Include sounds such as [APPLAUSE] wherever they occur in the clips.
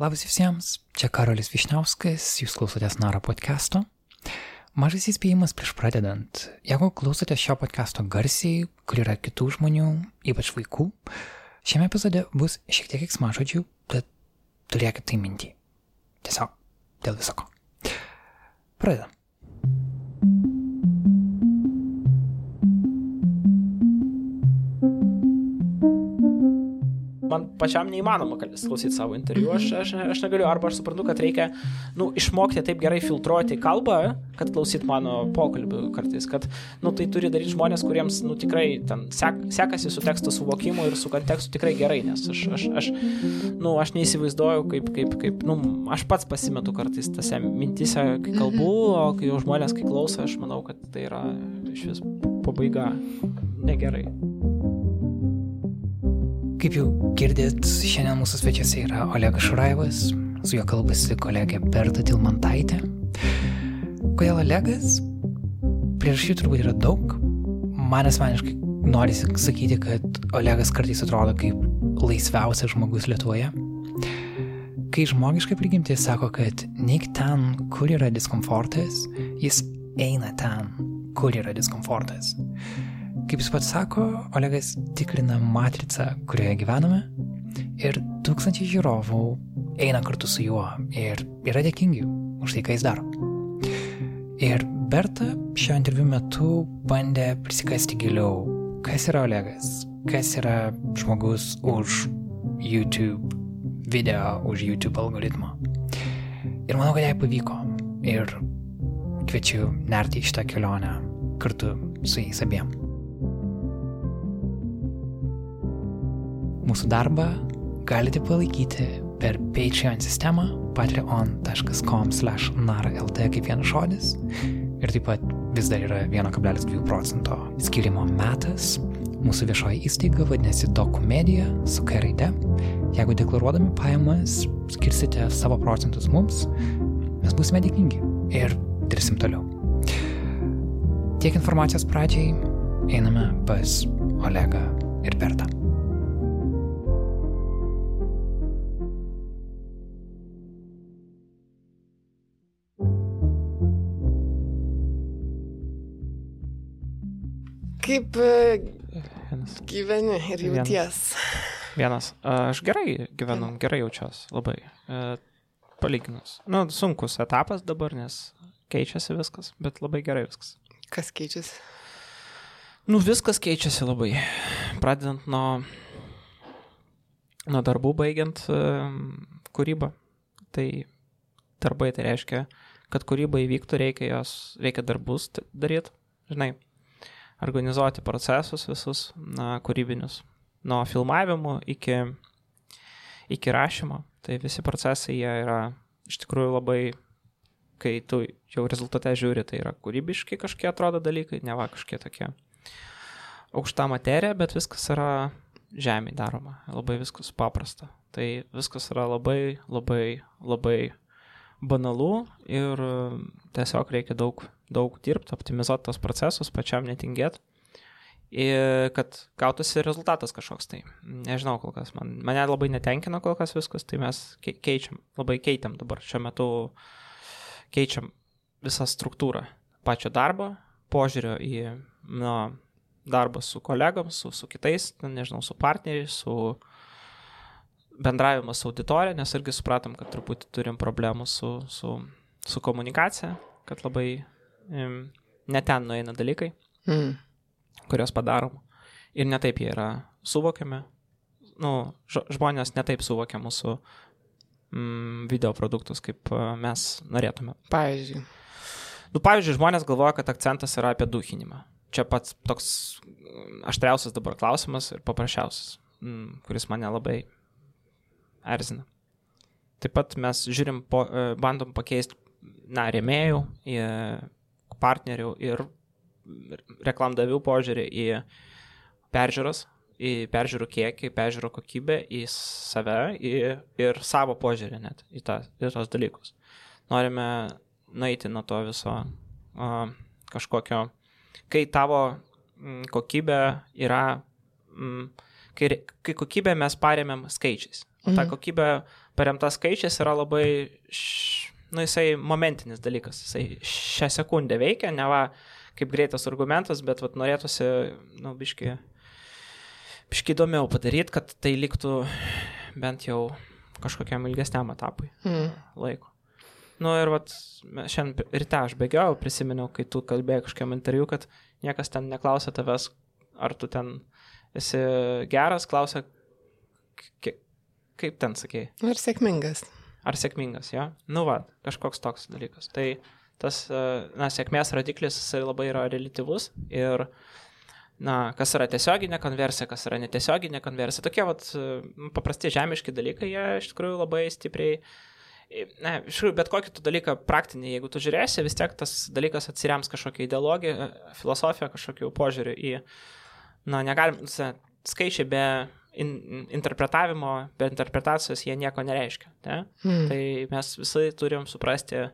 Labas visiems, čia Karolis Višniauskas, jūs klausotės Naro podcast'o. Mažas įspėjimas prieš pradedant. Jeigu klausotės šio podcast'o garsiai, kur yra kitų žmonių, ypač vaikų, šiame epizode bus šiek tiek iksmažodžių, tad turėkit tai mintį. Tiesiog dėl visako. Pradedam. Man pačiam neįmanoma klausyti savo interviu, aš, aš, aš negaliu, arba aš suprantu, kad reikia, nu, išmokti taip gerai filtruoti kalbą, kad klausyt mano pokalbių kartais, kad, nu, tai turi daryti žmonės, kuriems, nu, tikrai ten sek, sekasi su teksto suvokimu ir su kontekstu tikrai gerai, nes aš, aš, aš nu, aš neįsivaizduoju, kaip, kaip, kaip, nu, aš pats pasimetu kartais tose mintise, kai kalbu, o kai jau žmonės, kai klauso, aš manau, kad tai yra iš vis pabaiga. Negerai. Kaip jau girdėt, šiandien mūsų svečiuose yra Olegas Šuraivas, su juo kalbasi kolegė Berta Tilmantaitė. Kodėl Olegas? Priežasčių turbūt yra daug. Man asmeniškai norisi sakyti, kad Olegas kartais atrodo kaip laisviausias žmogus Lietuvoje. Kai žmogiškai prigimti sako, kad neik ten, kur yra diskomfortas, jis eina ten, kur yra diskomfortas. Kaip jis pats sako, Olegas tikrina matricą, kurioje gyvename ir tūkstančiai žiūrovų eina kartu su juo ir yra dėkingi už tai, ką jis daro. Ir Berta šio interviu metu bandė prisikasti giliau, kas yra Olegas, kas yra žmogus už YouTube video, už YouTube algoritmo. Ir manau, kad jai pavyko. Ir kviečiu nerti į šitą kelionę kartu su jais abiem. Mūsų darbą galite palaikyti per Patreon sistemą patreon.com slash naralt kaip vienas žodis ir taip pat vis dar yra 1,2 procento skirimo metas. Mūsų viešoji įstaiga vadinasi Dokumedija su K raide. Jeigu deklaruodami pajamas skirsite savo procentus mums, mes būsime dėkingi ir dirbsim toliau. Tiek informacijos pradžiai einame pas Olegą ir Bertą. Kaip e, gyveni ir jauties? Vienas. Vienas. Aš gerai gyvenu, gerai jaučiuosi, labai. E, palyginus. Nu, sunkus etapas dabar, nes keičiasi viskas, bet labai gerai viskas. Kas keičiasi? Nu, viskas keičiasi labai. Pradedant nuo, nuo darbų, baigiant uh, kūrybą. Tai darbai tai reiškia, kad kūryba įvyktų, reikia jos, reikia darbus daryti, žinai organizuoti procesus visus na, kūrybinius. Nuo filmavimo iki, iki rašymo. Tai visi procesai jie yra iš tikrųjų labai, kai tu jau rezultate žiūri, tai yra kūrybiški kažkokie atrodo dalykai, ne va kažkokie tokie aukšta materija, bet viskas yra žemė daroma, labai viskas paprasta. Tai viskas yra labai, labai, labai banalu ir tiesiog reikia daug daug dirbti, optimizuoti tos procesus, pačiam netingėti, kad gautųsi rezultatas kažkoks tai. Nežinau kol kas, man, mane labai netenkina kol kas viskas, tai mes keičiam, labai keitėm dabar šiuo metu, keičiam visą struktūrą pačio darbo, požiūrio į nu, darbą su kolegom, su, su kitais, nežinau, su partneriais, su bendravimas su auditorija, nes irgi supratom, kad truputį turim problemų su, su, su komunikacija, kad labai ne ten nueina dalykai, mm. kurios padarom. Ir netaip jie yra suvokiami. Nu, žmonės netaip suvokia mūsų mm, video produktus, kaip mes norėtume. Pavyzdžiui. Nu, pavyzdžiui, žmonės galvoja, kad akcentas yra apie duhinimą. Čia pats toks aštriausias dabar klausimas ir paprasčiausias, mm, kuris mane labai erzina. Taip pat mes žiūrim, po, e, bandom pakeisti, na, rėmėjų į partnerių ir reklamdavių požiūrį į peržiūras, į peržiūrų kiekį, peržiūrų kokybę, į save į, ir savo požiūrį net į, ta, į tos dalykus. Norime nueiti nuo to viso uh, kažkokio, kai tavo mm, kokybė yra, mm, kai, kai kokybę mes paremėm skaičiais. O ta Mhm. kokybė paremta skaičiais yra labai, š... nu, jisai momentinis dalykas. Jisai šią sekundę veikia, ne va kaip greitas argumentas, bet vat, norėtųsi, nu, biški, biški įdomiau padaryti, kad tai liktų bent jau kažkokiam ilgesniam etapui Mm. laiko. Nu ir vat, šiandien ryte aš bėgiau, prisiminiau, kai tu kalbėjai kažkiam interviu, kad niekas ten neklausė tavęs, ar tu ten esi geras, klausė, kaip ten sakėjai, Ir sėkmingas. Ar sėkmingas, jo? Nu va, kažkoks toks dalykas. Tai tas, e, na, sėkmės rodiklis, jisai labai yra relativus ir, na, kas yra tiesioginė konversija, kas yra netiesioginė konversija. Tokie, vat, e, paprasti žemiški dalykai, jie iš tikrųjų labai stipriai Ne, iš tikrųjų, bet kokį tu dalyką praktinį, jeigu tu žiūrėsi, vis tiek tas dalykas atsiriams kažkokią ideologiją, filosofiją, kažkokių požiūrių į, na, negalim, skaičiai be in, interpretavimo, be interpretacijos jie nieko nereiškia. Ne? Mm. Tai mes visai turim suprasti,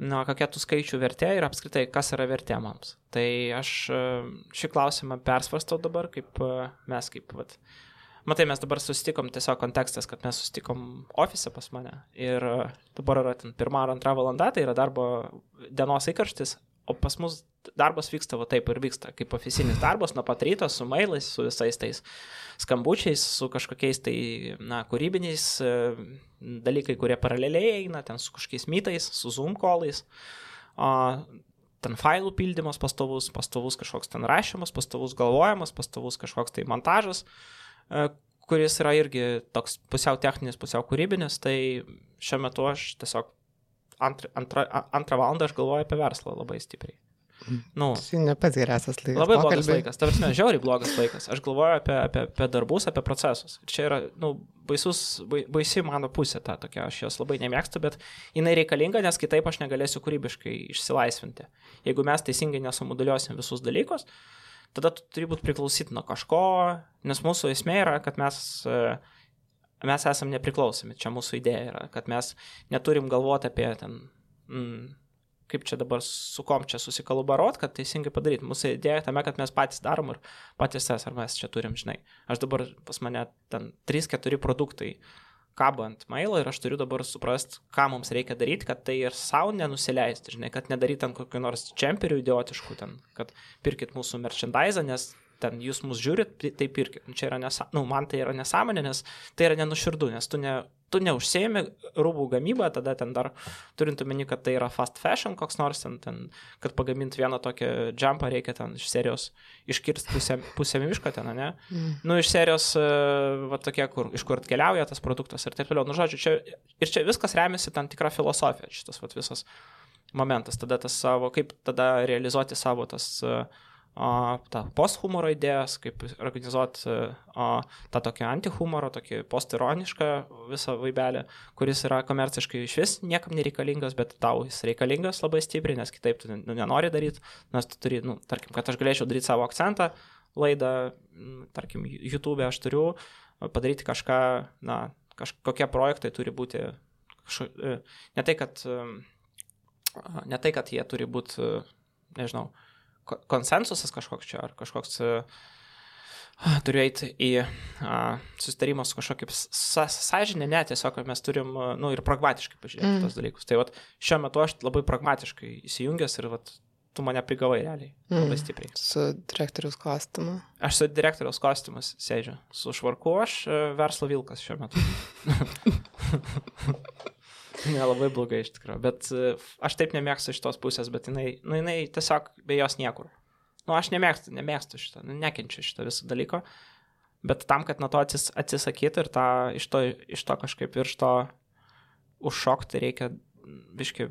na, kokia tų skaičių vertė ir apskritai, kas yra vertė mums. Tai aš e, šį klausimą persvarstau dabar, kaip e, mes, kaip, vat, matai, mes dabar susitikom, tiesiog kontekstas, kad mes susitikom ofise pas mane ir e, dabar yra ten pirmą ar antrą valandą, tai yra darbo dienos įkarštis, o pas mus darbas vyksta va taip ir vyksta, kaip oficinis darbas nuo pat ryto, su mailais, su visais tais skambučiais, su kažkokiais tai, na, kūrybiniais e, dalykai, kurie paraleliai eina, ten su kažkokiais mytais, su Zoom kolais. Ten failų pildymas pastovus, pastovus kažkoks ten rašymas, pastovus galvojimas, pastovus kažkoks tai montažas, e, kuris yra irgi toks pusiau techninis, pusiau kūrybinis, tai šiuo metu aš tiesiog antrą, antrą, antrą valandą aš galvoju apie verslą labai stipriai. Nu, Tai ne pats geriausias laikas. Labai blogas pokalbiui. laikas, ta prasme, žiauriai blogas laikas. Aš galvoju apie, apie, apie darbus, apie procesus. Ir čia yra, nu, baisus, bai- baisi mano pusė ta tokia, aš jos labai nemėgstu, bet jinai reikalinga, nes kitaip aš negalėsiu kūrybiškai išsilaisvinti. Jeigu mes teisingai nesumoduliuosim visus dalykus, tada tu turi būti priklausyti nuo kažko, nes mūsų esmė yra, kad mes, e, mes esam nepriklausomi, čia mūsų idėja yra, kad mes neturim galvoti apie ten, mm, kaip čia dabar su kom čia susikalabarot, kad teisingai padaryti. Mūsų idėja tame, kad mes patys darom ir patys tas, ar mes čia turim, žinai. Aš dabar pas mane ten 3-4 produktai kabo ant mailo ir aš turiu dabar suprasti, ką mums reikia daryti, kad tai ir savo nenusileisti, žinai, kad nedaryti ant kokių nors čemperių idiotiškų, ten, kad pirkit mūsų merchandise, nes ten jūs mus žiūrit, tai- pirkit. Nu, Čia yra nesąmonė, nu, man tai yra nesąmonė, nes tai yra nenuširdu, nes tu, ne, tu neužsėmi rūbų gamybą, tada ten dar turint omeny, kad tai yra fast fashion koks nors ten, ten kad pagaminti vieną tokią jumpą reikia ten iš serijos iškirsti pusę, pusę miško ten, ne? Mm. Nu, iš serijos, e, va tokie, kur, iš kur atkeliauja tas produktas ir taip toliau. Nu, žodžiu, čia, ir čia viskas remiasi tam tikrą filosofiją, šitas va visas momentas. Tada tas savo, kaip tada realizuoti savo tas a, tą posthumoro idėjas, kaip organizuoti tą tokį antihumoro, tokį postironišką visą vaibelį, kuris yra komerciškai iš vis niekam nereikalingas, bet tau jis reikalingas labai stipriai, nes kitaip tu nu, nenori daryti, nes tu turi, nu, tarkim, kad aš galėčiau daryti savo akcentą, laidą, tarkim, YouTube aš turiu padaryti kažką, na, kažkokie projektai turi būti, kažko, e, ne tai, kad, ne tai, kad jie turi būti, e, nežinau, konsensusas kažkoks čia, ar kažkoks e, turiu eiti į a, susitarimą su kažkokia sąžinė, ne, tiesiog mes turim, a, nu, ir pragmatiškai pažiūrėti Mm. tos dalykus. Tai vat, šiuo metu aš labai pragmatiškai įsijungęs ir vat, tu mane prigavai realiai, labai Mm. stipriai. Su direktorius kostiumu. Aš su direktoriaus kostiumas sėdžiu, su švarku aš e, verslo vilkas šiuo metu. [LAUGHS] [LAUGHS] [LAUGHS] Nelabai blogai iš tikrųjų, bet e, aš taip nemėgstu šitos pusės, bet jinai, nu, jinai tiesiog be jos niekur. Nu, aš nemėgstu, nemėgstu šito, nu, nekenčiu šito viso dalyko, bet tam, kad nuo to atsis, atsisakyti ir tą, iš, to, iš to kažkaip iš to užšokti reikia, biški,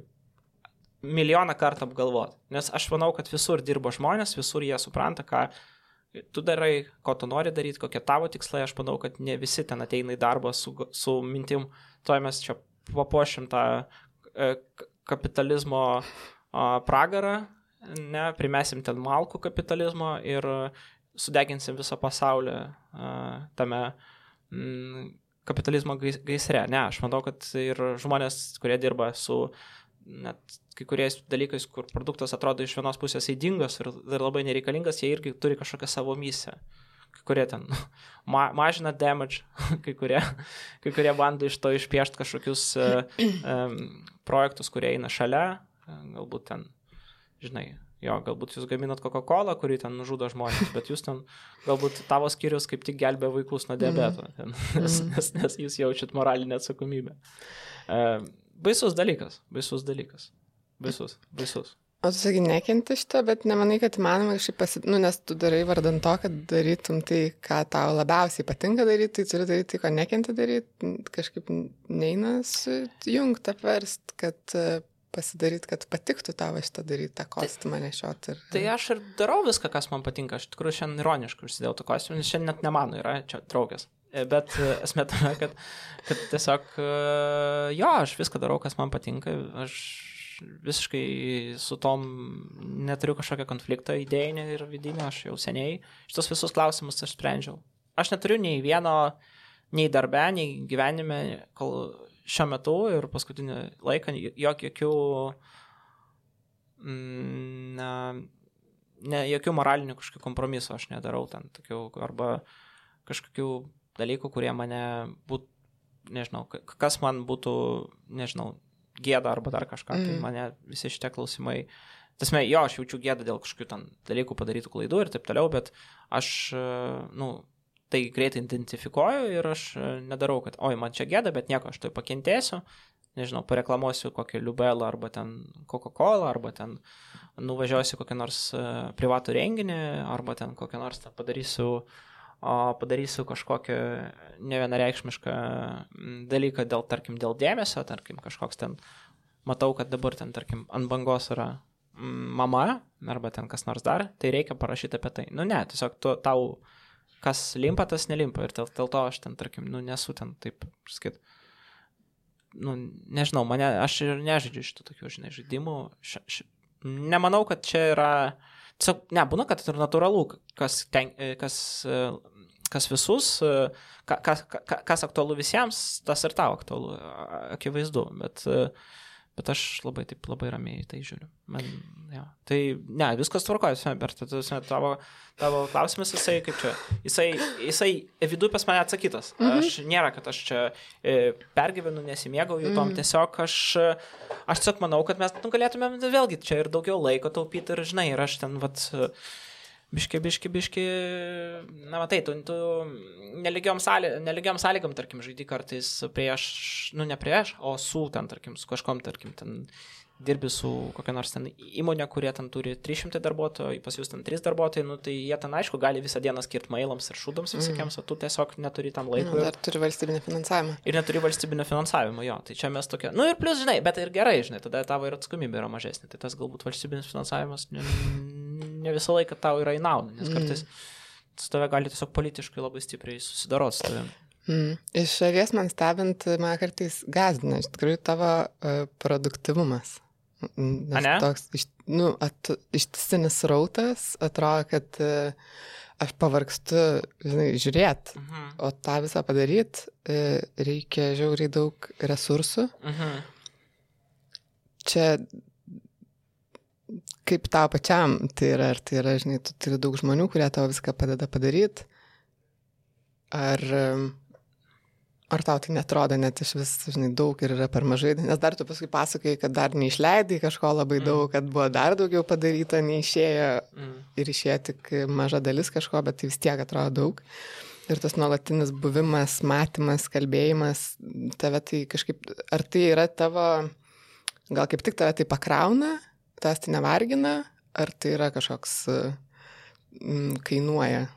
milijoną kartų apgalvoti. Nes aš manau, kad visur dirba žmonės, visur jie supranta, ką tu darai, ko tu nori daryti, kokie tavo tikslai. Aš manau, kad ne visi ten ateina į darbą su, su mintim, tuoj mes čia papuošim tą e, kapitalizmo pragarą, ne, primesim ten malkų kapitalizmo ir sudeginsim visą pasaulį tame kapitalizmo gais- gaisre. Ne, aš manau, kad ir žmonės, kurie dirba su net kai kuriais dalykais, kur produktas atrodo iš vienos pusės įdingas ir, ir labai nereikalingas, jie irgi turi kažkokią savo misiją. Kurie ten [LAUGHS] ma mažina damage, [LAUGHS] kai kurie, kai kurie bando iš to išpiešti kažkokius [CLEARS THROAT] um, projektus, kurie eina šalia, uh, galbūt ten, žinai, Jo, galbūt jūs gaminat Coca-Cola, kuri ten nužudo žmonės, bet jūs ten, galbūt tavo skyrius kaip tik gelbė vaikus nuo diabeto, mm. ten, [LAUGHS] nes, nes, nes jūs jaučiat moralinę atsakomybę. Uh, baisus dalykas, baisus dalykas. Baisus, baisus. O tu sakai, nekenti šitą, bet nemanai, kad įmanoma kažkaip pasi... Nu, nes tu darai vardant to, kad darytum tai, ką tau labiausiai patinka daryti, tai turi daryti tai, ko nekenti daryti, kažkaip neina sujungti, apverst, kad pasidaryti, kad patiktų tavo šitą daryti, tą kostiumą nešioti. Ir... Tai aš ir darau viską, kas man patinka. Aš tikrųjų šiandien ironiškai užsidėjau tą kostiumą, nes šiandien net ne mano yra, čia draugės. E, bet e, esmė tame, kad, kad tiesiog, e, jo, aš viską darau, kas man patinka. Aš visiškai su tom neturiu kažkokio konflikto idėjinio ir vidinio, aš jau seniai šitos visus klausimus aš sprendžiau. Aš neturiu nei vieno, nei darbe, nei gyvenime, kol šiuo metu ir paskutinį laiką jokių, mm, na, ne, jokių moralinių kažkokių kompromisų aš nedarau ten, tokių, arba kažkokių dalykų, kurie mane būtų, nežinau, kas man būtų, nežinau, gėda arba dar kažką, tai mm. tai mane visi šitie klausimai, tasme, jo, aš jaučiu gėdą dėl kažkokių ten dalykų padarytų klaidų ir taip toliau, bet aš, nu, tai greitai identifikuoju ir aš e, nedarau, kad, oi, man čia gėda, bet nieko, aš tai pakentėsiu, nežinau, pareklamuosiu kokį Liubelą arba ten Coca-Cola, arba ten nuvažiuosiu kokį nors e, privatų renginį, arba ten kokią nors ten padarysiu, o padarysiu kažkokią nevienareikšmišką dalyką dėl, tarkim, dėl dėmesio, tarkim, kažkoks ten, matau, kad dabar ten, tarkim, ant bangos yra mama, arba ten kas nors dar, tai reikia parašyti apie tai. Nu ne, tiesiog tu, tau kas limpa, tas nelimpa. Ir dėl, dėl to aš ten, tarkim, nu, nesu ten taip, sakyt, nu, nežinau, mane, aš ir nežaidžiu šitų tokių, žinai, žaidimų. Š, š, nemanau, kad čia yra, tiesiog, ne, būna, kad yra natūralu, kas, ten, kas, kas visus, kas, kas, kas aktualu visiems, tas ir tau aktualu, akivaizdu, bet uh, Bet aš labai taip labai ramiai tai žiūriu. Man, ja. Tai ne, viskas tvarkoja, bet tavo, tavo klausimas, jisai kaip čia, jisai, jisai viduje pas mane atsakytas. Mhm. Aš nėra, kad aš čia e, pergyvenu, nesimėgauju tom, mhm. tiesiog aš, aš tiesiog manau, kad mes nu, galėtumėm vėlgi čia ir daugiau laiko taupyti ir žinai, ir aš ten, vat, biški, biški, biški, na matai, tu, tu neligiom, sąly, neligiom sąlygom, tarkim, žaidži kartais prieš, nu ne prieš, o su ten, tarkim, su kažkom, tarkim, ten dirbi su kokia nors ten įmonė, kurie ten turi 300 darbuotojų, pas jūs ten 3 darbuotojai, nu, tai jie ten aišku gali visą dieną skirti mailams ir šūdams visokiems, mm. o tu tiesiog neturi tam laiko. Mm, dar turi valstybinį finansavimą. Ir neturi valstybinio finansavimo, jo, tai čia mes tokie, nu ir plus, žinai, bet ir gerai, žinai, tada tavo ir atsakomybė yra mažesnė, tai tas galbūt valstybinis finansavimas ne, visą laiką tau yra į naudą, nes kartais mm. su tave gali tiesiog politiškai labai stipriai susidaroti su tavimi. Mm. Iš šalies man stebint, man kartais gazdina iš tikrųjų tavo uh, produktivumas. Nes ne? toks iš, nu, at, ištisinis rautas, atrodo, kad uh, aš pavargstu, žinai, žiūrėti, uh mhm. -huh. o tą visą padaryti uh, reikia žiauriai daug resursų. Uh mhm. -huh. Čia kaip tau pačiam tai yra, ar tai yra, žinai, tu turi daug žmonių, kurie tau viską padeda padaryti, ar um, Ar tau tai netrodo net iš vis, žinai, daug ir yra per mažai, nes dar tu paskui pasakai, kad dar neišleidai kažko labai mm. daug, kad buvo dar daugiau padaryta, neišėjo mm. ir išėjo tik maža dalis kažko, bet tai vis tiek atrodo daug. Ir tas nuolatinis buvimas, matymas, kalbėjimas, tave tai kažkaip, ar tai yra tavo, gal kaip tik tave tai pakrauna, tas tai nevargina, ar tai yra kažkoks mm, kainuoja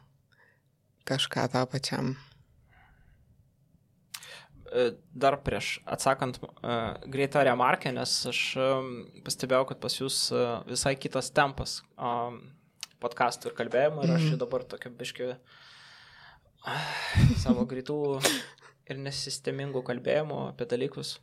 kažką tau pačiam. E, dar prieš atsakant uh, greitą remarkę, nes aš um, pastebėjau, kad pas jūs uh, visai kitas tempas um, podkastų ir kalbėjimo ir aš mhm. dabar tokia biški uh, savo greitų ir nesistemingų kalbėjimų apie dalykus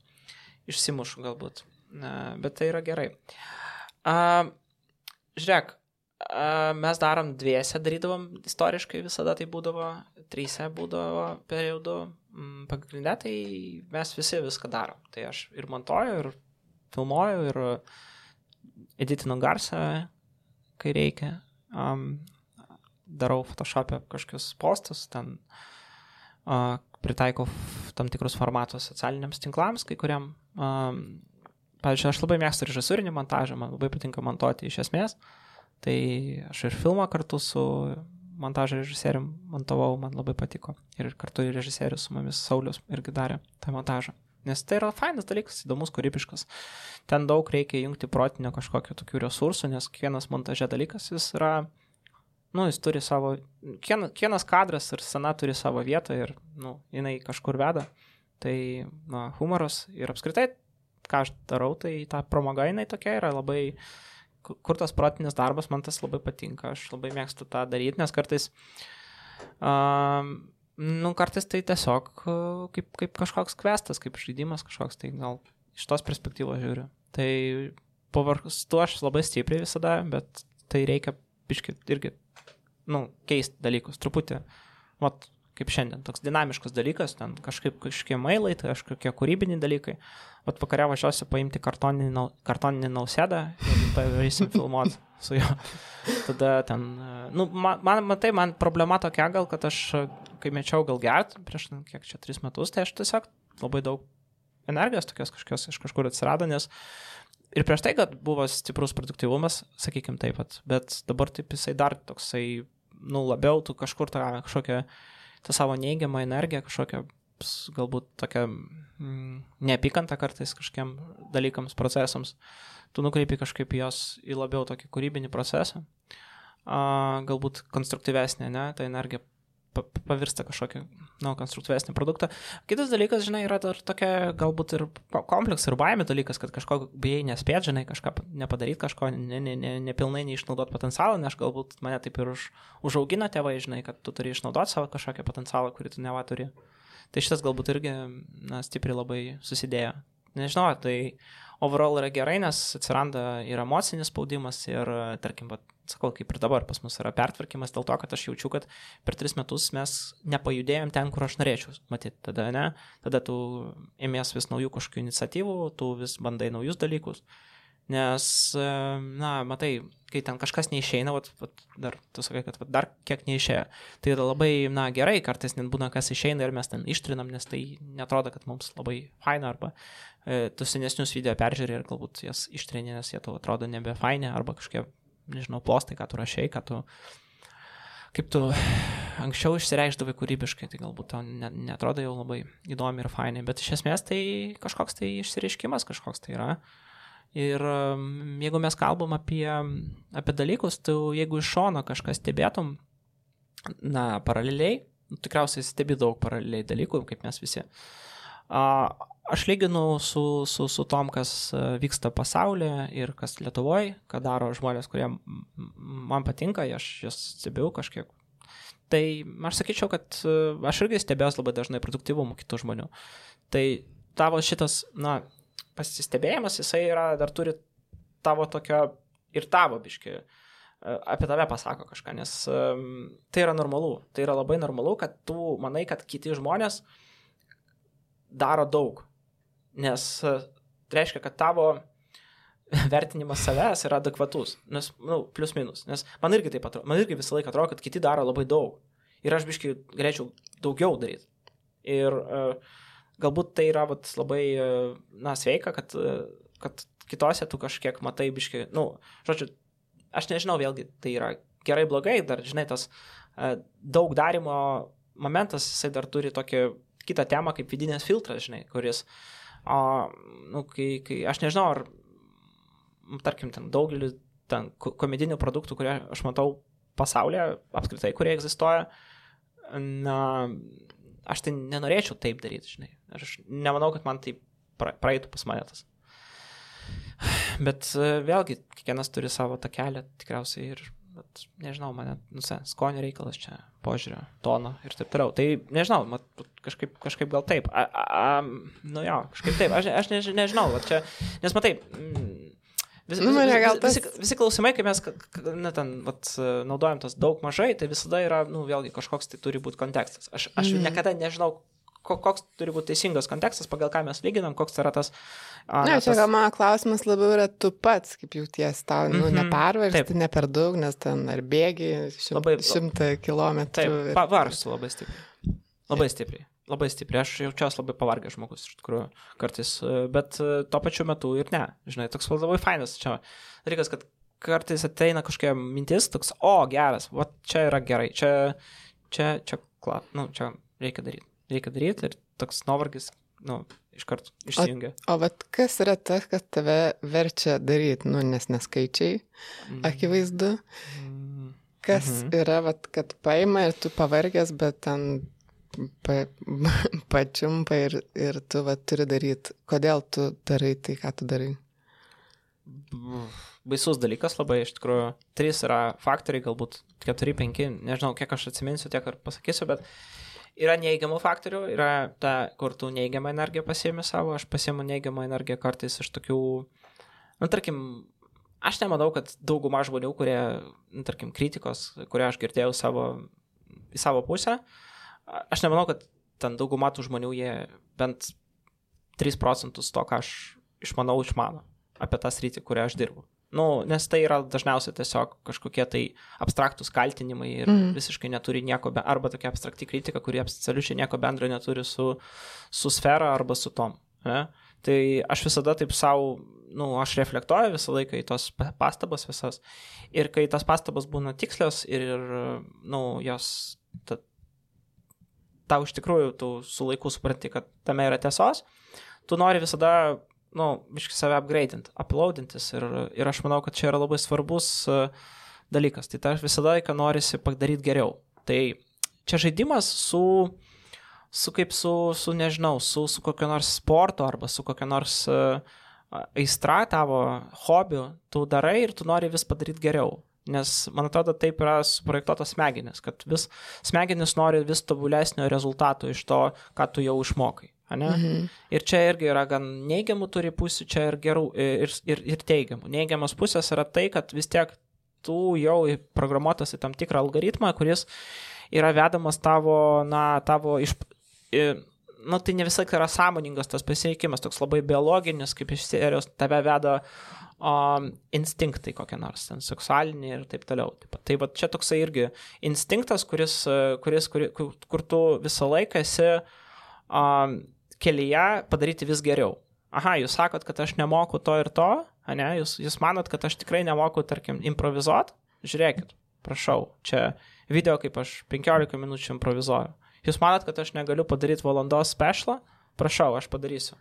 išsimušu galbūt. Uh, bet tai yra gerai. Uh, žiūrėk, uh, mes darom dviese, darydavom istoriškai visada tai būdavo, trysia būdavo periodu, Mm, pagrindė, tai mes visi viską darom. Tai aš ir montuoju, ir filmuoju, ir editinu garsą, kai reikia. Um, darau Photoshop'e kažkokius postus, ten uh, pritaikau tam tikrus formatus socialiniams tinklams, kai kuriam. Um, pavyzdžiui, aš labai mėgstu režisūrinį montažą, man labai patinka montuoti iš esmės. Tai aš ir filmą kartu su montažo režisierium montavau, man labai patiko. Ir kartu ir režisierius su mumis Saulis irgi darė tą montažą. Nes tai yra fainas dalykas, įdomus, kūrybiškas. Ten daug reikia jungti protinio kažkokio tokių resursų, nes kiekvienas montaže dalykas jis yra, nu, jis turi savo, kiekvienas kadras ir scena turi savo vietą ir, nu, jinai kažkur veda. Tai, na, humoras ir apskritai, ką aš darau, tai ta pramoga jinai tokia yra labai, ku- kur tas protinis darbas, man tas labai patinka, aš labai mėgstu tą daryti, nes kartais, um, nu, kartais tai tiesiog uh, kaip, kaip kažkoks kvestas, kaip žaidimas kažkoks, tai gal iš tos perspektyvos žiūriu. Tai pavarstu aš labai stipriai visada, bet tai reikia biški irgi, nu, keisti dalykus, truputį, vat, kaip šiandien, toks dinamiškas dalykas, ten kažkaip kažkokie mailai, tai kažkokie kūrybiniai dalykai. Vat vakare važiuosiu paimti kartoninį, nau- kartoninį nausėdą ir padarysim filmuoti [LAUGHS] su juo. Tada ten, nu, man, man, matai, man problema tokia gal, kad aš, kai mečiau gal gert, prieš, nu, kiek čia, tris metus, tai aš tiesiog labai daug energijos tokios kažkokios iš kažkur atsirado, nes ir prieš tai, kad buvo stiprus produktyvumas, sakykime taip pat, bet dabar taip jisai dar toksai, nu, labiau tu kažkur tą kažkokią, tą savo neigiamą energiją, kažkokią galbūt tokią mm, neapykantą kartais kažkiem dalykams, procesams, tu nukreipi kažkaip jos į labiau tokį kūrybinį procesą, a, galbūt konstruktyvesnė, ne, ta energija pavirsta kažkokį, nu, konstruktyvesnį produktą. Kitas dalykas, žinai, yra dar tokia galbūt ir ko- kompleksų ir baimė dalykas, kad kažko bijai nespėt, žinai, kažką pa- nepadaryti, kažko nepilnai ne, ne, nepilnai neišnaudot potencialą, nes galbūt mane taip ir už, užaugina tėvai, žinai, kad tu turi išnaudoti savo kažkokią potencialą, kurį tu neva turi. Tai šitas galbūt irgi, na, stipriai labai susidėjo. Nežinau, tai overall yra gerai, nes atsiranda ir emocinis spaudimas ir, tarkim, vat, sakau, kaip ir dabar pas mus yra pertvarkymas dėl to, kad aš jaučiu, kad per tris metus mes nepajudėjom ten, kur aš norėčiau matyti. Tada, ne, tada tu ėmės vis naujų kažkokių iniciatyvų, tu vis bandai naujus dalykus. Nes, e, na, matai, kai ten kažkas neišeina, vat, vat, dar, tu sakai, kad vat, dar kiek neišėjo. Tai yra labai, na, gerai, kartais net būna, kas išeina ir mes ten ištrinam, nes tai netrodo, kad mums labai faina, arba e, tu senesnius video peržiūrė ir galbūt jas ištrinė, nes jie tau atrodo nebe faini, arba kažkokie, nežinau, plostai, ką tu rašiai, ką tu, kaip tu anksčiau išsireikšdavai kūrybiškai, tai galbūt tau ne, netrodo jau labai įdomi ir fainai, bet iš esmės tai kažkoks tai išsireiškimas kažkoks tai yra. Ir um, jeigu mes kalbam apie, apie dalykus, tai jeigu iš šono kažką stebėtum, na, paraleliai, nu, tikriausiai stebi daug paraleliai dalykų, kaip mes visi. A, aš lyginu su, su, su tom, kas a, vyksta pasaulyje ir kas Lietuvoje, ką daro žmonės, kurie man patinka, aš jas stebiu kažkiek. Tai aš sakyčiau, kad a, aš irgi stebėjęs labai dažnai produktyvumą kitų žmonių. Tai tavo šitas, na, pasistebėjimas, jisai yra, dar turi tavo tokio ir tavo biški e, apie tave pasako kažką, nes tai yra normalu. Tai yra labai normalu, kad tu manai, kad kiti žmonės daro daug. Nes tai reiškia, kad tavo [LAUGHS] vertinimas savęs yra adekvatus. Nes, na, nu, plus minus. Nes man irgi taip atrodo, man irgi visą laiką atrodo, kad kiti daro labai daug. Ir aš biški galėčiau daugiau daryti. Ir uh, galbūt tai yra vat, labai, uh, na, sveika, kad, uh, kad kitose tu kažkiek matai biški, na, nu, žodžiu, aš nežinau, vėlgi tai yra gerai, blogai, dar, žinai, tas uh, daug darimo momentas, jisai dar turi tokį kitą temą kaip vidinės filtras, žinai, kuris, o, nu, kai, kai aš nežinau, ar, tarkim, ten daugelis ten ko- komedinių produktų, kurie aš matau pasaulyje, apskritai, kurie egzistuoja, na, aš tai nenorėčiau taip daryti, žinai. Aš nemanau, kad man tai pra- praeitų pas mane tas. Bet vėlgi, kiekvienas turi savo tą kelią, tikriausiai ir, bet, nežinau, mane, nu, skonio reikalas čia, požiūrio, tono ir taip toliau. Tai nežinau, mat, kažkaip, kažkaip gal taip. A, a, a, nu jo, kažkaip taip, aš, aš než, nežinau, va, čia, nes matai, mm, Visi, Nu, visi, gal visi, klausimai, kai mes, na, ten, vat, naudojam tas daug mažai, tai visada yra, nu, vėlgi kažkoks tai turi būti kontekstas. Aš, aš Mhm. niekada nežinau, koks turi būti teisingas kontekstas, pagal ką mes lyginam, koks yra tas... a, Na, čia tas- gal mano klausimas labiau yra tu pats, kaip jauties tau, nu, Mhm. nepervargti, Taip. ne per daug, nes ten ar bėgi šim, Labai- šimtą kilometrų. Taip, ir- pavargstu labai stipriai. Labai stipriai. Labai stipriai. Aš jaučiuosi labai pavargęs žmogus, iš tikrųjų, kartais. e, Bet e, tuo pačiu metu ir ne. Žinai, toks labai fainas čia. Dalykas, kad kartais ateina kažkokia mintis, toks, o, geras, va čia yra gerai, čia, čia, čia, kla, nu, čia reikia daryti. Reikia daryti ir toks nuovargis, nu, iš karto išsijungia. O vat kas yra tas, kas tave verčia daryti, nu, nes neskaičiai, Mm. akivaizdu. Mm. Kas Mhm. yra, vat, kad paima ir tu pavargęs, bet ten pa, [LAUGHS] pačiumpa ir, ir tu vat, turi daryti. Kodėl tu darai tai, ką tu darai? baisus dalykas labai, iš tikrųjų, trys yra faktoriai, galbūt keturi, penki, nežinau, kiek aš atsiminsiu, tiek ir pasakysiu, bet yra neigiamų faktorių, yra ta, kur tu neigiamą energiją pasiemi savo, aš pasiemu neigiamą energiją kartais iš tokių, nu, tarkim, aš nemanau, kad dauguma žmonių, kurie, nu, tarkim, kritikos, kurią aš girdėjau savo, į savo pusę, aš nemanau, kad ten dauguma tų žmonių, jie bent 3 procentus to, ką aš išmanau, išmano apie tą sritį, kurią aš dirbu. Nu, nes tai yra dažniausiai tiesiog kažkokie tai abstraktus kaltinimai ir mm. visiškai neturi nieko, be, arba tokia abstrakti kritika, kuri absoliučiai nieko bendro neturi su, su sfera arba su tom. Ne? Tai aš visada taip savo, nu, aš reflektuoju visą laiką į tos pa- pastabas visas. Ir kai tas pastabas būna tikslios ir, nu, jos, ta, tau iš tikrųjų, tu su laiku supranti, kad tame yra tiesos, tu nori visada, nu, biškai save upgradeint, uploadintis ir, ir aš manau, kad čia yra labai svarbus uh, dalykas. Tai tai visada laiką norisi padaryti geriau. Tai čia žaidimas su, su kaip su, su nežinau, su, su kokio nors sporto arba su kokio nors uh, aistra tavo, hobiu, tu darai ir tu nori vis padaryti geriau. Nes, man atrodo, taip yra suprojektuotas smegenis, kad vis smegenis nori vis tobulesnio rezultato iš to, ką tu jau išmokai. Mhm. Ir čia irgi yra gan neigiamų turi pusių, čia ir gerų, ir, ir, ir teigiamų. Neigiamas pusės yra tai, kad vis tiek tu jau programuotas į tam tikrą algoritmą, kuris yra vedamas tavo, na, tavo iš... i, Nu, tai ne visai yra sąmoningas tas pasirinkimas, toks labai biologinis, kaip iš serijos tave veda um, instinktai kokie nors, ten seksualiniai ir taip toliau. Taip, tai va čia toksai irgi instinktas, kuris, kuris kuri, kur, kur tu visą laiką esi um, kelyje padaryti vis geriau. Aha, jūs sakot, kad aš nemoku to ir to, ne, jūs, jūs manot, kad aš tikrai nemoku, tarkim, improvizuot, žiūrėkit, prašau, čia video, kaip aš 15 minučių improvizuoju. Jūs manot, kad aš negaliu padaryti valandos specialą, prašau, aš padarysiu.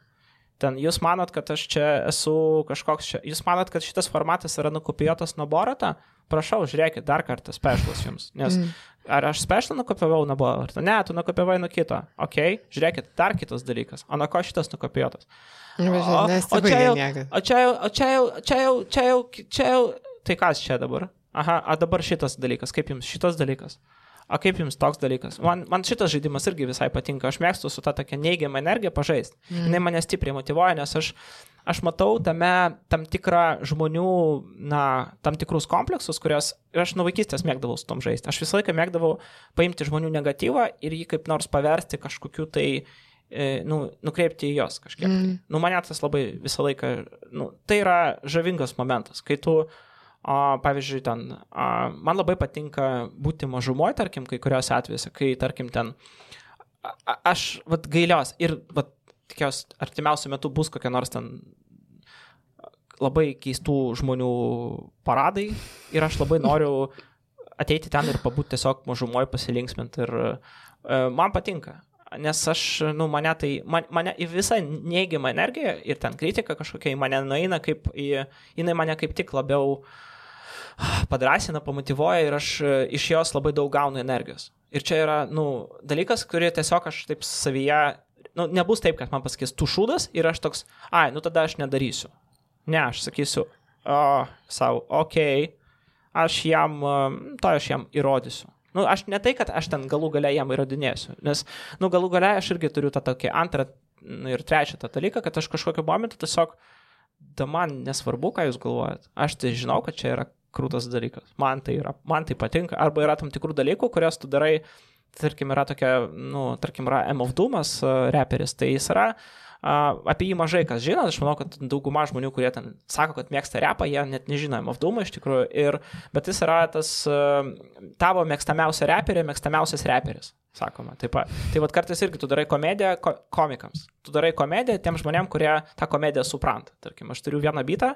Ten jūs manot, kad aš čia esu kažkoks čia, jūs manot, kad šitas formatas yra nukopijuotas nuo Borato, prašau, žiūrėkit dar kartą specialas jums. Nes mm. ar aš specialą nukopiavau nuo Borato? Ne, tu nukopiavai nuo kito. Ok, žiūrėkit, dar kitas dalykas. O nuo ko šitas nukopijuotas? Nu, O- važiuoju, o čia jau-. O čia jau, o čia jau, čia jau, čia jau, čia jau, tai kas čia dabar? Aha, o dabar šitas dalykas, kaip jums šitas dalykas? O kaip jums toks dalykas? Man, man šitas žaidimas irgi visai patinka, aš mėgstu su ta tokia neigiama energija pažaisti. Mm. Jis mane stipriai motivuoja, nes aš, aš matau tame tam tikrą žmonių, na, tam tikrus kompleksus, kurios ir aš nuo vaikystės mėgdavau su tom žaisti. Aš visą laiką mėgdavau paimti žmonių negatyvą ir jį kaip nors paversti kažkokiu tai, e, nu, nukreipti į jos kažkiek. Mm. Nu, mane tas labai visą laiką, nu, tai yra žavingas momentas, kai tu, a, pavyzdžiui, ten, man labai patinka būti mažumoje, tarkim, kai kuriuose atvejuose, kai, tarkim, ten, aš, vad, gailios ir, vad, tikiuosi, artimiausiu metu bus kokia nors ten labai keistų žmonių paradai ir aš labai noriu ateiti ten ir pabūti tiesiog mažumoje pasilinksminti ir e, man patinka. Nes aš, nu, mane tai, man, mane į visą neigiamą energiją ir ten kritika kažkokia į mane nueina, kaip į, jinai mane kaip tik labiau padrasina, pamotivuoja ir aš e, iš jos labai daug gaunu energijos. Ir čia yra, nu, dalykas, kurį tiesiog aš taip savyje, nu, nebus taip, kad man pasakys tu šūdas ir aš toks, ai, nu tada aš nedarysiu. Ne, aš sakysiu, o, savo, okei, okay, aš jam, um, to aš jam įrodysiu. Nu, aš ne tai, kad aš ten galų gale jam įrodinėsiu, nes, nu, galų gale aš irgi turiu tą tokį antrą ir trečią tą dalyką, kad aš kažkokiu momentu tiesiog, da man nesvarbu, ką jūs galvojat, aš tai žinau, kad čia yra krūtas dalykas, man tai yra, man tai patinka, arba yra tam tikrų dalykų, kurias tu darai tarkim, yra tokia, nu, tarkim, yra M of Doomas uh, reperis, tai jis yra Uh, apie jį mažai kas žino, aš manau, kad dauguma žmonių, kurie ten sako, kad mėgsta repą, jie net nežino M of Doom iš tikrųjų, ir, bet jis yra tas uh, tavo mėgstamiausia reperė, mėgstamiausias reperis sakoma. Taip pat. Tai vad kartais irgi tu darai komediją ko komikams. Tu darai komediją tiem žmonėm, kurie tą komediją supranta. Tarkim, aš turiu vieną bitą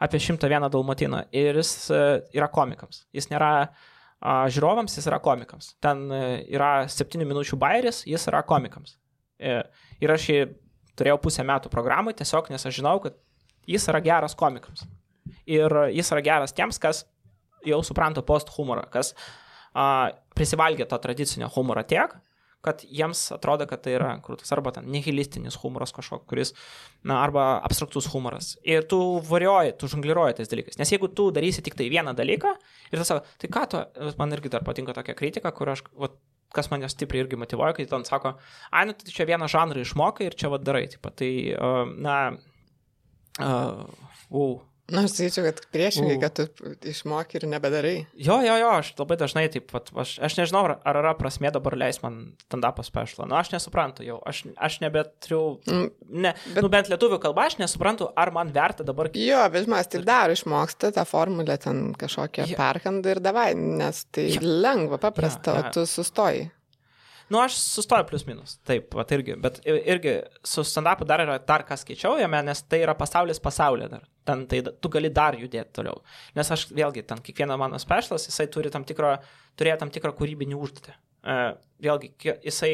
apie 101 dalmatiną ir jis uh, yra komikams. Jis nėra žiūrovams, jis yra komikams. Ten uh, yra 7 minučių bairis, jis yra komikams. Uh, ir aš jį turėjau pusę metų programai tiesiog, nes aš žinau, kad jis yra geras komikams. Ir jis yra geras tiems, kas jau supranta post humorą, kas a, prisivalgė to tradicinio humoro tiek, kad jiems atrodo, kad tai yra krūtas arba ten nihilistinis humoras kažkoks, kuris, na, arba abstraktus humoras. Ir tu varioji, tu žongliruoji tais dalykais. Nes jeigu tu darysi tik tai vieną dalyką ir tu sako, tai ką tu, man irgi dar patinka tokia kritika, kur aš, va, kas mane stipriai irgi motivuoja, kai ten sako, ai, nu, tai čia vieną žanrą išmokai ir čia vad darai. Taip, tai, uh, na, uh, uh, Na, aš sakyčiau, kad priešingai, kad tu išmoki ir nebedarai. Jo, jo, jo, aš labai dažnai taip pat, aš, aš nežinau, ar yra prasmė dabar leis man stand-up specialą. Nu, aš nesuprantu jau, aš, aš nebeturiu, mm, ne, bet, nu, bent lietuvių kalba, aš nesuprantu, ar man verta dabar. Jo, bet žmonės taip daro, išmoksta tą formulę ten kažkokią ja. perkandą ir davai, nes tai ja. lengva, paprasta, ja, ja. o tu sustoji. Nu, aš sustoju plus minus, taip, pat irgi, bet irgi su stand-upu dar yra dar kas keičiau jame, nes tai yra pasaulis pasaulyje dar. Ten tai tu gali dar judėti toliau. Nes aš vėlgi, ten kiekviena mano specialas, jisai turi tam tikrą, turėjo tam tikrą kūrybinį užduotį. Uh, vėlgi, jisai,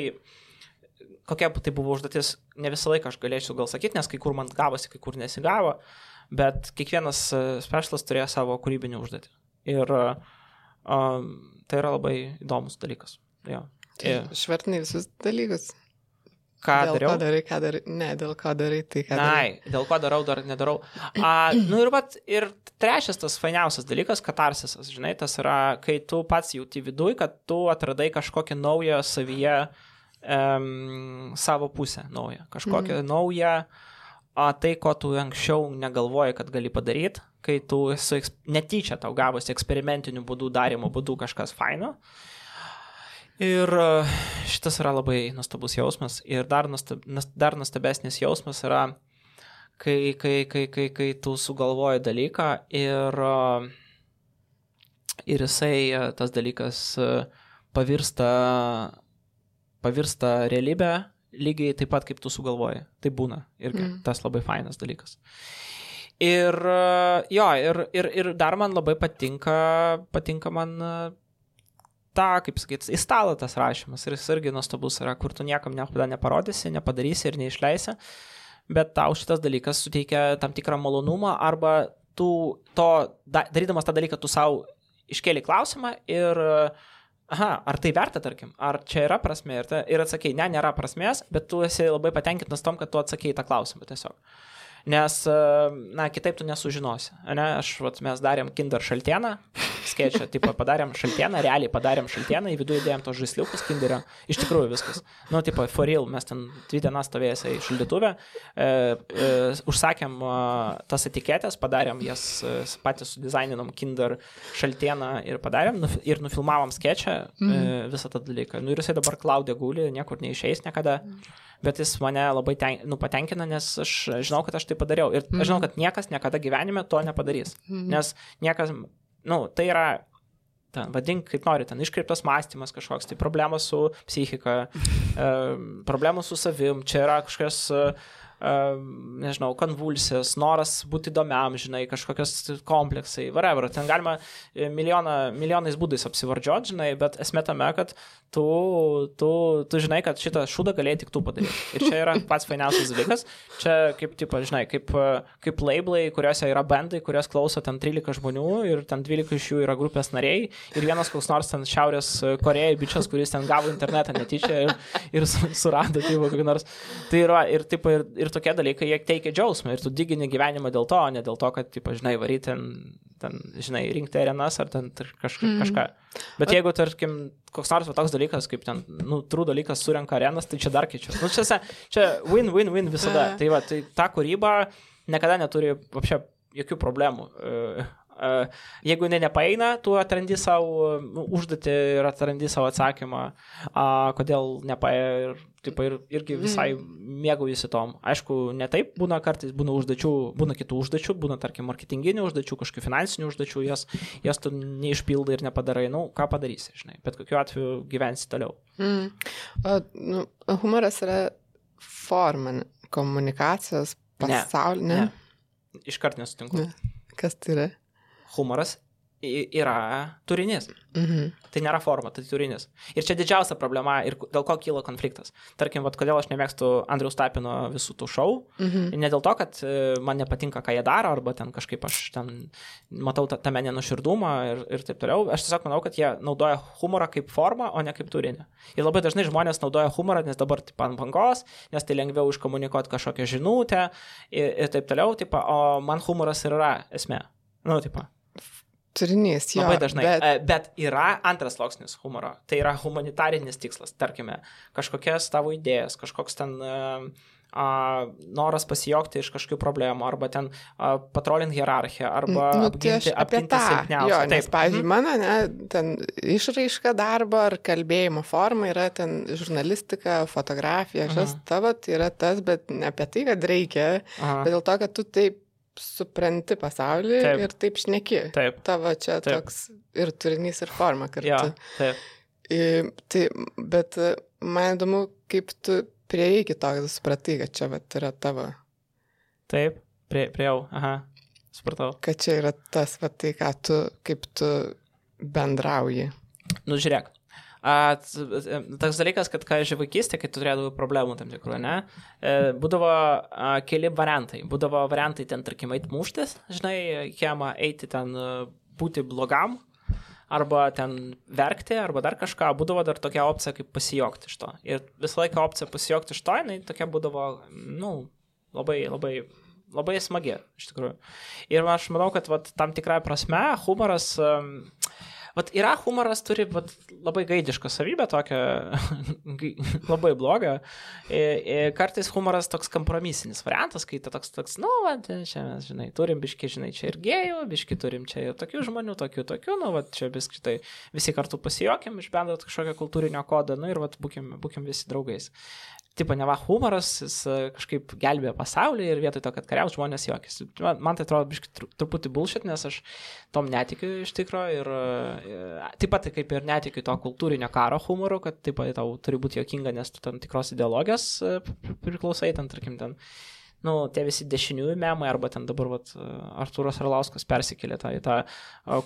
kokia tai buvo užduotis, ne visą laiką aš galėčiau gal sakyti, nes kai kur man gavosi, kai kur nesigavo, bet kiekvienas specialas turėjo savo kūrybinį užduotį. Ir uh, tai yra labai įdomus dalykas. Jo. Tai švartinai visus dalykus. Ką dėl dariau? Ko darai, ką darai, ne, dėl ko darai, tai ką darai. Na, dėl ko darau, dar nedarau. A, nu ir, vat, ir trečias tas fainiausias dalykas, katarsisas, žinai, tas yra, kai tu pats jauti viduj, kad tu atradai kažkokią naują savyje um, savo pusę, naują, kažkokią mhm. naują, a, tai, ko tu anksčiau negalvojai, kad gali padaryti, kai tu netyčia tau gavosi eksperimentiniu būdu, darimo būdu kažkas faino. Ir e, šitas yra labai nuostabus jausmas. Ir dar, nuostab, dar nuostabesnis jausmas yra, kai, kai, kai, kai, kai tu sugalvoji dalyką ir, e, ir jisai, e, tas dalykas pavirsta, pavirsta realybę lygiai taip pat, kaip tu sugalvoji. Tai būna irgi mm. tas labai fainas dalykas. Ir jo, ir, ir, ir dar man labai patinka, patinka man tą, kaip sakyt, į stalą tas rašymas. Ir jis irgi nuostabus yra, kur tu niekam niekada neparodysi, nepadarysi ir neišleisi, bet tau šitas dalykas suteikia tam tikrą malonumą arba tu to, darydamas tą dalyką, tu savo iškėlė klausimą ir aha, ar tai verta, tarkim, ar čia yra prasmė? Ir, ta, ir atsakai, ne, nėra prasmės, bet tu esi labai patenkintas tom, kad tu atsakei tą klausimą tiesiog. Nes, na, kitaip tu nesužinosi. Ne? Aš, vat, mes darėm kinder šaltieną, skečia, [LAUGHS] tipo, padarėm šaltieną, realiai padarėm šaltieną, į vidų įdėjom tos žaisliukus kinderio, iš tikrųjų viskas. Nu, tipo, for real, mes ten dvi dienas stovėjęs į šaldytuvę, e, e, užsakėm e, tas etiketės, padarėm jas e, patys sudizaininam kinder šaltieną ir padarėm nu, ir nufilmavom skečia e, mhm. visą tą dalyką. Nu, ir jisai dabar klaudė guli, niekur neišeis niekada. Bet jis mane labai ten, nu, patenkina, nes aš žinau, kad aš tai padariau. Ir aš žinau, mhm. kad niekas niekada gyvenime to nepadarys. Mhm. Nes niekas nu, tai yra, ten, vadink kaip nori, ten iškreiptas mąstymas kažkoks, tai problemos su psichika, [LAUGHS] e, problemos su savim, čia yra kažkas e, nežinau, konvulsijos, noras būti įdomiam, žinai, kažkokios kompleksai, whatever. Ten galima e, milijoną, milijonais būdais apsivardžioti, žinai, bet esmė tame, kad tu, tu, tu žinai, kad šitą šūdą galėjai tik tu padaryti. Ir čia yra pats fainiausias dalykas. Čia kaip, tipo, žinai, kaip, kaip labelai, kuriuose yra bandai, kurios klauso ten 13 žmonių ir ten 12 iš jų yra grupės nariai ir vienas koks nors ten Šiaurės Korejai bičias, kuris ten gavo internetą netyčia ir, ir surado, tipo, kokį nors. Tai yra ir, tipo, ir, ir tokie dalykai, jie teikia džiaugsmą ir tu digini gyvenimą dėl to, o ne dėl to, kad, tipo, žinai, varyti ten, ten, žinai, rinkti arenas ar ten kaž, mm. kažką. Bet jeigu, tarkim, koks nors toks dalykas, kaip ten, nu, trū dalykas surenka arenas, tai čia dar keičiu. Nu, čia, čia win-win-win visada. Tai va, tai ta kūryba niekada neturi, apšia, jokių problemų. Jeigu jinai nepaeina, tu atrandi savo nu, užduotį ir atrandi savo atsakymą, kodėl nepaeina ir, taip, ir irgi visai mm. mėgaujasi tom. Aišku, ne taip būna kartais, būna užduočių, būna kitų užduočių, būna, tarkim, marketinginių užduočių, kažkokių finansinių užduočių, jas, jas tu neišpildai ir nepadarai, nu, ką padarysi, žinai, bet kokiu atveju gyvensi toliau. Mm. O, nu, humoras yra forma komunikacijos pasaulyje. Ne. ne. Iškart nesutinku. Ne. Kas tai yra? Humoras yra turinys. Mhm. Tai nėra forma, tai turinys. Ir čia didžiausia problema ir dėl ko kyla konfliktas. Tarkim, vat, kodėl aš nemėgstu Andriaus Tapino visų tų šou. Mhm. Ne dėl to, kad e, man nepatinka, ką jie daro, arba ten kažkaip aš ten matau tame nenuširdumą ir, ir taip toliau. Aš tiesiog manau, kad jie naudoja humorą kaip formą, o ne kaip turinį. Ir labai dažnai žmonės naudoja humorą, nes dabar taip ant bangos, nes tai lengviau iškomunikuoti kažkokią žinutę ir, ir taip toliau. Taip, o man humoras ir yra esmė. Nu, taip turinys, jo. Labai dažnai. Bet... E, bet yra antras sluoksnis humoro. Tai yra humanitarinis tikslas. Tarkime, kažkokias tavo idėjas, kažkoks ten uh, uh, noras pasijokti iš kažkokių problemų, arba ten uh, patrolint hierarchiją, arba nu, tai apginti, apie tą. Jo, nes, Taip. pavyzdžiui, mhm. mano, ne, ten išraiška darbo ar kalbėjimo forma yra ten žurnalistika, fotografija, mhm. tavo tai yra tas, bet ne apie tai, kad reikia, Aha. bet dėl to, kad tu taip supranti pasaulį taip. ir taip šneki. Taip. Tavo čia taip. toks ir turinys, ir forma kartu. Ja, taip. I, tai, bet e, man įdomu, kaip tu prieėjai iki to, kad supratai, kad čia vat, yra tavo. Taip, prie, priejau, aha, supratau. Kad čia yra tas, va, tai, ką tu, kaip tu bendrauji. Nu, žiūrėk, A, toks dalykas, kad, žiūrėjau vaikystė, kai tu turėdavai problemų tam tikrų, ne, būdavo a, keli variantai. Būdavo variantai ten, tarkim, eiti muštis, žinai, kiemą eiti ten būti blogam, arba ten verkti, arba dar kažką, būdavo dar tokia opcija kaip pasijokti iš to. Ir visą laiką opcija pasijokti iš to, jinai tokia būdavo, nu, labai, labai, labai smagi, iš tikrųjų. Ir aš manau, kad vat, tam tikrą prasme humoras um, Vat yra humoras, turi vat, labai gaidišką savybę, tokią [LAUGHS] labai blogą. Kartais humoras toks kompromisinis variantas, kai ta toks, toks, nu, va, čia mes, žinai, turim biški, žinai, čia ir gėjų, biški turim čia ir tokių žmonių, tokių, tokių, nu, va, čia biški tai visi kartu pasijokim iš bendro kažkokio kultūrinio kodo, nu ir va, būkim, būkim visi draugais tipo, ne va, humoras, jis e, kažkaip gelbėjo pasaulį ir vietoj to, kad kariaus žmonės juokėsi. Man, tai atrodo biškai truputį bullshit, nes aš tom netikiu iš tikrųjų ir e, taip pat kaip ir netikiu to kultūrinio karo humoru, kad taip pat tau turi būti juokinga, nes tu tam tikros ideologijos e, priklausai, ten, tarkim, ten nu, tie visi dešiniųjų memai, arba ten dabar vat, Artūras Arlauskas persikėlė tą, į tą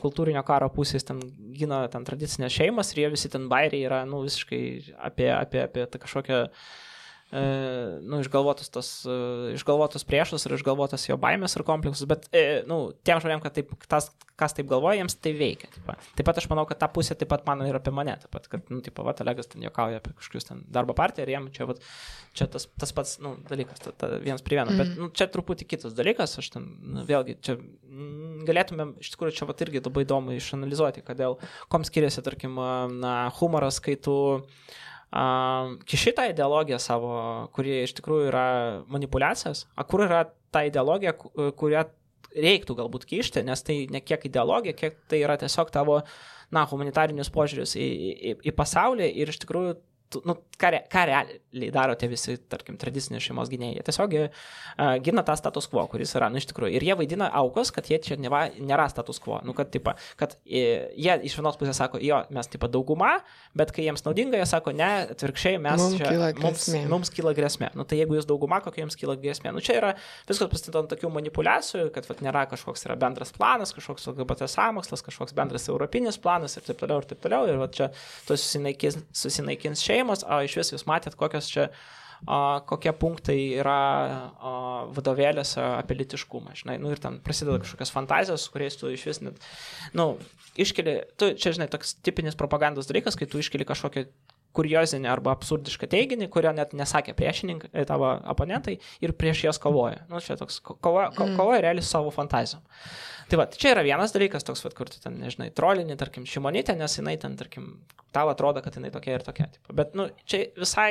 kultūrinio karo pusės, ten gina ten tradicinės šeimas ir jie visi ten bairiai yra, nu, visiškai apie, apie, apie tą kažkokią uh, nu, išgalvotus, tos, e, išgalvotus priešus ir išgalvotas jo baimės ir kompleksus, bet, e, nu, tiem žmonėm, kad taip, tas, kas taip galvoja, jiems tai veikia. Taip, taip pat aš manau, kad ta pusė taip pat mano ir apie mane, taip pat, kad, nu, taip pat, Olegas ten juokauja apie kažkokius ten darbo partiją ir jiem čia, vat, čia tas, tas pats, nu, dalykas, ta, ta, vienas prie vieno, mm. bet, nu, čia truputį kitas dalykas, aš ten, nu, vėlgi, čia mm, galėtumėm, iš tikrųjų, čia, vat, irgi labai įdomu išanalizuoti, kodėl, kom skiriasi, tarkim, na, humoras, kai tu uh, kiši tą ideologiją savo, kuri iš tikrųjų yra manipulacijos, o kur yra ta ideologija, kurią reiktų galbūt kišti, nes tai ne kiek ideologija, kiek tai yra tiesiog tavo, na, humanitarinius požiūrius į, į, į pasaulį ir iš tikrųjų nu, ką, ką realiai daro tie visi, tarkim, tradicinės šeimos gynėjai. Jie tiesiog uh, gina tą status quo, kuris yra, nu, iš tikrųjų. Ir jie vaidina aukos, kad jie čia neva, nėra status quo. Nu, kad, tipo, kad uh, jie iš vienos pusės sako, jo, mes, tipo, dauguma, bet kai jiems naudinga, jie sako, ne, atvirkščiai, mes mums čia, kyla mums, mums kyla grėsmė. Nu, tai jeigu jūs dauguma, kokia jums kyla grėsmė. Nu, čia yra viskas pastatyta ant tokių manipulacijų, kad vat, nėra kažkoks yra bendras planas, kažkoks LGBT sąmokslas, kažkoks bendras europinis planas ir taip toliau ir taip toliau. Ir vat, čia to susinaikins, susinaikins šeimos, o iš vis jūs matėt, kokios čia kokie punktai yra vadovėlėse apie litiškumą, žinai, nu ir ten prasideda kažkokios fantazijos, kuriais tu iš vis net, nu, iškeli, tu čia, žinai, toks tipinis propagandos dalykas, kai tu iškeli kažkokią kuriozinį arba absurdišką teiginį, kurio net nesakė priešininkai, e, tavo oponentai ir prieš jas kovoja. Nu, čia toks kova, ko, mm. kovoja realiai su savo fantazijom. Tai va, čia yra vienas dalykas toks, va, kur tu ten, nežinai, trolinį, tarkim, šimonytę, nes jinai ten, tarkim, tau atrodo, kad jinai tokia ir tokia. Tipo. Bet, nu, čia visai,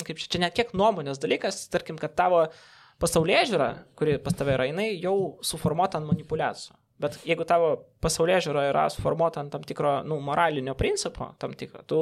kaip čia, čia net kiek nuomonės dalykas, tarkim, kad tavo pasaulyje žiūra, kuri pas tave yra, jinai jau suformuota ant manipulacijų. Bet jeigu tavo pasaulyje žiūra yra suformuota ant tam tikro, nu, moralinio principo, tam tikro, tu,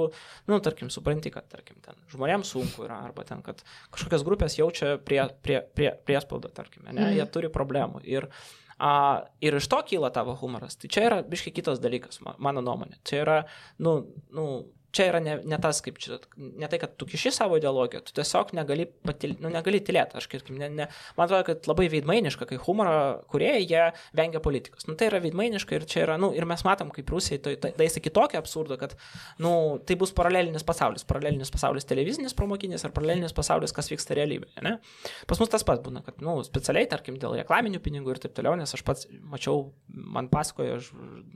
nu, tarkim, supranti, kad, tarkim, ten žmonėms sunku yra, arba ten, kad kažkokios grupės jaučia prie, prie, prie, priespaudą, tarkim, ne, mm. jie turi problemų. Ir, a, ir iš to kyla tavo humoras. Tai čia yra biškai kitas dalykas, mano nuomonė. Čia yra, nu, nu, čia yra ne, ne tas, kaip čia, ne tai, kad tu kiši savo ideologiją, tu tiesiog negali, patil, nu, negali tylėti. Aš kaip, ne, ne, man atrodo, kad labai veidmainiška, kai humoro kurieji, jie vengia politikos. Nu, tai yra veidmainiška ir čia yra, nu, ir mes matom, kaip Rusijai tai daisa tai, kitokį absurdą, kad, nu, tai bus paralelinis pasaulis. Paralelinis pasaulis televizinis pramokinis ar paralelinis pasaulis, kas vyksta realybėje. Ne? Pas mus tas pats būna, kad, nu, specialiai, tarkim, dėl reklaminių pinigų ir taip toliau, nes aš pats mačiau, man pasakojo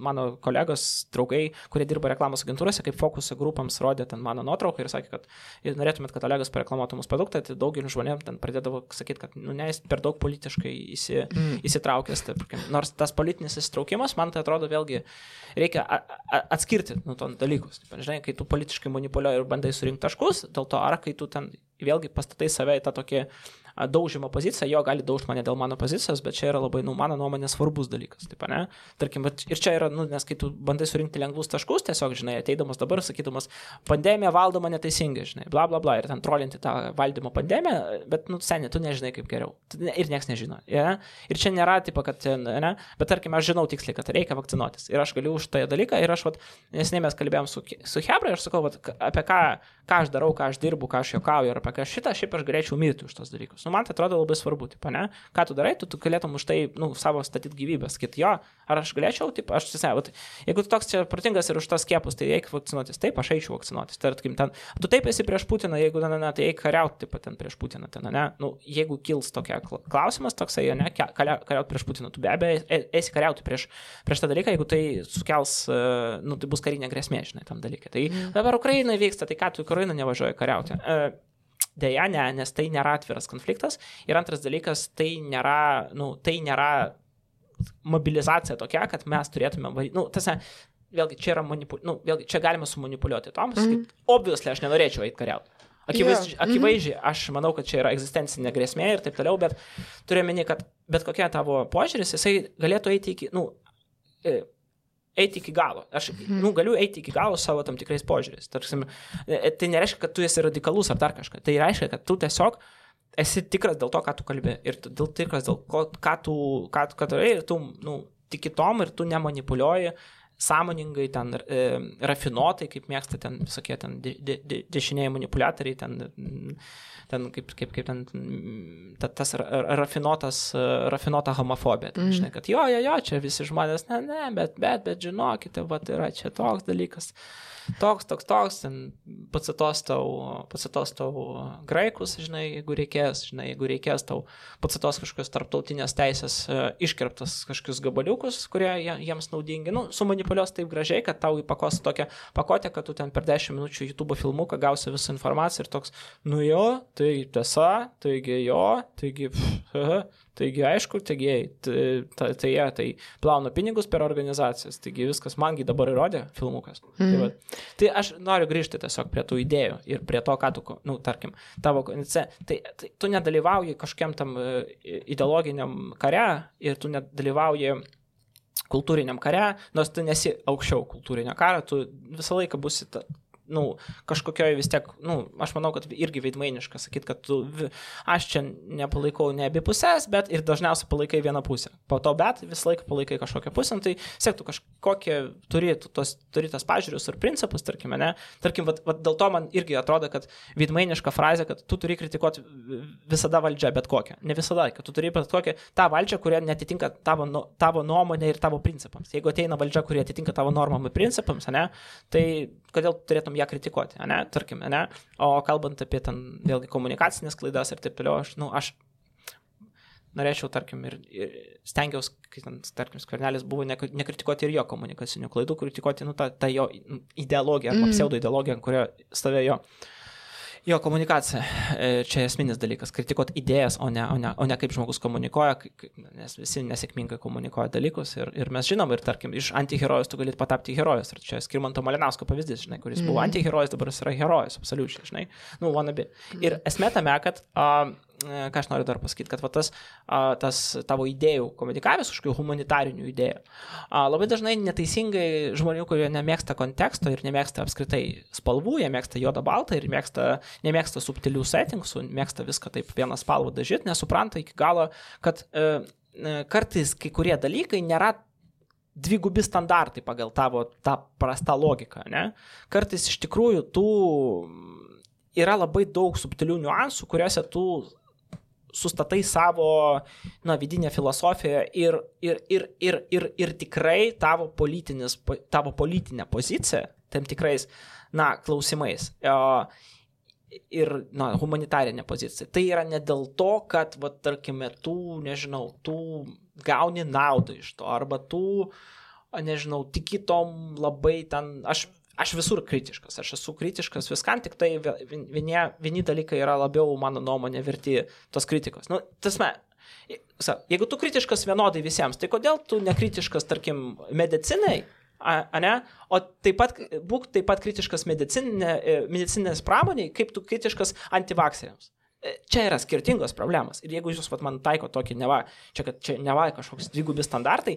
mano kolegos, draugai, kurie dirba reklamos agentūrose, kaip fokusą grupams rodė ten mano nuotrauką ir sakė, kad jei norėtumėt, kad Olegas pareklamuotų mūsų produktą, tai daugeliu žmonėm ten pradėdavo sakyti, kad nu, ne, jis per daug politiškai įsi, mm. įsitraukęs. Tai, nors tas politinis įsitraukimas, man tai atrodo vėlgi, reikia atskirti nuo to dalykus. Taip, žinai, kai tu politiškai manipuliuoji ir bandai surinkti taškus, dėl to ar kai tu ten vėlgi pastatai save į tą tokį daužimo poziciją, jo gali daužti mane dėl mano pozicijos, bet čia yra labai, nu, mano nuomonė svarbus dalykas. Taip, ne? Tarkim, ir čia yra, nu, nes kai tu bandai surinkti lengvus taškus, tiesiog, žinai, ateidamas dabar, sakydamas, pandemija valdoma neteisingai, žinai, bla bla bla, ir ten trolinti tą valdymo pandemiją, bet, nu, seniai, tu nežinai kaip geriau. Ir niekas nežino. Ja? Ir čia nėra, tipo, kad, ne, bet tarkim, aš žinau tiksliai, kad reikia vakcinuotis. Ir aš galiu už tą dalyką, ir aš, vat, nesiniai mes kalbėjom su, su Hebra, ir aš sakau, vat, apie ką, ką aš darau, ką aš dirbu, ką aš juokauju, ir apie ką šitą, šiaip aš galėčiau mirti už tos dalykus nu, man tai atrodo labai svarbu, taip, ne? Ką tu darai, tu, tu galėtum už tai, nu, savo statyti gyvybę, sakyti, jo, ar aš galėčiau, taip, aš tiesiog, jeigu tu toks čia protingas ir už tos skiepus, tai eik vakcinuotis, taip, aš eičiau vakcinuotis, tarkim, ten, tu taip esi prieš Putiną, jeigu, ne, ne, tai eik kariauti, taip ten prieš Putiną, ten, ne, nu, jeigu kils tokia klausimas, toksai, ne, kariauti prieš Putiną, tu be abejo esi kariauti prieš, prieš tą dalyką, jeigu tai sukels, e, nu, tai bus karinė grėsmė, žinai, tam dalykui. Tai mm. dabar Ukraina vyksta, tai ką tu Ukraina nevažiuoja kariauti. Deja, ne, nes tai nėra atviras konfliktas. Ir antras dalykas, tai nėra, nu, tai nėra mobilizacija tokia, kad mes turėtume, nu, tasme, vėlgi čia manipuliuoti, nu, vėlgi čia galima sumanipuliuoti Tomas, mm -hmm. obviously aš nenorėčiau eiti kariauti. Akivaizdžiai, yeah. akivaizdžiai mm -hmm. aš manau, kad čia yra egzistencinė grėsmė ir taip toliau, bet turiu meni, kad bet kokia tavo požiūris, jisai galėtų eiti iki, nu, e, eiti iki galo. Aš mhm. nu, galiu eiti iki galo savo tam tikrais požiūriais. Tarsim, e, tai nereiškia, kad tu esi radikalus ar dar kažką. Tai reiškia, kad tu tiesiog esi tikras dėl to, ką tu kalbė. Ir dėl tikras dėl ko, ką tu, ką, ką tu darai. Ir tu nu, tiki tom ir tu nemanipuliuoji sąmoningai, ten e, rafinuotai, kaip mėgsta ten visokie ten de, de, de, dešiniai manipuliatoriai, ten, ten kaip, kaip, kaip ten ta, tas rafinuotas, rafinuota homofobija. Ten, mm. žinai, kad jo, jo, jo, čia visi žmonės, ne, ne, bet, bet, bet žinokite, va, yra čia toks dalykas toks, toks, toks, ten pacitos tau, pacitos tau graikus, žinai, jeigu reikės, žinai, jeigu reikės tau pacitos kažkokios tarptautinės teisės e, iškirptas kažkokius gabaliukus, kurie jiems naudingi, nu, sumanipuliuos taip gražiai, kad tau įpakos tokią pakotę, kad tu ten per 10 minučių YouTube filmuką gausi visą informaciją ir toks, nu jo, tai tiesa, taigi jo, taigi, pff, Taigi, aišku, taigi, tai, tai, tai jie tai plauna pinigus per organizacijas, taigi viskas mangi dabar įrodė filmukas. Mm. Tai, mhm. va, tai aš noriu grįžti tiesiog prie tų idėjų ir prie to, ką tu, nu, tarkim, tavo, tai, tai tu nedalyvauji kažkiam tam e, ideologiniam kare ir tu nedalyvauji kultūriniam kare, nors tu nesi aukščiau kultūrinio karo, tu visą laiką busi ta, nu, kažkokioj vis tiek, nu, aš manau, kad irgi veidmainiška sakyti, kad tu, aš čia nepalaikau ne abi pusės, bet ir dažniausiai palaikai vieną pusę. Po to, bet visą laiką palaikai kažkokią pusę, nu, tai siektų kažkokie, turi, tos, turi tas pažiūrius ir principus, tarkime, ne. Tarkim, vat, vat dėl to man irgi atrodo, kad veidmainiška frazė, kad tu turi kritikuoti visada valdžią, bet kokią. Ne visada, kad tu turi bet kokią tą valdžią, kurie netitinka tavo, tavo nuomonė ir tavo principams. Jeigu ateina valdžia, kurie atitinka tavo normam ir principams, ne, tai kodėl turėtum ją kritikuoti, ne, tarkim, ne, o kalbant apie ten vėlgi komunikacinės klaidas ir taip toliau, aš, nu, aš norėčiau, tarkim, ir, ir stengiausi, kai ten, tarkim, skvernelis buvo nekritikuoti ir jo komunikacinių klaidų, kritikuoti, nu, tą, tą jo ideologiją arba mm. pseudo ideologiją, kurio stovėjo jo Jo, komunikacija. E, čia esminis dalykas. Kritikuoti idėjas, o ne, o, ne, o ne kaip žmogus komunikuoja, nes visi nesėkmingai komunikuoja dalykus. Ir, ir mes žinom, ir tarkim, iš antiherojus tu galėt patapti herojus. Ir čia Skirmanto Malinausko pavyzdys, žinai, kuris buvo mm. antiherojus, dabar jis yra herojus, absoliučiai, žinai. Nu, wannabe. Ir esmė tame, kad e, ką aš noriu dar pasakyti, kad va, tas, tas tavo idėjų komunikavimas, kažkokių humanitarinių idėjų, labai dažnai neteisingai žmonių, kurie nemėgsta konteksto ir nemėgsta apskritai spalvų, jie mėgsta juodą baltą ir mėgsta, nemėgsta subtilių settingsų, mėgsta viską taip vieną spalvą dažyti, nesupranta iki galo, kad e, e kartais kai kurie dalykai nėra dvigubi standartai pagal tavo tą prastą logiką, ne? Kartais iš tikrųjų tų yra labai daug subtilių niuansų, kuriuose tu sustatai savo na, vidinę filosofiją ir, ir, ir, ir, ir, ir tikrai tavo, tavo politinę poziciją tam tikrais na, klausimais. Ir na, humanitarinė pozicija. Tai yra ne dėl to, kad, va, tarkime, tu, nežinau, tu gauni naudą iš to, arba tu, nežinau, tiki tom labai ten, aš aš visur kritiškas, aš esu kritiškas viskam, tik tai vieni, vieni dalykai yra labiau, mano nuomonė, verti tos kritikos. Nu, tasme, jeigu tu kritiškas vienodai visiems, tai kodėl tu nekritiškas, tarkim, medicinai, a, a ne? O taip pat būk taip pat kritiškas medicinė, e, medicinės pramoniai, kaip tu kritiškas antivakseriams. Čia yra skirtingos problemos. Ir jeigu jūs vat, man taiko tokį, neva, čia, kad čia neva kažkoks dvigubi standartai,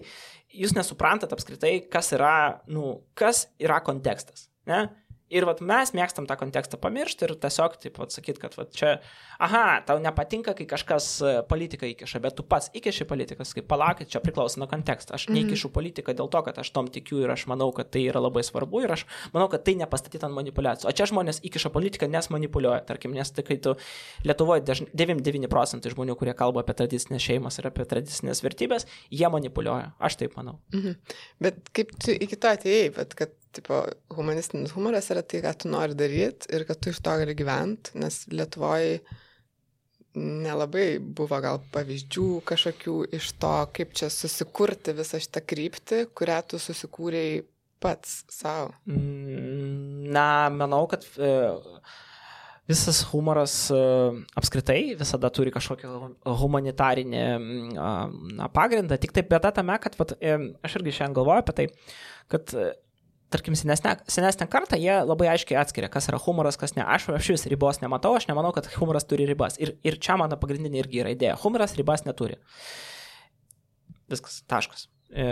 jūs nesuprantat apskritai, kas yra, nu, kas yra kontekstas. Ne? Ir vat, mes mėgstam tą kontekstą pamiršti ir tiesiog taip atsakyti, kad vat, čia, aha, tau nepatinka, kai kažkas e, politiką įkiša, bet tu pats įkiši politikas, kaip palaukit, čia priklauso nuo konteksto. Aš neįkišu mhm. politiką dėl to, kad aš tom tikiu ir aš manau, kad tai yra labai svarbu ir aš manau, kad tai nepastatyta ant manipulacijų. O čia žmonės įkiša politiką, nes manipuliuoja, tarkim, nes tai kai tu Lietuvoje 99 procentai žmonių, kurie kalba apie tradicinės šeimas ir apie tradicinės vertybės, jie manipuliuoja. Aš taip manau. Mhm. Bet kaip tu iki to atėjai, bet kad tipo, humanistinis humoras yra tai, ką tu nori daryti ir kad tu iš to gali gyventi, nes Lietuvoje nelabai buvo gal pavyzdžių kažkokių iš to, kaip čia susikurti visą šitą kryptį, kurią tu susikūrėjai pats savo. Mm, na, manau, kad e, visas humoras e, apskritai visada turi kažkokį humanitarinį na, pagrindą, tik taip bėda tame, kad vat, e, aš irgi šiandien galvoju apie tai, kad tarkim, senesnė, senesnė karta, jie labai aiškiai atskiria, kas yra humoras, kas ne. Aš aš vis ribos nematau, aš nemanau, kad humoras turi ribas. Ir, ir čia mano pagrindinė irgi yra idėja. Humoras ribas neturi. Viskas, taškas. E,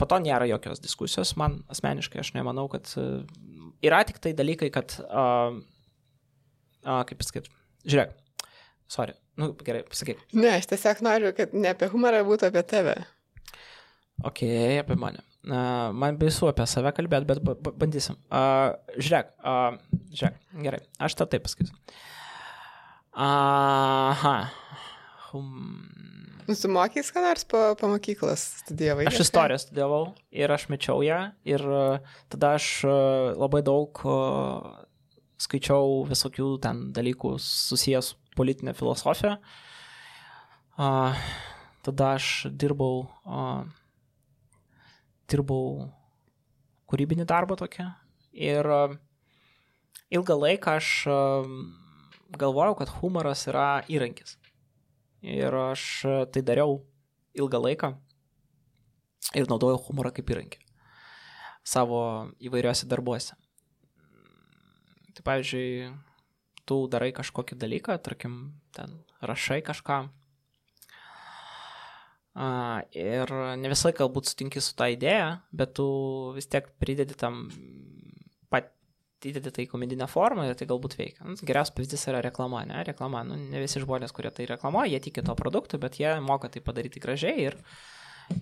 po to nėra jokios diskusijos, man asmeniškai aš nemanau, kad e, yra tik tai dalykai, kad, a, a, kaip pasakyti, žiūrėk, sorry, nu gerai, pasakyk. Ne, aš tiesiog noriu, kad ne apie humorą būtų apie tave. Ok, apie mane. Man baisu apie save kalbėti, bet bandysim. Žiūrėk, žiūrėk, gerai, aš tą taip pasakysiu. Aha. Hum. Nusimokys, ką nors po, po mokyklos studijavai? Aš istoriją studijavau ir aš mečiau ją ir tada aš labai daug skaičiau visokių ten dalykų susijęs su politinė filosofija. Tada aš dirbau dirbau kūrybinį darbą tokią. Ir e, ilgą laiką aš e, galvojau, kad humoras yra įrankis. Ir aš e, tai dariau ilgą laiką ir naudojau humorą kaip įrankį savo įvairiuose darbuose. Tai pavyzdžiui, tu darai kažkokį dalyką, tarkim, ten rašai kažką, ir ne visai galbūt sutinki su tą idėją, bet tu vis tiek pridedi tam, pat įdedi tai komedinę formą ir tai galbūt veikia. Nu, geriausias pavyzdys yra reklama, ne? Reklama, nu, ne visi žmonės, kurie tai reklamuoja, jie tiki to produktu, bet jie moka tai padaryti gražiai ir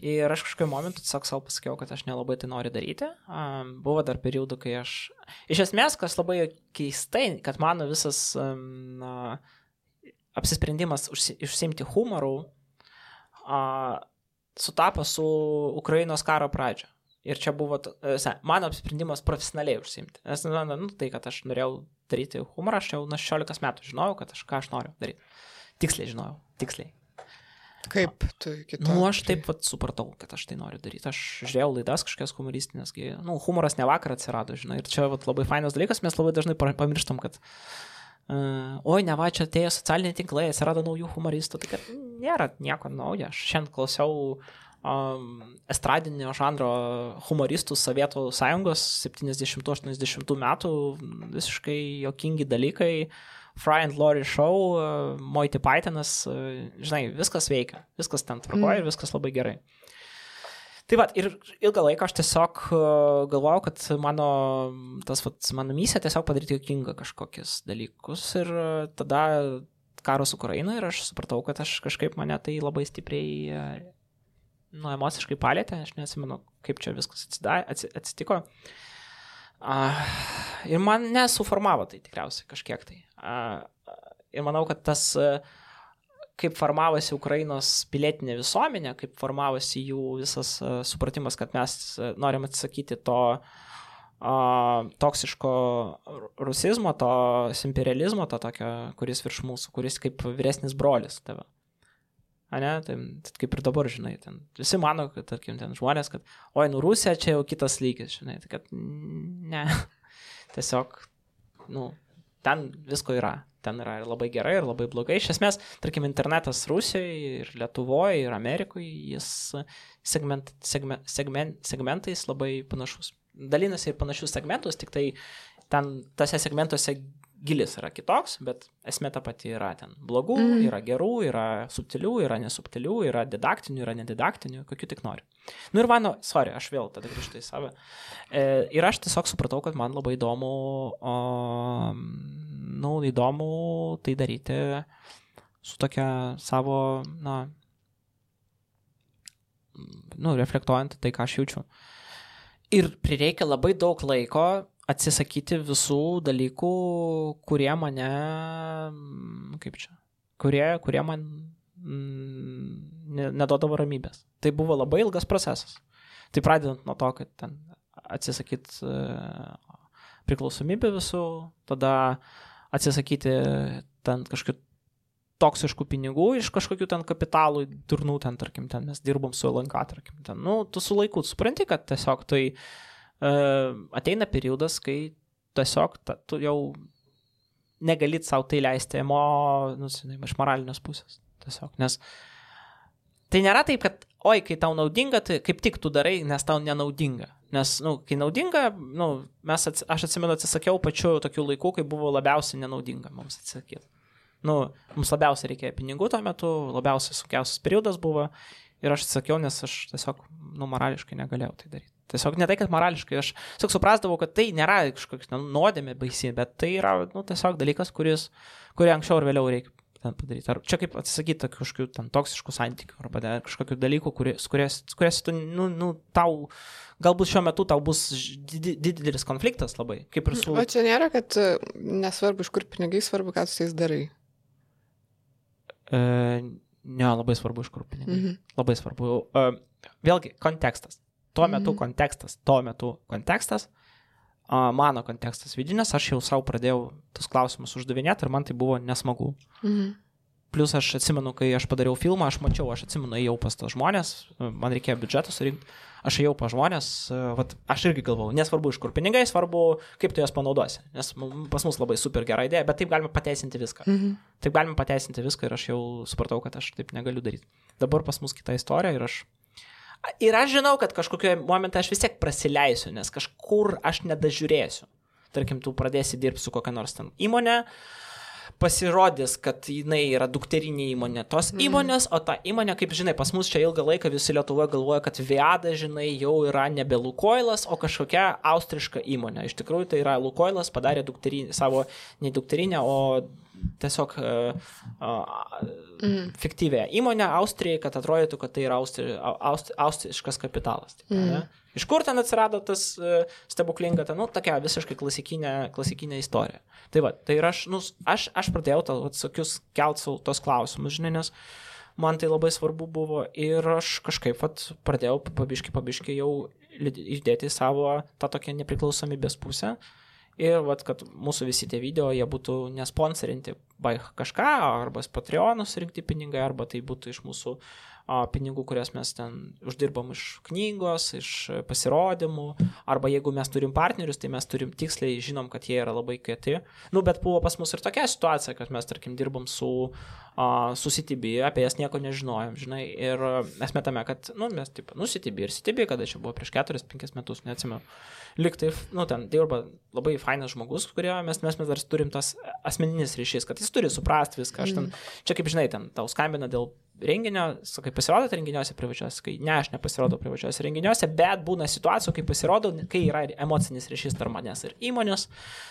Ir aš kažkokiu momentu tiesiog savo pasakiau, kad aš nelabai tai noriu daryti. Um, buvo dar periodų, kai aš... Iš esmės, kas labai keistai, kad mano visas um, uh, apsisprendimas užsi, užsimti humoru a, sutapo su Ukrainos karo pradžia. Ir čia buvo e, mano apsisprendimas profesionaliai užsimti. Nes, nu, nu, tai, kad aš norėjau daryti humorą, aš jau nuo 16 metų žinojau, kad aš ką aš noriu daryti. Tiksliai žinojau, tiksliai. Kaip tu iki to? Nu, aš taip pat supratau, kad aš tai noriu daryti. Aš žiūrėjau laidas kažkokias humoristinės, nu, humoras ne vakar atsirado, žinai. Ir čia vat, labai fainas dalykas, mes labai dažnai pamirštam, kad Uh, oi, ne va, čia atėjo socialiniai tinklai, atsirado naujų humoristų, tai kad nėra nieko naujo. Aš šiandien klausiau um, estradinio žanro humoristų Sovietų sąjungos 70-80 metų, visiškai jokingi dalykai, Fry and Laurie show, uh, Moiti Pythonas, uh, žinai, viskas veikia, viskas ten tvarkoja mm. ir viskas labai gerai. Tai va, ir ilgą laiką aš tiesiog uh, galvojau, kad mano, tas, vat, mano misija tiesiog padaryti jokingą kažkokius dalykus ir uh, tada karas Ukrainoje ir aš supratau, kad aš kažkaip mane tai labai stipriai, nu, emociškai palėtė, aš nesimenu, kaip čia viskas atsitiko. Uh, ir man nesuformavo tai tikriausiai kažkiek tai. Uh, ir manau, kad tas uh, kaip formavosi Ukrainos pilietinė visuomenė, kaip formavosi jų visas uh, supratimas, kad mes uh, norim atsisakyti to toksiško rusizmo, to imperializmo, to tokio, kuris virš mūsų, kuris kaip vyresnis brolis tave. A ne, tai kaip ir dabar, žinai, ten visi mano, kad, tarkim, ten žmonės, kad, oi, nu Rusija čia jau kitas lygis, žinai, tai kad ne, [LAUGHS] tiesiog, nu, ten visko yra ten yra ir labai gerai, ir labai blogai. Iš esmės, tarkim, internetas Rusijoje ir Lietuvoje ir Amerikoje, jis segment, segment, segment, segmentais labai panašus. Dalinasi ir panašius segmentus, tik tai ten tose segmentuose gilis yra kitoks, bet esmė ta pati yra ten blogų, mm. yra gerų, yra subtilių, yra nesubtilių, yra didaktinių, yra nedidaktinių, kokių tik nori. Nu ir mano, sorry, aš vėl tada grįžtu į save. E, ir aš tiesiog supratau, kad man labai įdomu, o, nu, įdomu tai daryti su tokia savo, na, nu, reflektuojant tai, ką aš jaučiu. Ir prireikia labai daug laiko atsisakyti visų dalykų, kurie mane, kaip čia, kurie, kurie man mm, nedodavo ramybės. Tai buvo labai ilgas procesas. Tai pradedant nuo to, kad ten atsisakyti e, priklausomybę visų, tada atsisakyti ten kažkokių toksiškų pinigų iš kažkokių ten kapitalų, turnų ten, tarkim, ten mes dirbom su LNK, tarkim, ten, nu, tu su laiku supranti, kad tiesiog tai uh, ateina periodas, kai tiesiog ta, tu jau negalit savo tai leisti emo, nu, iš moralinės pusės. Tiesiog, nes tai nėra taip, kad, oi, kai tau naudinga, tai kaip tik tu darai, nes tau nenaudinga. Nes, na, nu, kai naudinga, nu, mes, ats, aš atsimenu, atsisakiau pačiu tokiu laiku, kai buvo labiausiai nenaudinga mums atsisakyti. Nu, mums labiausiai reikėjo pinigų tuo metu, labiausiai sunkiausias periodas buvo ir aš atsisakiau, nes aš tiesiog, nu, morališkai negalėjau tai daryti. Tiesiog ne tai, kad morališkai, aš tiesiog suprasdavau, kad tai nėra kažkoks nu, nuodėmė baisi, bet tai yra nu, tiesiog dalykas, kuris, kurį anksčiau ar vėliau reikia padaryti. Ar čia kaip atsisakyti kažkokių ten toksiškų santykių arba kažkokių dalykų, kuris, kurias, kurias tu, nu, nu, tau, galbūt šiuo metu tau bus didelis konfliktas labai, kaip ir su... O čia nėra, kad e, nesvarbu, iš kur pinigai, svarbu, ką su jais darai. E, ne, labai svarbu, iš kur pinigai. Mhm. Labai svarbu. E, vėlgi, kontekstas tuo metu mhm. kontekstas, tuo metu kontekstas, a, mano kontekstas vidinės, aš jau savo pradėjau tus klausimus uždavinėti ir man tai buvo nesmagu. Mhm. Plus aš atsimenu, kai aš padariau filmą, aš mačiau, aš atsimenu, ėjau pas tos žmonės, man reikėjo biudžetą surinkti, aš ėjau pas žmonės, vat, aš irgi galvau, nesvarbu iš kur pinigai, svarbu, kaip tu jas panaudosi. Nes pas mus labai super gera idėja, bet taip galime pateisinti viską. Mhm. Taip galime pateisinti viską ir aš jau supratau, kad aš taip negaliu daryti. Dabar pas mus kita istorija ir aš Ir aš žinau, kad kažkokiu momentu aš vis tiek prasileisiu, nes kažkur aš nedažiūrėsiu. Tarkim, tu pradėsi dirbti su kokia nors ten įmonė, pasirodys, kad jinai yra dukterinė įmonė tos mm. įmonės, o ta įmonė, kaip žinai, pas mus čia ilgą laiką visi Lietuvoje galvoja, kad Viada, žinai, jau yra nebe Lukoilas, o kažkokia austriška įmonė. Iš tikrųjų, tai yra Lukoilas padarė dukterinį, savo ne dukterinę, o tiesiog uh, uh, mm. fiktyvę įmonę Austrijai, kad atrodytų, kad tai yra austri, aust, austriškas kapitalas. Taip, mm. ne? Iš kur ten atsirado tas uh, stebuklinga, ta, nu, tokia visiškai klasikinė, klasikinė istorija. Tai va, tai ir aš, nu, aš, aš pradėjau to, atsakius, kelt savo tos klausimus, žinai, nes man tai labai svarbu buvo ir aš kažkaip vat, pradėjau pabiški, pabiški jau išdėti savo tą tokią nepriklausomybės pusę. Uh, Ir vat, kad mūsų visi tie video, jie būtų nesponsorinti by kažką, arba Patreonus rinkti pinigai, arba tai būtų iš mūsų a, pinigų, kurias mes ten uždirbam iš knygos, iš pasirodymų, arba jeigu mes turim partnerius, tai mes turim tiksliai, žinom, kad jie yra labai kieti. Nu, bet buvo pas mus ir tokia situacija, kad mes, tarkim, dirbam su, a, su CTB, apie jas nieko nežinojom, žinai, ir mes metame, kad, nu, mes, taip, nu, CTB ir CTB, kada čia buvo prieš 4-5 metus, neatsimenu. Liktai, nu, ten dirba labai fainas žmogus, kurio mes, mes, mes dar turim tas asmeninis ryšys, kad jis turi suprasti viską. Aš ten, čia kaip žinai, ten tau skambina dėl renginio, sakai, pasirodote renginiuose privačiuose, kai ne, aš nepasirodau privačiuose renginiuose, bet būna situacijų, kai pasirodau, kai yra emocinis ryšys tarp manęs ir įmonės,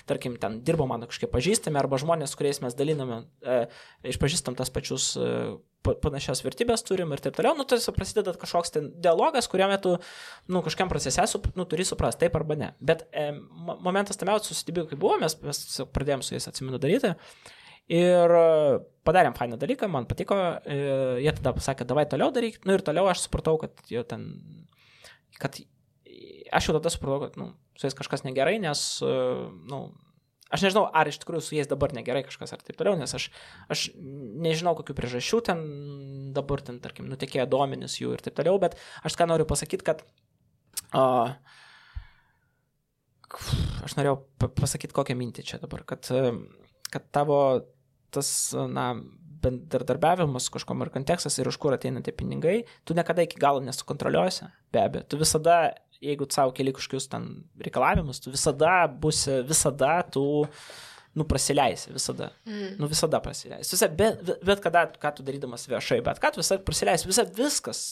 tarkim, ten dirbo mano kažkiek pažįstami arba žmonės, kuriais mes daliname, e, išpažįstam tas pačius e, panašias vertybės turim ir taip toliau, nu, tai prasideda kažkoks ten dialogas, kurio metu, nu, kažkam procese, nu, turi suprasti taip arba ne. Bet e, momentas tamiausias susidibėjo, kai buvo, mes, mes pradėjom su jais atsiminu daryti. Ir padarėm fainą dalyką, man patiko, e, jie tada pasakė, davai toliau daryk, nu ir toliau aš supratau, kad jau ten, kad aš jau tada supratau, kad, nu, su jais kažkas negerai, nes, e, nu, aš nežinau, ar iš tikrųjų su jais dabar negerai kažkas ar taip toliau, nes aš, aš nežinau, kokių priežasčių ten dabar ten, tarkim, nutekėjo duomenys jų ir taip toliau, bet aš ką noriu pasakyti, kad uh, aš norėjau pasakyti kokią mintį čia dabar, kad, kad tavo tas, na, bendradarbiavimas kažkom ir kontekstas ir iš kur ateina tie pinigai, tu niekada iki galo nesukontroliuosi, be abejo. Tu visada, jeigu savo keli kažkokius ten reikalavimus, tu visada busi, visada tu... Uh, nu, prasileisi visada. Mm. Nu, visada prasileisi. Visa, bet, bet kada, ką tu darydamas viešai, bet ką tu visada prasileisi, visa, viskas.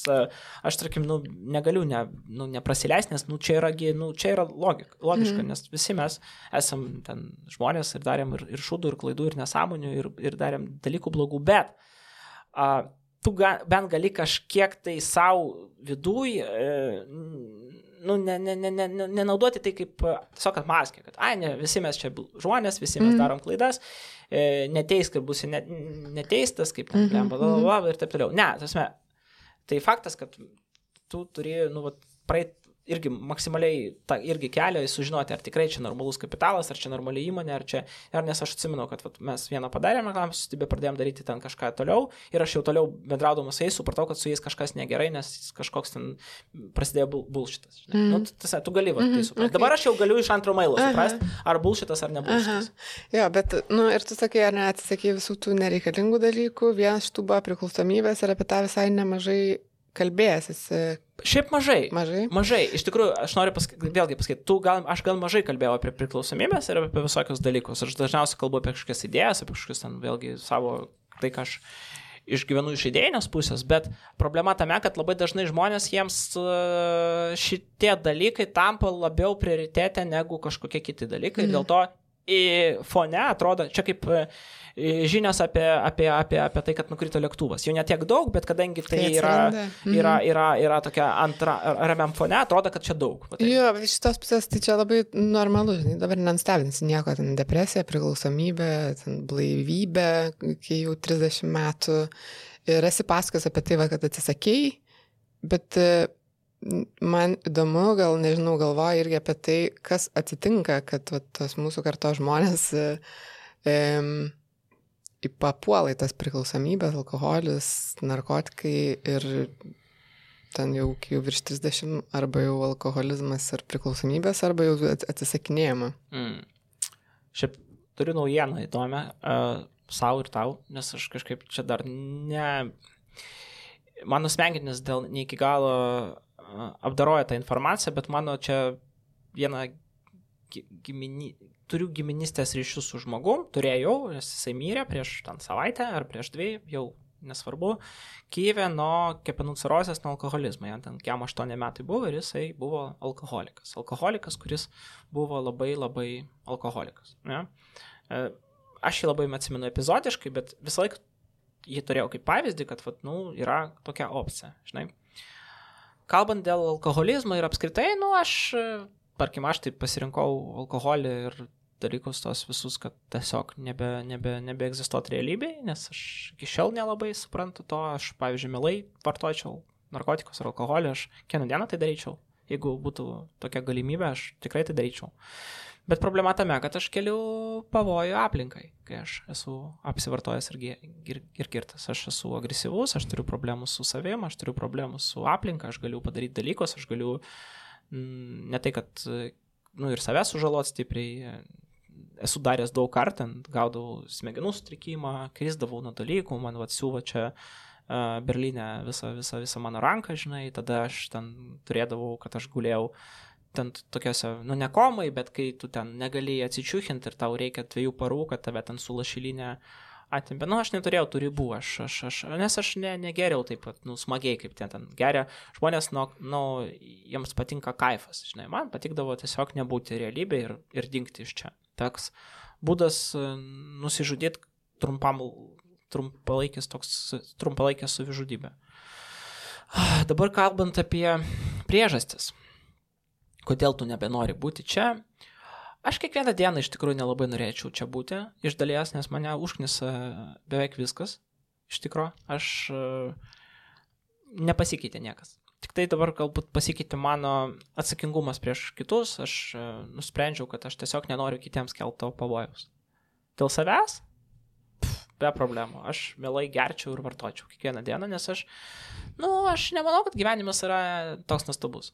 Aš, tarkim, nu, negaliu ne, nu, neprasileisti, nes, nu, čia yra, nu, čia yra logika, logiška, mm. nes visi mes esam ten žmonės ir darėm ir, ir šūdų, ir klaidų, ir nesąmonių, ir, ir darėm dalykų blogų, bet a, tu ga, bent gali kažkiek tai savo viduj e, nu, nenaudoti ne, ne, ne, ne tai kaip tiesiog atmaskė, kad, ai, ne, visi mes čia žmonės, visi mes mm. darom klaidas, e, neteis, kad būsi ne, neteistas, kaip ten, mm -hmm. ir taip toliau. Ne, tas mes, tai faktas, kad tu turi, nu, praeit irgi maksimaliai tą irgi kelią sužinoti, ar tikrai čia normalus kapitalas, ar čia normali įmonė, ar čia, ar nes aš atsimenu, kad vat, mes vieną padarėme reklamą, susitibė, pradėjome daryti ten kažką toliau ir aš jau toliau bendraudamas su jais supratau, kad su jais kažkas negerai, nes kažkoks ten prasidėjo bulšitas. Mm. Nu, tas, tu gali vat, tai mhm, suprasti. Okay. Dabar aš jau galiu iš antro mailo suprasti, ar bulšitas ar ne bulšitas. Jo, bet, nu, ir tu sakai, ar neatsisakė visų tų nereikalingų dalykų, vienas iš tų buvo priklausomybės ir apie tą visai nemažai kalbėjęs esi? Šiaip mažai. Mažai. Mažai. Iš tikrųjų, aš noriu pasak... vėlgi pasakyti, tu gal, aš gal mažai kalbėjau apie priklausomybės ir apie visokius dalykus. Aš dažniausiai kalbu apie kažkokias idėjas, apie kažkokius ten vėlgi savo, tai ką aš išgyvenu iš idėjinės pusės, bet problema tame, kad labai dažnai žmonės jiems e, šitie dalykai tampa labiau prioritete negu kažkokie kiti dalykai. Mm. Dėl to į fone atrodo, čia kaip e, žinios apie, apie, apie, apie tai, kad nukrito lėktuvas. Jų netiek daug, bet kadangi tai, tai yra, mhm. yra, yra, yra tokia antra, ramiam fone, atrodo, kad čia daug. Tai. Jo, iš tos pusės tai čia labai normalu, žinai, dabar nenstebinsi nieko, ten depresija, priklausomybė, ten blaivybė, kai jau 30 metų ir esi pasakos apie tai, va, kad atsisakėjai, bet man įdomu, gal nežinau, galvoju irgi apie tai, kas atsitinka, kad va, tos mūsų karto žmonės e, e, papuola į tas priklausomybės, alkoholis, narkotikai ir ten jau, jau virš 30 arba jau alkoholizmas ir priklausomybės, arba jau atsisakinėjama. Mm. Šiaip turiu naujieną įdomią uh, savo ir tau, nes aš kažkaip čia dar ne... Mano smegenis dėl ne iki galo apdaroja tą informaciją, bet mano čia viena gimini, turiu giminystės ryšius su žmogum, turėjau, nes jisai mirė prieš ten savaitę ar prieš dvi, jau nesvarbu, Kyivė nuo kepenų cirozės, nuo alkoholizmo. Jam ten kiam 8 metai buvo ir jisai buvo alkoholikas. Alkoholikas, kuris buvo labai labai alkoholikas. Ne? E, aš jį labai atsimenu epizodiškai, bet visą laiką jį turėjau kaip pavyzdį, kad, vat, nu, yra tokia opcija, žinai kalbant dėl alkoholizmo ir apskritai, nu, aš, tarkim, aš tai pasirinkau alkoholį ir dalykus tos visus, kad tiesiog nebe, nebe, nebeegzistuot realybėje, nes aš iki šiol nelabai suprantu to, aš, pavyzdžiui, mielai vartočiau narkotikus ar alkoholį, aš kiekvieną dieną tai daryčiau. Jeigu būtų tokia galimybė, aš tikrai tai daryčiau. Bet problema tame, kad aš keliu pavojų aplinkai, kai aš esu apsivartojęs ir, ir, ir girtas. Aš esu agresyvus, aš turiu problemų su savim, aš turiu problemų su aplinka, aš galiu padaryti dalykus, aš galiu mm, ne tai, kad nu, ir savęs sužalot stipriai, esu daręs daug kartų, gaudavau smegenų sutrikimą, krisdavau nuo dalykų, man vad siūva čia uh, Berlyne visą, visą, visą mano ranką, žinai, tada aš ten turėdavau, kad aš guliau ten tokiuose, nu ne komai, bet kai tu ten negalėjai atsičiūchinti ir tau reikia dviejų parų, kad tave ten su lašilinė atimė. Nu, aš neturėjau tų ribų, aš, aš, aš, nes aš ne, negeriau taip pat, nu, smagiai, kaip ten, ten geria. Žmonės, nu, nu, jiems patinka kaifas, žinai, man patikdavo tiesiog nebūti realybė ir, ir dingti iš čia. Toks būdas e, nusižudyti trumpam, trumpalaikis toks, trumpalaikė savižudybė. Dabar kalbant apie priežastis kodėl tu nebenori būti čia. Aš kiekvieną dieną iš tikrųjų nelabai norėčiau čia būti, iš dalies, nes mane užknisa beveik viskas. Iš tikrųjų, aš e, nepasikeitė niekas. Tik tai dabar galbūt pasikeitė mano atsakingumas prieš kitus, aš e, nusprendžiau, kad aš tiesiog nenoriu kitiems kelto pavojus. Dėl savęs? Pff, be problemų. Aš mielai gerčiau ir vartočiau kiekvieną dieną, nes aš, na, nu, aš nemanau, kad gyvenimas yra toks nuostabus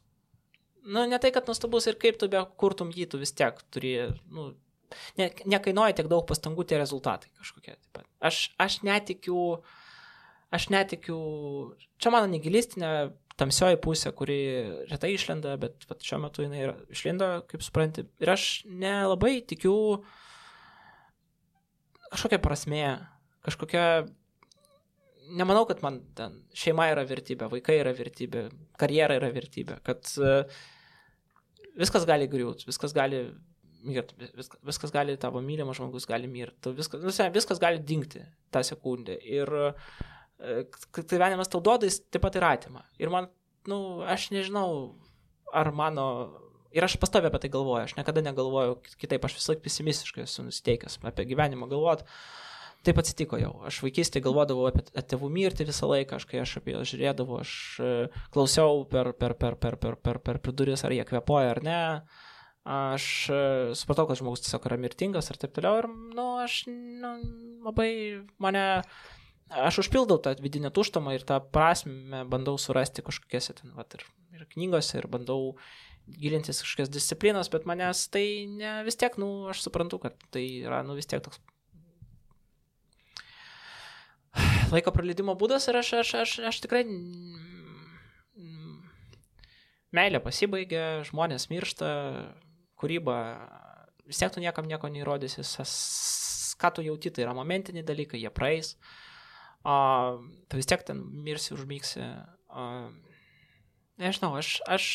nu, ne tai, kad nuostabus ir kaip tu be kurtum jį, tu vis tiek turi, nu, ne, nekainuoja tiek daug pastangų tie rezultatai kažkokie. Taip. Aš, aš netikiu, aš netikiu, čia mano negilistinė tamsioji pusė, kuri retai išlenda, bet vat, šiuo metu jinai išlindo, kaip supranti. Ir aš nelabai tikiu kažkokia prasme, kažkokia nemanau, kad man ten šeima yra vertybė, vaikai yra vertybė, karjera yra vertybė, kad uh, viskas gali griūti, viskas gali mirti, viskas, viskas gali, tavo mylimas žmogus gali mirti, viskas, nu, viskas gali dingti tą sekundę. Ir uh, kai gyvenimas tau duoda, jis taip pat ir atima. Ir man, nu, aš nežinau, ar mano Ir aš pastoviai apie tai galvoju, aš niekada negalvoju kitaip, aš vis laik pesimistiškai esu nusiteikęs apie gyvenimą galvoti taip atsitiko jau. Aš vaikystėje galvodavau apie tėvų mirtį visą laiką, aš kai aš apie juos žiūrėdavau, aš e, klausiau per, per, per, per, per, per, per, per duris, ar jie kvepoja ar ne. Aš e, supratau, kad žmogus tiesiog yra mirtingas ir taip toliau. Ir, na, nu, aš nu, labai mane aš užpildau tą vidinę tuštumą ir tą prasme bandau surasti kažkokiose ten, vat, ir, ir knygose, ir bandau gilintis kažkokias disciplinas, bet manęs tai ne, vis tiek, nu, aš suprantu, kad tai yra, nu, vis tiek toks laiko praleidimo būdas ir aš, aš, aš, aš tikrai meilė pasibaigia, žmonės miršta, kūryba, vis tiek tu niekam nieko neįrodysi, ką tu jauti, tai yra momentiniai dalykai, jie praeis, o, tu vis tiek ten mirsi, užmygsi. O, nežinau, aš, aš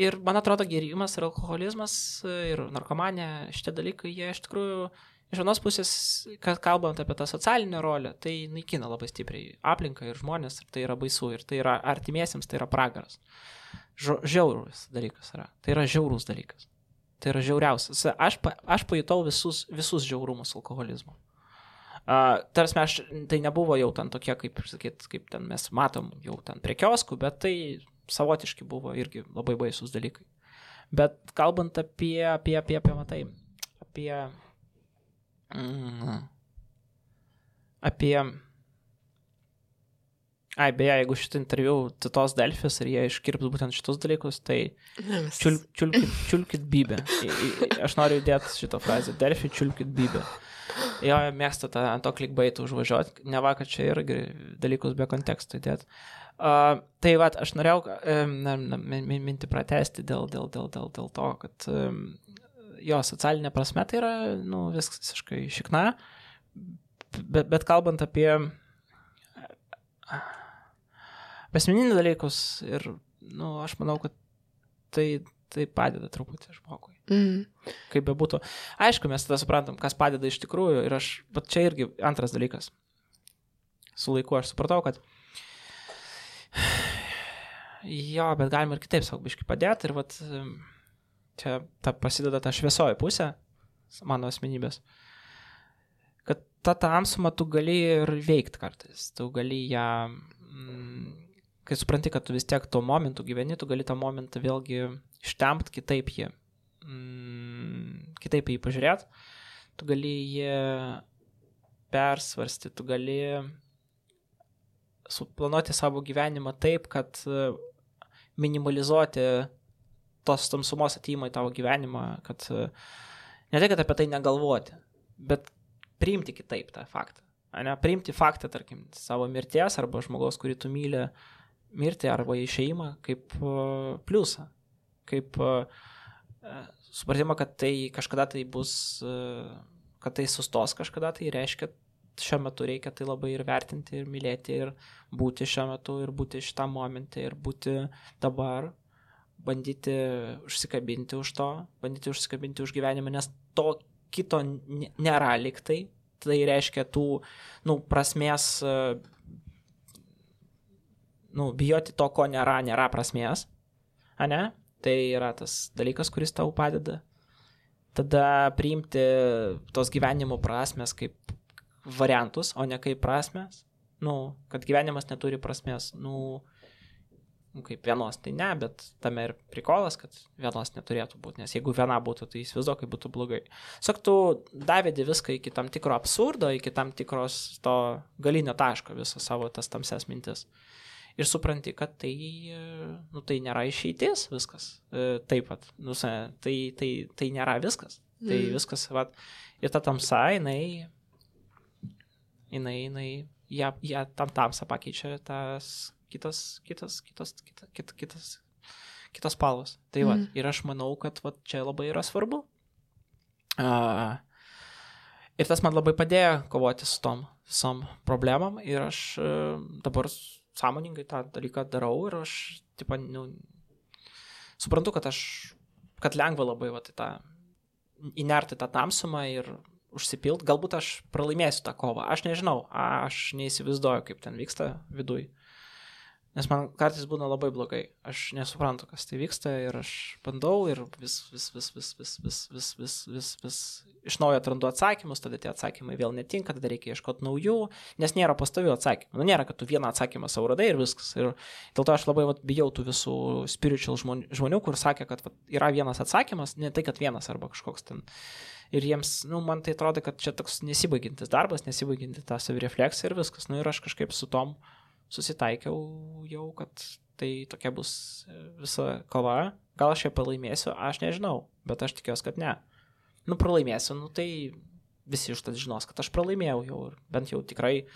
ir man atrodo gerimas ir alkoholizmas ir narkomanė, šitie dalykai, jie iš tikrųjų Iš vienos pusės, kad kalbant apie tą socialinę rolę, tai naikina labai stipriai aplinką ir žmonės, ir tai yra baisu, ir tai yra artimiesiems, tai yra pragaras. Žiaurus dalykas yra. Tai yra žiaurus dalykas. Tai yra žiauriausias. Aš, aš pajutau visus, visus žiaurumus alkoholizmo. Uh, tarsi aš, tai nebuvo jau ten tokie, kaip, sakyt, kaip ten mes matom jau ten prie kioskų, bet tai savotiški buvo irgi labai baisus dalykai. Bet kalbant apie, apie, apie, apie, matai, apie Mhm. Apie. Ai, beje, jeigu šitą interviu citos Delfis ir jie iškirps būtent šitus dalykus, tai čiul, čiulkit, čiulkit bybę. Aš noriu įdėti šitą frazę. Delfi čiulkit bybę. Jo, mėgsta tą ant to klikbaitų užvažiuoti. Ne vakar čia irgi dalykus be konteksto įdėti. Uh, tai va, aš norėjau um, mintį pratesti dėl, dėl, dėl, dėl, dėl to, kad um, jo, socialinė prasme tai yra, nu, viskas visiškai šikna, bet, bet kalbant apie asmeninius dalykus ir, nu, aš manau, kad tai, tai padeda truputį žmogui. Mm. Kaip be būtų. Aišku, mes tada suprantam, kas padeda iš tikrųjų ir aš, bet čia irgi antras dalykas. Su laiku aš supratau, kad jo, bet galima ir kitaip savo biškai padėti ir vat čia ta prasideda ta šviesoji pusė mano asmenybės. Kad tą tamsumą tu gali ir veikti kartais, tu gali ją mm, kai supranti, kad tu vis tiek tuo momentu gyveni, tu gali tą momentą vėlgi ištempt kitaip jį, mm, kitaip jį pažiūrėti, tu gali jį persvarsti, tu gali suplanuoti savo gyvenimą taip, kad minimalizuoti tos tamsumos ateimą į tavo gyvenimą, kad e, ne tai, kad apie tai negalvoti, bet priimti kitaip tą faktą. Ne, priimti faktą, tarkim, savo mirties arba žmogaus, kurį tu myli, mirtį arba išeimą kaip pliusą, kaip supratimą, kad tai kažkada tai bus, kad tai sustos kažkada, tai reiškia, šiuo metu reikia tai labai ir vertinti, ir mylėti, ir būti šiuo metu, ir būti šitam momente, ir būti dabar, bandyti užsikabinti už to, bandyti užsikabinti už gyvenimą, nes to kito nėra liktai, tai reiškia tų, nu, prasmės, nu, bijoti to, ko nėra, nėra prasmės, ane? Tai yra tas dalykas, kuris tau padeda. Tada priimti tos gyvenimo prasmės kaip variantus, o ne kaip prasmės. Nu, kad gyvenimas neturi prasmės. Nu, nu, kaip vienos, tai ne, bet tame ir prikolas, kad vienos neturėtų būti, nes jeigu viena būtų, tai įsivaizduoju, kaip būtų blogai. Sak, tu davėdi viską iki tam tikro absurdo, iki tam tikros to galinio taško, visą savo tas tamses mintis. Ir supranti, kad tai, nu, tai nėra išeitis viskas. E, taip pat, nu, tai, tai, tai nėra viskas. Tai mm. viskas, va, ir ta tamsa, jinai, jinai, jinai, ją, ją tam tamsą pakeičia tas kitas, kitas, kitas, kitas, kitas, kitas, kitas spalvas. Tai va, mm. ir aš manau, kad va, čia labai yra svarbu. Uh, ir tas man labai padėjo kovoti su tom visom problemam ir aš uh, dabar sąmoningai tą dalyką darau ir aš, tipo, nu, suprantu, kad aš, kad lengva labai va, tai tą, įnerti tą tamsumą ir užsipilt, galbūt aš pralaimėsiu tą kovą, aš nežinau, aš neįsivaizduoju, kaip ten vyksta viduj. Nes man kartais būna labai blogai. Aš nesuprantu, kas tai vyksta ir aš bandau ir vis, vis, vis, vis, vis, vis, vis, vis, vis, vis iš naujo atrandu atsakymus, tada tie atsakymai vėl netinka, tada reikia ieškoti naujų, nes nėra pastovių atsakymų. Nu, nėra, kad tu vieną atsakymą savo radai ir viskas. Ir dėl to aš labai vat, bijau tų visų spiritual žmonių, žmonių kur sakė, kad vat, yra vienas atsakymas, ne tai, kad vienas arba kažkoks ten. Ir jiems, nu, man tai atrodo, kad čia toks nesibaigintis darbas, nesibaiginti tą savirefleksiją ir viskas. Nu, ir aš kažkaip su tom susitaikiau jau, kad tai tokia bus e, visa kova. Gal aš ją pralaimėsiu, aš nežinau, bet aš tikiuosi, kad ne. Nu, pralaimėsiu, nu tai visi iš tad žinos, kad aš pralaimėjau jau, bent jau tikrai.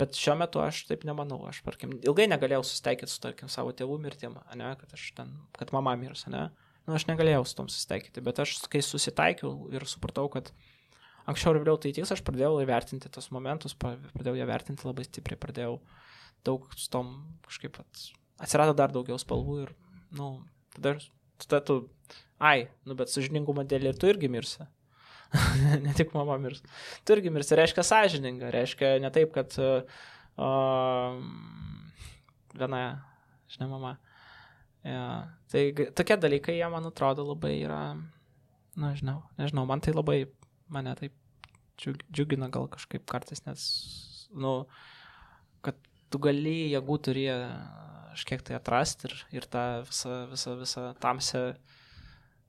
Bet šiuo metu aš taip nemanau, aš, tarkim, ilgai negalėjau susitaikyti su, tarkim, savo tėvų mirtim, ne, kad aš ten, kad mama mirs, ne. Nu, aš negalėjau su tom susitaikyti, bet aš, kai susitaikiau ir supratau, kad anksčiau ir vėliau tai tiks, aš pradėjau įvertinti tos momentus, pradėjau ją vertinti labai stipriai, pradėjau uh, daug su tom kažkaip at, atsirado dar daugiau spalvų ir, na, nu, tada, tada tu, ai, nu, bet sužiningumo dėl ir tu irgi mirsi. [LAUGHS] ne tik mama mirs. Tu irgi mirsi, reiškia sąžininga, reiškia ne taip, kad uh, viena, žinai, mama. Ja, tai tokie dalykai, jie man atrodo labai yra, na, žinau, nežinau, man tai labai, mane taip džiugina gal kažkaip kartais, nes, nu, kad tu gali jėgų turi kažkiek tai atrasti ir, ir tą visą, visą, visą tamsę,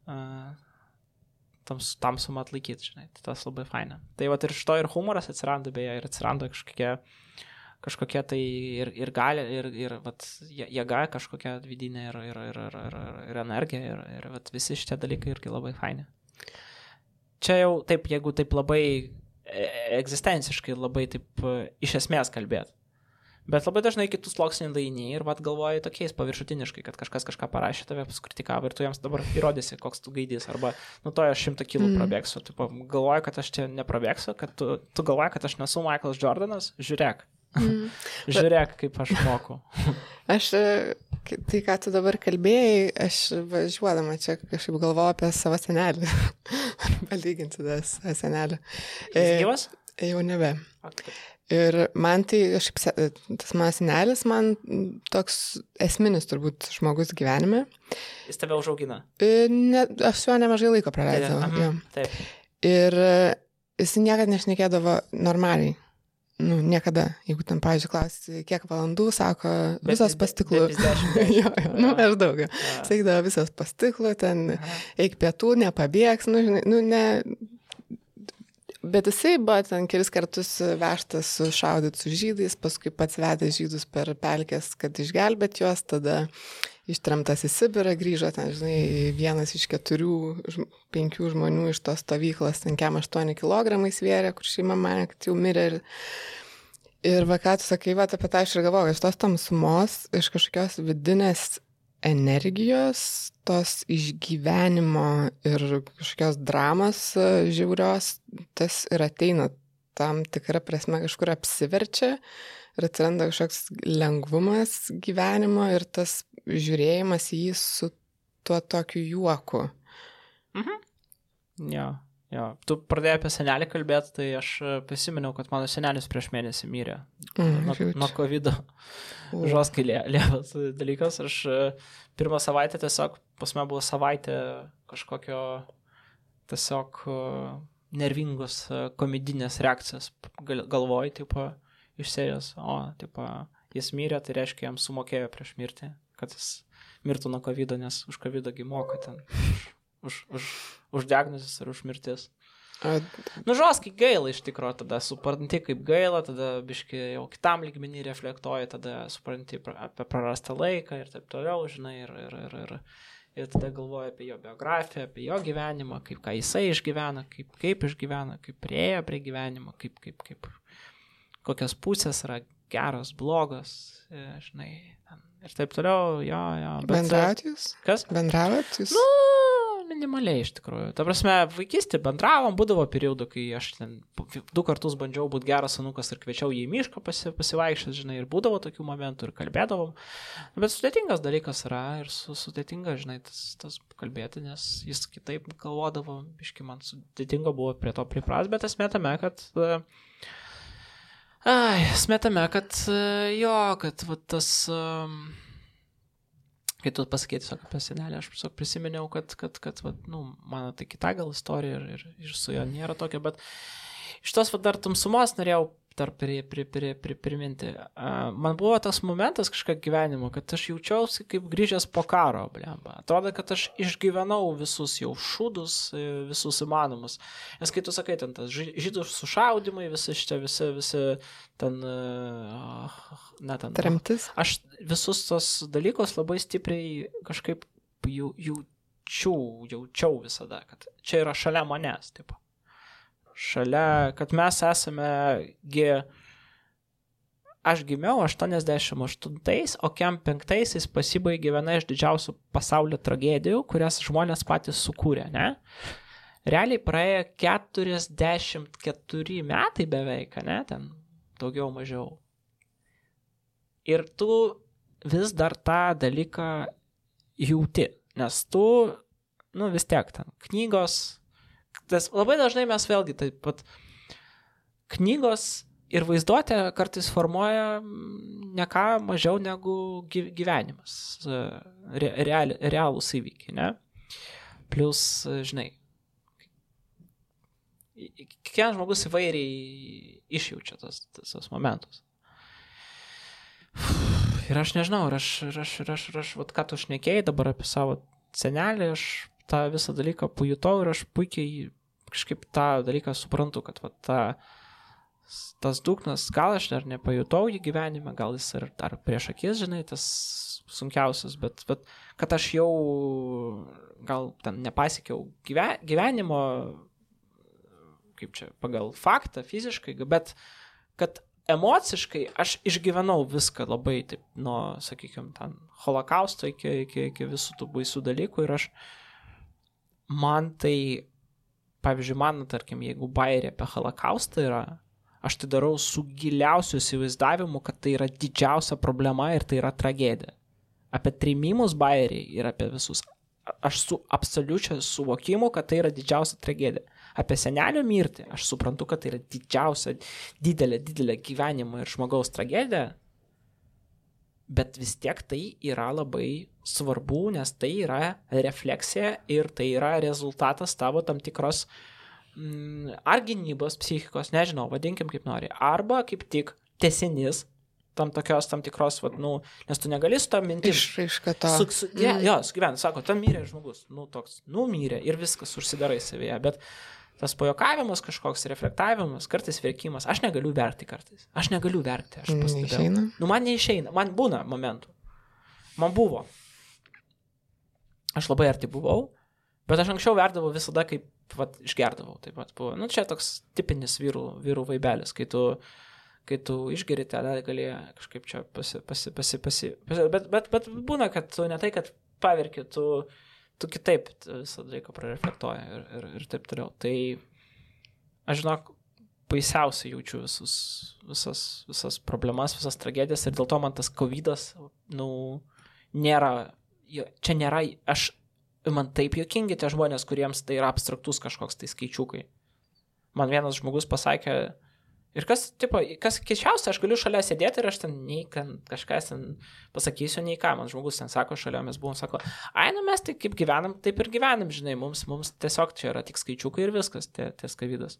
uh, tams, tamsumą atlaikyti, žinai, tai tas labai faina. Tai va ir iš to ir humoras atsiranda, beje, ir atsiranda kažkokie, kažkokie tai ir, ir gali, ir, ir vat, jėga kažkokia vidinė, ir, ir, ir, ir, ir, ir energija, ir, ir vat, visi šitie dalykai irgi labai faini. Čia jau taip, jeigu taip labai e, egzistenciškai, labai taip iš esmės kalbėt. Bet labai dažnai kitus sluoksniai daini ir vad galvoji tokiais paviršutiniškai, kad kažkas kažką parašė, tave kritikavo ir tu jiems dabar įrodysi, koks tu gaidys. Arba, nu to aš šimtą kilų mm. prabėgsiu. Taip, galvoju, kad aš čia neprabėgsiu, kad tu, tu galvoji, kad aš nesu Michaelas Jordanas, žiūrėk. Mm. [LAUGHS] žiūrėk, kaip aš moku. [LAUGHS] aš, e, tai ką tu dabar kalbėjai, aš važiuodama čia kažkaip galvoju apie savo senelį. [LAUGHS] Palyginti tas senelį. Jis gyvas? E, jau nebe. Okay. Ir man tai, kažkaip, tas mano senelis man toks esminis turbūt žmogus gyvenime. Jis tave užaugina? E, ne, aš su juo nemažai laiko praleidau. Taip. Taip. Ir e, jis niekada nešnekėdavo normaliai. nu, niekada, jeigu ten, pavyzdžiui, klausi, kiek valandų, sako, visos pastiklų. Bet, bet, [LAUGHS] jo, jo, nu, aš daug. Sakydavo, visos pastiklų, ten eik pietų, nepabėgs, nu, žinai, nu, ne. Bet jisai buvo ten kelis kartus vežtas sušaudyti su žydais, paskui pats vedė žydus per pelkės, kad išgelbėt juos, tada ištremtas į Sibirą, grįžo ten, žinai, vienas iš keturių, penkių žmonių iš tos stovyklos, ten kem 8 kg svėrė, kur šeima kad jau mirė. Ir, ir va, ką tu sakai, va, apie tą aš ir galvoju, iš tos tamsumos, iš kažkokios vidinės energijos, tos išgyvenimo ir kažkokios dramos e, žiaurios, tas ir ateina tam tikrą prasme kažkur apsiverčia ir atsiranda kažkoks lengvumas gyvenimo ir tas žiūrėjimas į jį su tuo tokiu juoku. Mhm. Jo, jo. Tu pradėjai apie senelį kalbėti, tai aš e, prisiminiau, kad mano senelis prieš mėnesį mirė. Mm, nuo, nuo COVID. Žoskai lievas dalykas. Aš e, pirmą savaitę tiesiog, pas mane buvo savaitė kažkokio tiesiog e, nervingos komedinės reakcijos galvoj, tipo, iš serijos, o, tipo, jis mirė, tai reiškia, jam sumokėjo prieš mirtį kad jis mirtų nuo COVID, nes už COVID moka ten, už, už, už diagnozes ir už mirtis. A... Nu, žoskai gaila iš tikrųjų, tada supranti kaip gaila, tada biški jau kitam lygmenį reflektuoji, tada supranti apie prarastą laiką ir taip toliau, žinai, ir, ir, ir, ir, ir tada galvoji apie jo biografiją, apie jo gyvenimą, kaip ką jisai išgyvena, kaip, kaip išgyvena, kaip priejo prie gyvenimo, kaip, kaip, kaip, kokios pusės yra geros, blogos, e, žinai, ir taip toliau, jo, jo. Jūs? Kas? Bendravot jūs? Nu, minimaliai iš tikrųjų. Ta prasme, vaikystė bendravom, būdavo periodų, kai aš ten du kartus bandžiau būti geras anukas ir kviečiau jį į mišką pasi, pasivaikščioti, žinai, ir būdavo tokių momentų ir kalbėdavom. Bet sudėtingas dalykas yra ir su, sudėtinga, žinai, tas, tas kalbėti, nes jis kitaip galvodavo, iški man sudėtinga buvo prie to pripras, bet esmė tame, kad Ai, smetame, kad jo, kad va, tas... Um, kai tu pasakėti tiesiog apie senelį, aš tiesiog prisiminiau, kad, kad, kad va, nu, mano tai kita gal istorija ir, ir, ir su jo nėra tokia, bet iš tos va, dar tamsumos norėjau dar pri, pri, pri, pri, priminti. Man buvo tas momentas kažką gyvenimo, kad aš jaučiausi kaip grįžęs po karo, blemba. Atrodo, kad aš išgyvenau visus jau šūdus, e, visus įmanomus. Nes kai tu sakai, ten tas žydų sušaudimai, visi šitie, visi, visi ten... Uh, na, ten. Tremtis. Aš visus tos dalykus labai stipriai kažkaip jau, jaučiau, jaučiau visada, kad čia yra šalia manęs, tipo šalia, kad mes esame, gi, aš gimiau 88, o kem 5 pasibaigė viena iš didžiausių pasaulio tragedijų, kurias žmonės patys sukūrė, ne? Realiai praėjo 44 metai beveik, ne, ten daugiau mažiau. Ir tu vis dar tą dalyką jauti, nes tu, nu vis tiek ten knygos, tas labai dažnai mes vėlgi taip pat knygos ir vaizduotė kartais formuoja mm, ne ką mažiau negu gyvenimas, re, real, realūs įvykiai, ne? Plus, žinai, kiekvienas žmogus įvairiai išjaučia tas, tas, tas momentus. [SIGHS] Ir aš nežinau, ir aš, ir aš, ir aš, ir aš, vat, ką tu šnekėjai dabar apie savo senelį, aš tą visą dalyką pajutau ir aš puikiai kažkaip tą dalyką suprantu, kad va, ta, tas dugnas, gal aš dar nepajutau jį gyvenime, gal jis ir dar prieš akis, žinai, tas sunkiausias, bet, bet kad aš jau gal ten nepasiekiau gyve, gyvenimo, kaip čia, pagal faktą, fiziškai, bet kad emociškai aš išgyvenau viską labai, taip, nuo, sakykime, ten holokausto iki, iki, iki visų tų baisių dalykų ir aš, man tai pavyzdžiui, man, tarkim, jeigu bairė apie holokaustą yra, aš tai darau su giliausiu įsivaizdavimu, kad tai yra didžiausia problema ir tai yra tragedija. Apie trimimus bairį ir apie visus. Aš su absoliučia suvokimu, kad tai yra didžiausia tragedija. Apie senelio mirtį aš suprantu, kad tai yra didžiausia, didelė, didelė gyvenimo ir žmogaus tragedija, bet vis tiek tai yra labai svarbu, nes tai yra refleksija ir tai yra rezultatas tavo tam tikros mm, ar gynybos psichikos, nežinau, vadinkim kaip nori, arba kaip tik tesinis tam tokios, tam tikros, vat, nu, nes tu negali su tą mintim. Išraiška to. Su, su, ja, jo, sugyventi, sako, tam mirė žmogus, nu toks, nu mirė ir viskas užsidarai savyje, bet tas pajokavimas kažkoks, reflektavimas, kartais verkimas, aš negaliu verkti kartais, aš negaliu verkti, aš. Neišeina. Nu, man neišeina, man būna momentų, man buvo. Aš labai arti buvau, bet aš anksčiau verdavau visada kaip, vat, išgerdavau, taip pat buvo. Nu, čia toks tipinis vyrų, vyrų vaibelis, kai tu kai tu išgeri, tada gali kažkaip čia pasi, pasi, pasi, pasi, bet, bet, bet būna, kad tu ne tai, kad paverki, tu, tu kitaip visą laiką prareflektuoji ir, ir, ir taip toliau. Tai aš žinok, baisiausiai jaučiu visus, visas, visas problemas, visas tragedijas ir dėl to man tas COVID, nu, nėra, čia nėra, aš, man taip jokingi tie žmonės, kuriems tai yra abstraktus kažkoks tai skaičiukai. Man vienas žmogus pasakė, Ir kas, tipo, kas keščiausia, aš galiu šalia sėdėti ir aš ten nei kan, kažką ten pasakysiu, nei ką. Man žmogus ten sako, šalia mes buvom, sako, ai, nu mes tai kaip gyvenam, taip ir gyvenam, žinai, mums, mums tiesiog čia yra tik skaičiukai ir viskas, tie, tie skavydas.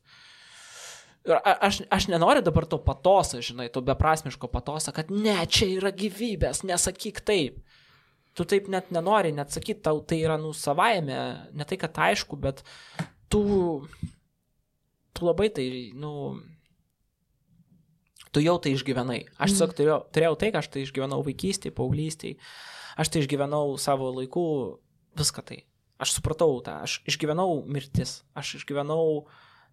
Ir aš, aš nenoriu dabar to patoso, žinai, to beprasmiško patoso, kad ne, čia yra gyvybės, nesakyk taip. Tu taip net nenori, net sakyt, tau tai yra, nu, savaime, ne tai, kad aišku, bet tu, tu labai tai, nu, tu jau tai išgyvenai. Aš tiesiog turėjau, turėjau tai, ką aš tai išgyvenau vaikystėje, paauglystėje, aš tai išgyvenau savo laikų, viską tai. Aš supratau tą, aš išgyvenau mirtis, aš išgyvenau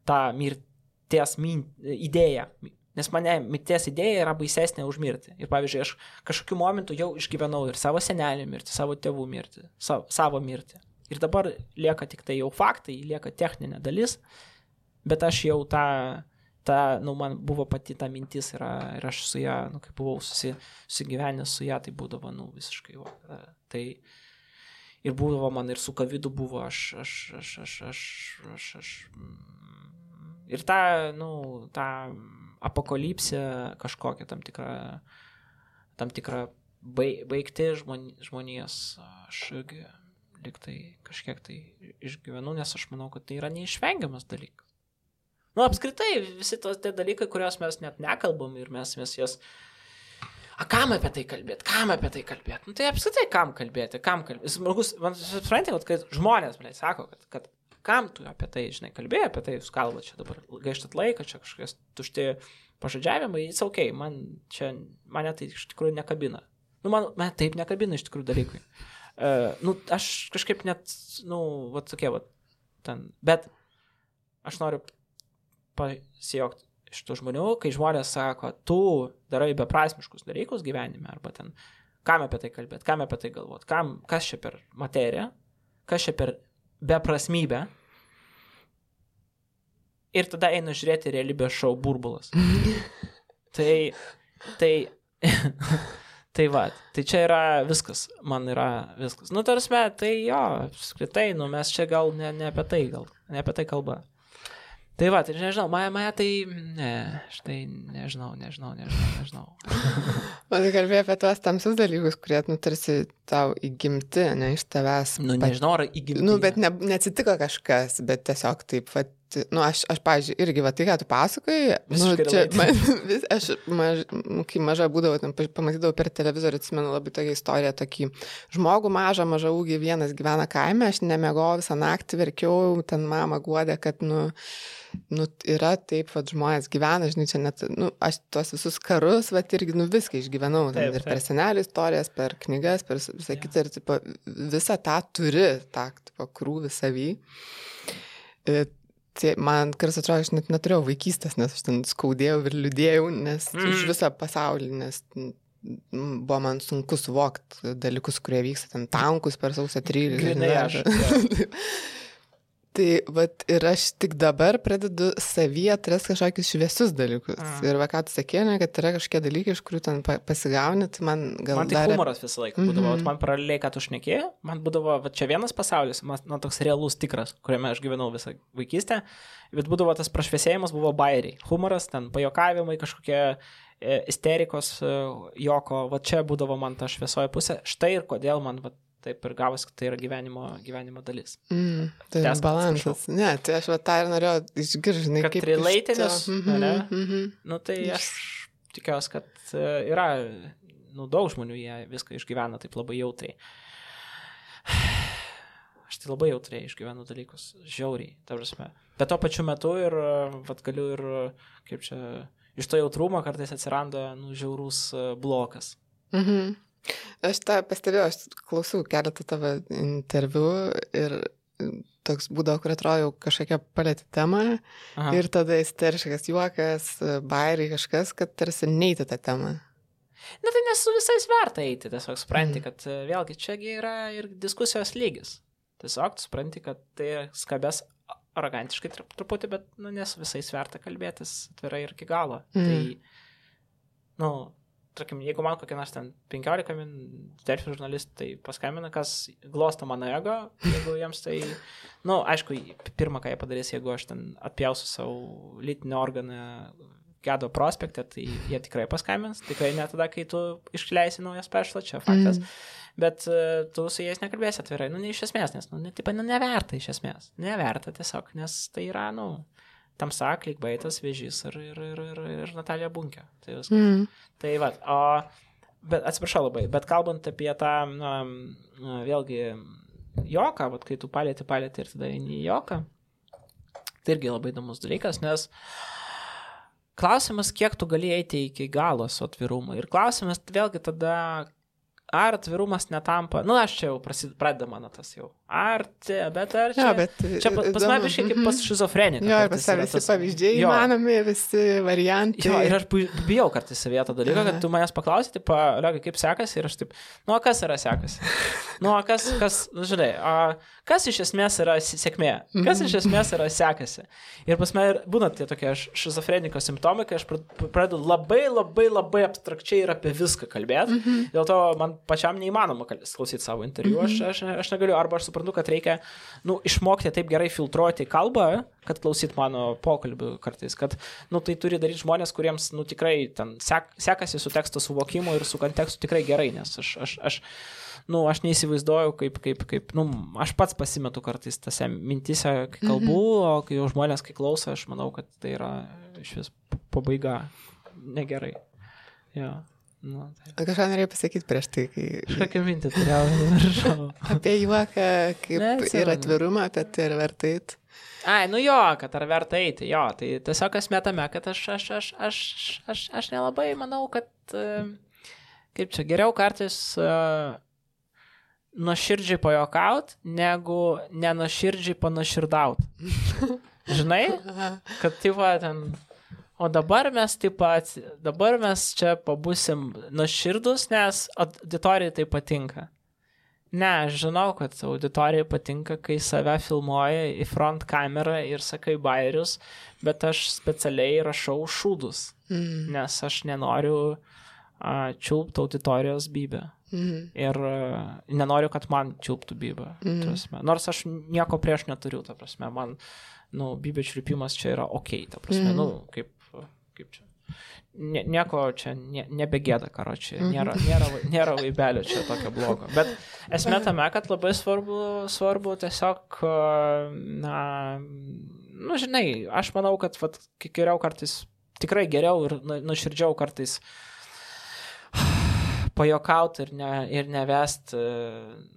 tą mirties min, idėją, nes mane mirties idėja yra baisesnė už mirtį. Ir pavyzdžiui, aš kažkokiu momentu jau išgyvenau ir savo senelį mirtį, savo tėvų mirtį, savo, savo mirtį. Ir dabar lieka tik tai jau faktai, lieka techninė dalis, bet aš jau tą ta, nu, man buvo pati ta mintis yra, ir aš su ją, nu, kai buvau susi, susigyvenęs su ją, tai būdavo, nu, visiškai, va, tai ir būdavo man ir su kavidu buvo, aš, aš, aš, aš, aš, aš, aš ir ta, nu, ta apokalipsė kažkokia tam tikra, tam tikra baigti žmonijos, aš irgi liktai kažkiek tai išgyvenu, nes aš manau, kad tai yra neišvengiamas dalykas. Nu, apskritai, visi tos tie dalykai, kuriuos mes net nekalbam ir mes, mes jas... A kam apie tai kalbėti, kam apie tai kalbėti? Nu, tai apskritai kam kalbėti, kam kalbėti. Žmogus, man suprantate, kad žmonės, blė, sako, kad, kad kam tu apie tai, žinai, kalbėjai, apie tai jūs kalbate čia dabar, gaištat laiką, čia kažkokias tušti pažadžiavimai, it's ok, man čia, mane tai iš tikrųjų nekabina. Nu, man, man taip nekabina iš tikrųjų dalykai. Uh, nu, aš kažkaip net, nu, va tokie, va, ten, bet aš noriu pasijokti iš tų žmonių, kai žmonės sako, tu darai beprasmiškus dalykus gyvenime, arba ten, kam apie tai kalbėti, kam apie tai galvoti, kas čia per materiją, kas čia per beprasmybę. Ir tada eina žiūrėti realybės šou burbulas. [LAUGHS] tai, tai, [LAUGHS] tai va, tai čia yra viskas, man yra viskas. Nu, tarsi, tai jo, apskritai, nu, mes čia gal ne, ne apie tai, gal ne apie tai kalba. Tai va, tai nežinau, Maja, Maja, tai ne, štai nežinau, nežinau, nežinau, nežinau. [LAUGHS] Man kalbėjo apie tuos tamsius dalykus, kurie, nu, tarsi tau įgimti, ne iš tavęs. Nu, nežinau, ar įgimti. Nu, bet ne, neatsitiko kažkas, bet tiesiog taip, va, nu, aš, aš pažiūrėjau, irgi, va, tai, ką tu pasakoji, nu, čia, man, [LAUGHS] vis, aš, maž, kai maža būdavau, ten, pamatydavau per televizorių, atsimenu labai tokią istoriją, tokį žmogų mažą, mažą ūgį, vienas gyvena kaime, aš nemegojau visą naktį, verkiau, ten mama guodė, kad, nu, nu, yra taip, kad žmonės gyvena, žinai, čia net, nu, aš tuos visus karus, va, irgi, nu, viską išgyvenau. Taip, ir per senelių istorijas, per knygas, per visą ja. kitą, ir, tipo, visą tą turi, tą, tipo, krūvį savį. Ir, e, tai man karas atrodo, aš net neturėjau vaikystės, nes aš ten skaudėjau ir liūdėjau, nes mm. iš visą pasaulį, nes buvo man sunku suvokti dalykus, kurie vyksta ten tankus per sausio 13. Grinai aš. [LAUGHS] Tai vat, ir aš tik dabar pradedu savyje atrasti kažkokius šviesius dalykus. Mm. Ir va, ką tu sakė, ne, kad yra kažkokie dalykai, iš kurių ten pasigauni, tai man gal... Man tai darė... humoras visą laiką būdavo, mm -hmm. man paraleliai, ką tu šnekėjai, man būdavo, va, čia vienas pasaulis, man nu, toks realus tikras, kuriame aš gyvenau visą vaikystę, bet būdavo tas prašviesėjimas, buvo bairiai. Humoras, ten pajokavimai, kažkokie e, isterikos e, joko, va čia būdavo man ta šviesoji pusė. Štai ir kodėl man va, taip ir gavos, kad tai yra gyvenimo, gyvenimo dalis. Mm, tai Tęsk, balansas. Ne, tai aš va tą ir norėjau išgirsti, žinai, Kad kaip... iš relate'inės, to- Mhm, ane? mhm. Nu tai aš tikiuosi, kad e, yra, nu daug žmonių jie viską išgyvena taip labai jautriai. Aš tai labai jautriai išgyvenu dalykus, žiauriai, ta prasme. Bet tuo pačiu metu ir, e, vat galiu ir, kaip čia, iš to jautrumo kartais atsiranda, nu, žiaurus e, blokas. Mhm. Aš tą pastebėjau, aš klausiau keletą tavo interviu ir toks būdavo, kur atrodo kažkokia palėti temą Aha. ir tada isteriškas juokas, bairiai kažkas, kad tarsi neįti tą temą. Na tai nes su visais verta eiti, tiesiog supranti, Mhm. kad e, vėlgi čiagi yra ir diskusijos lygis. Tiesiog supranti, kad tai skabės arogantiškai trup- truputį, bet nu, nes su visais verta kalbėtis atvirai ir iki galo. Mhm. Tai, nu, tarkim, jeigu man kokie nors ten 15 min delfį žurnalistai tai paskambina, kas glosto mano ego, jeigu jiems tai, nu, aišku, pirmą, ką jie padarys, jeigu aš ten atpjausiu savo lytinį organą gedo prospekte, tai jie tikrai paskambins, tikrai ne tada, kai tu išleisi naują specialą, čia faktas. Mm. Bet uh, tu su jais nekalbėsi atvirai, nu, ne iš esmės, nes, nu, ne, taip, nu, neverta iš esmės. Neverta tiesiog, nes tai yra, nu, tamsa, klikbaitas, vėžys ir, ir, ir, ir, ir Natalija Bunkė. Tai viskas. Mhm. Tai va, o, bet atsiprašau labai, bet kalbant apie tą, na, vėlgi, joką, vat, kai tu palėti, palėti ir tada eini į joką, tai irgi labai įdomus dalykas, nes klausimas, kiek tu gali eiti iki galo su atvirumu. Ir klausimas vėlgi tada, ar atvirumas netampa, nu aš čia jau pradeda mano tas jau. Ar čia, bet ar čia. Jo, bet Čia pas, pas mane biškai kaip pas šizofreniką. Mhm. Jo, ir pas yra visi pavyzdžiai Jo. įmanomi, visi variantai. Jo, ir aš bijau kartais savyje tą dalyką, kad tu manęs paklausai, tipo, Legai, kaip sekasi, ir aš taip, nu, kas yra sekasi? Nu, kas, kas, nu, žinai, a, kas iš esmės yra sėkmė? Kas iš esmės yra sekasi? Ir pas mane būna tie tokie šizofreniko simptomai, kai aš pra- pradedu labai, labai, labai abstrakčiai ir apie viską kalbėti. Dėl to man pačiam neįmanoma klausyti savo interviu. Aš, aš, aš negaliu, arba aš suprantu, kad reikia, nu, išmokti taip gerai filtruoti kalbą, kad klausyt mano pokalbių kartais, kad, nu, tai turi daryti žmonės, kuriems, nu, tikrai ten sek, sekasi su teksto suvokimu ir su kontekstu tikrai gerai, nes aš, aš, aš nu, aš neįsivaizduoju, kaip, kaip, kaip, nu, aš pats pasimetu kartais tose mintise, kai kalbu, o kai jau žmonės, kai klauso, aš manau, kad tai yra iš vis pabaiga negerai. Jo. Nu, tai. Kažką norėjau pasakyti prieš tai, kai Kažkokią mintį turėjau, nežinau. [LAUGHS] apie juoką, kaip ir Neatsimenu. atvirumą, apie tai ir vertai. eit. Ai, nu jo, kad ar verta eiti, jo, tai tiesiog esmė tame, kad aš, aš, aš, aš, aš, aš nelabai manau, kad, e, kaip čia, geriau kartais uh, nuoširdžiai pajokaut, negu nenuoširdžiai panaširdaut. [LAUGHS] Žinai, kad tai va ten. O dabar mes taip pat, dabar mes čia pabusim nuoširdus, nes auditorijai tai patinka. Ne, aš žinau, kad auditorijai patinka, kai save filmuoja į front kamerą ir sakai bairius, bet aš specialiai rašau šūdus, Mhm. nes aš nenoriu uh, čiulpti auditorijos bybę. Mhm. Ir uh, nenoriu, kad man čiulptų bybę. Mm. Nors aš nieko prieš neturiu, ta prasme, man, nu, bybė čiulpimas čia yra ok, ta prasme, mm. nu, kaip, kaip čia. Nie, nieko čia ne, nebegėda, karo čia. Mhm. Nėra, nėra, nėra vaibelio čia tokio blogo. Bet esmė tame, kad labai svarbu, svarbu tiesiog, na, nu, žinai, aš manau, kad vat, geriau kartais, tikrai geriau ir nu- nuoširdžiau kartais pajokauti ir, ne, ir nevest,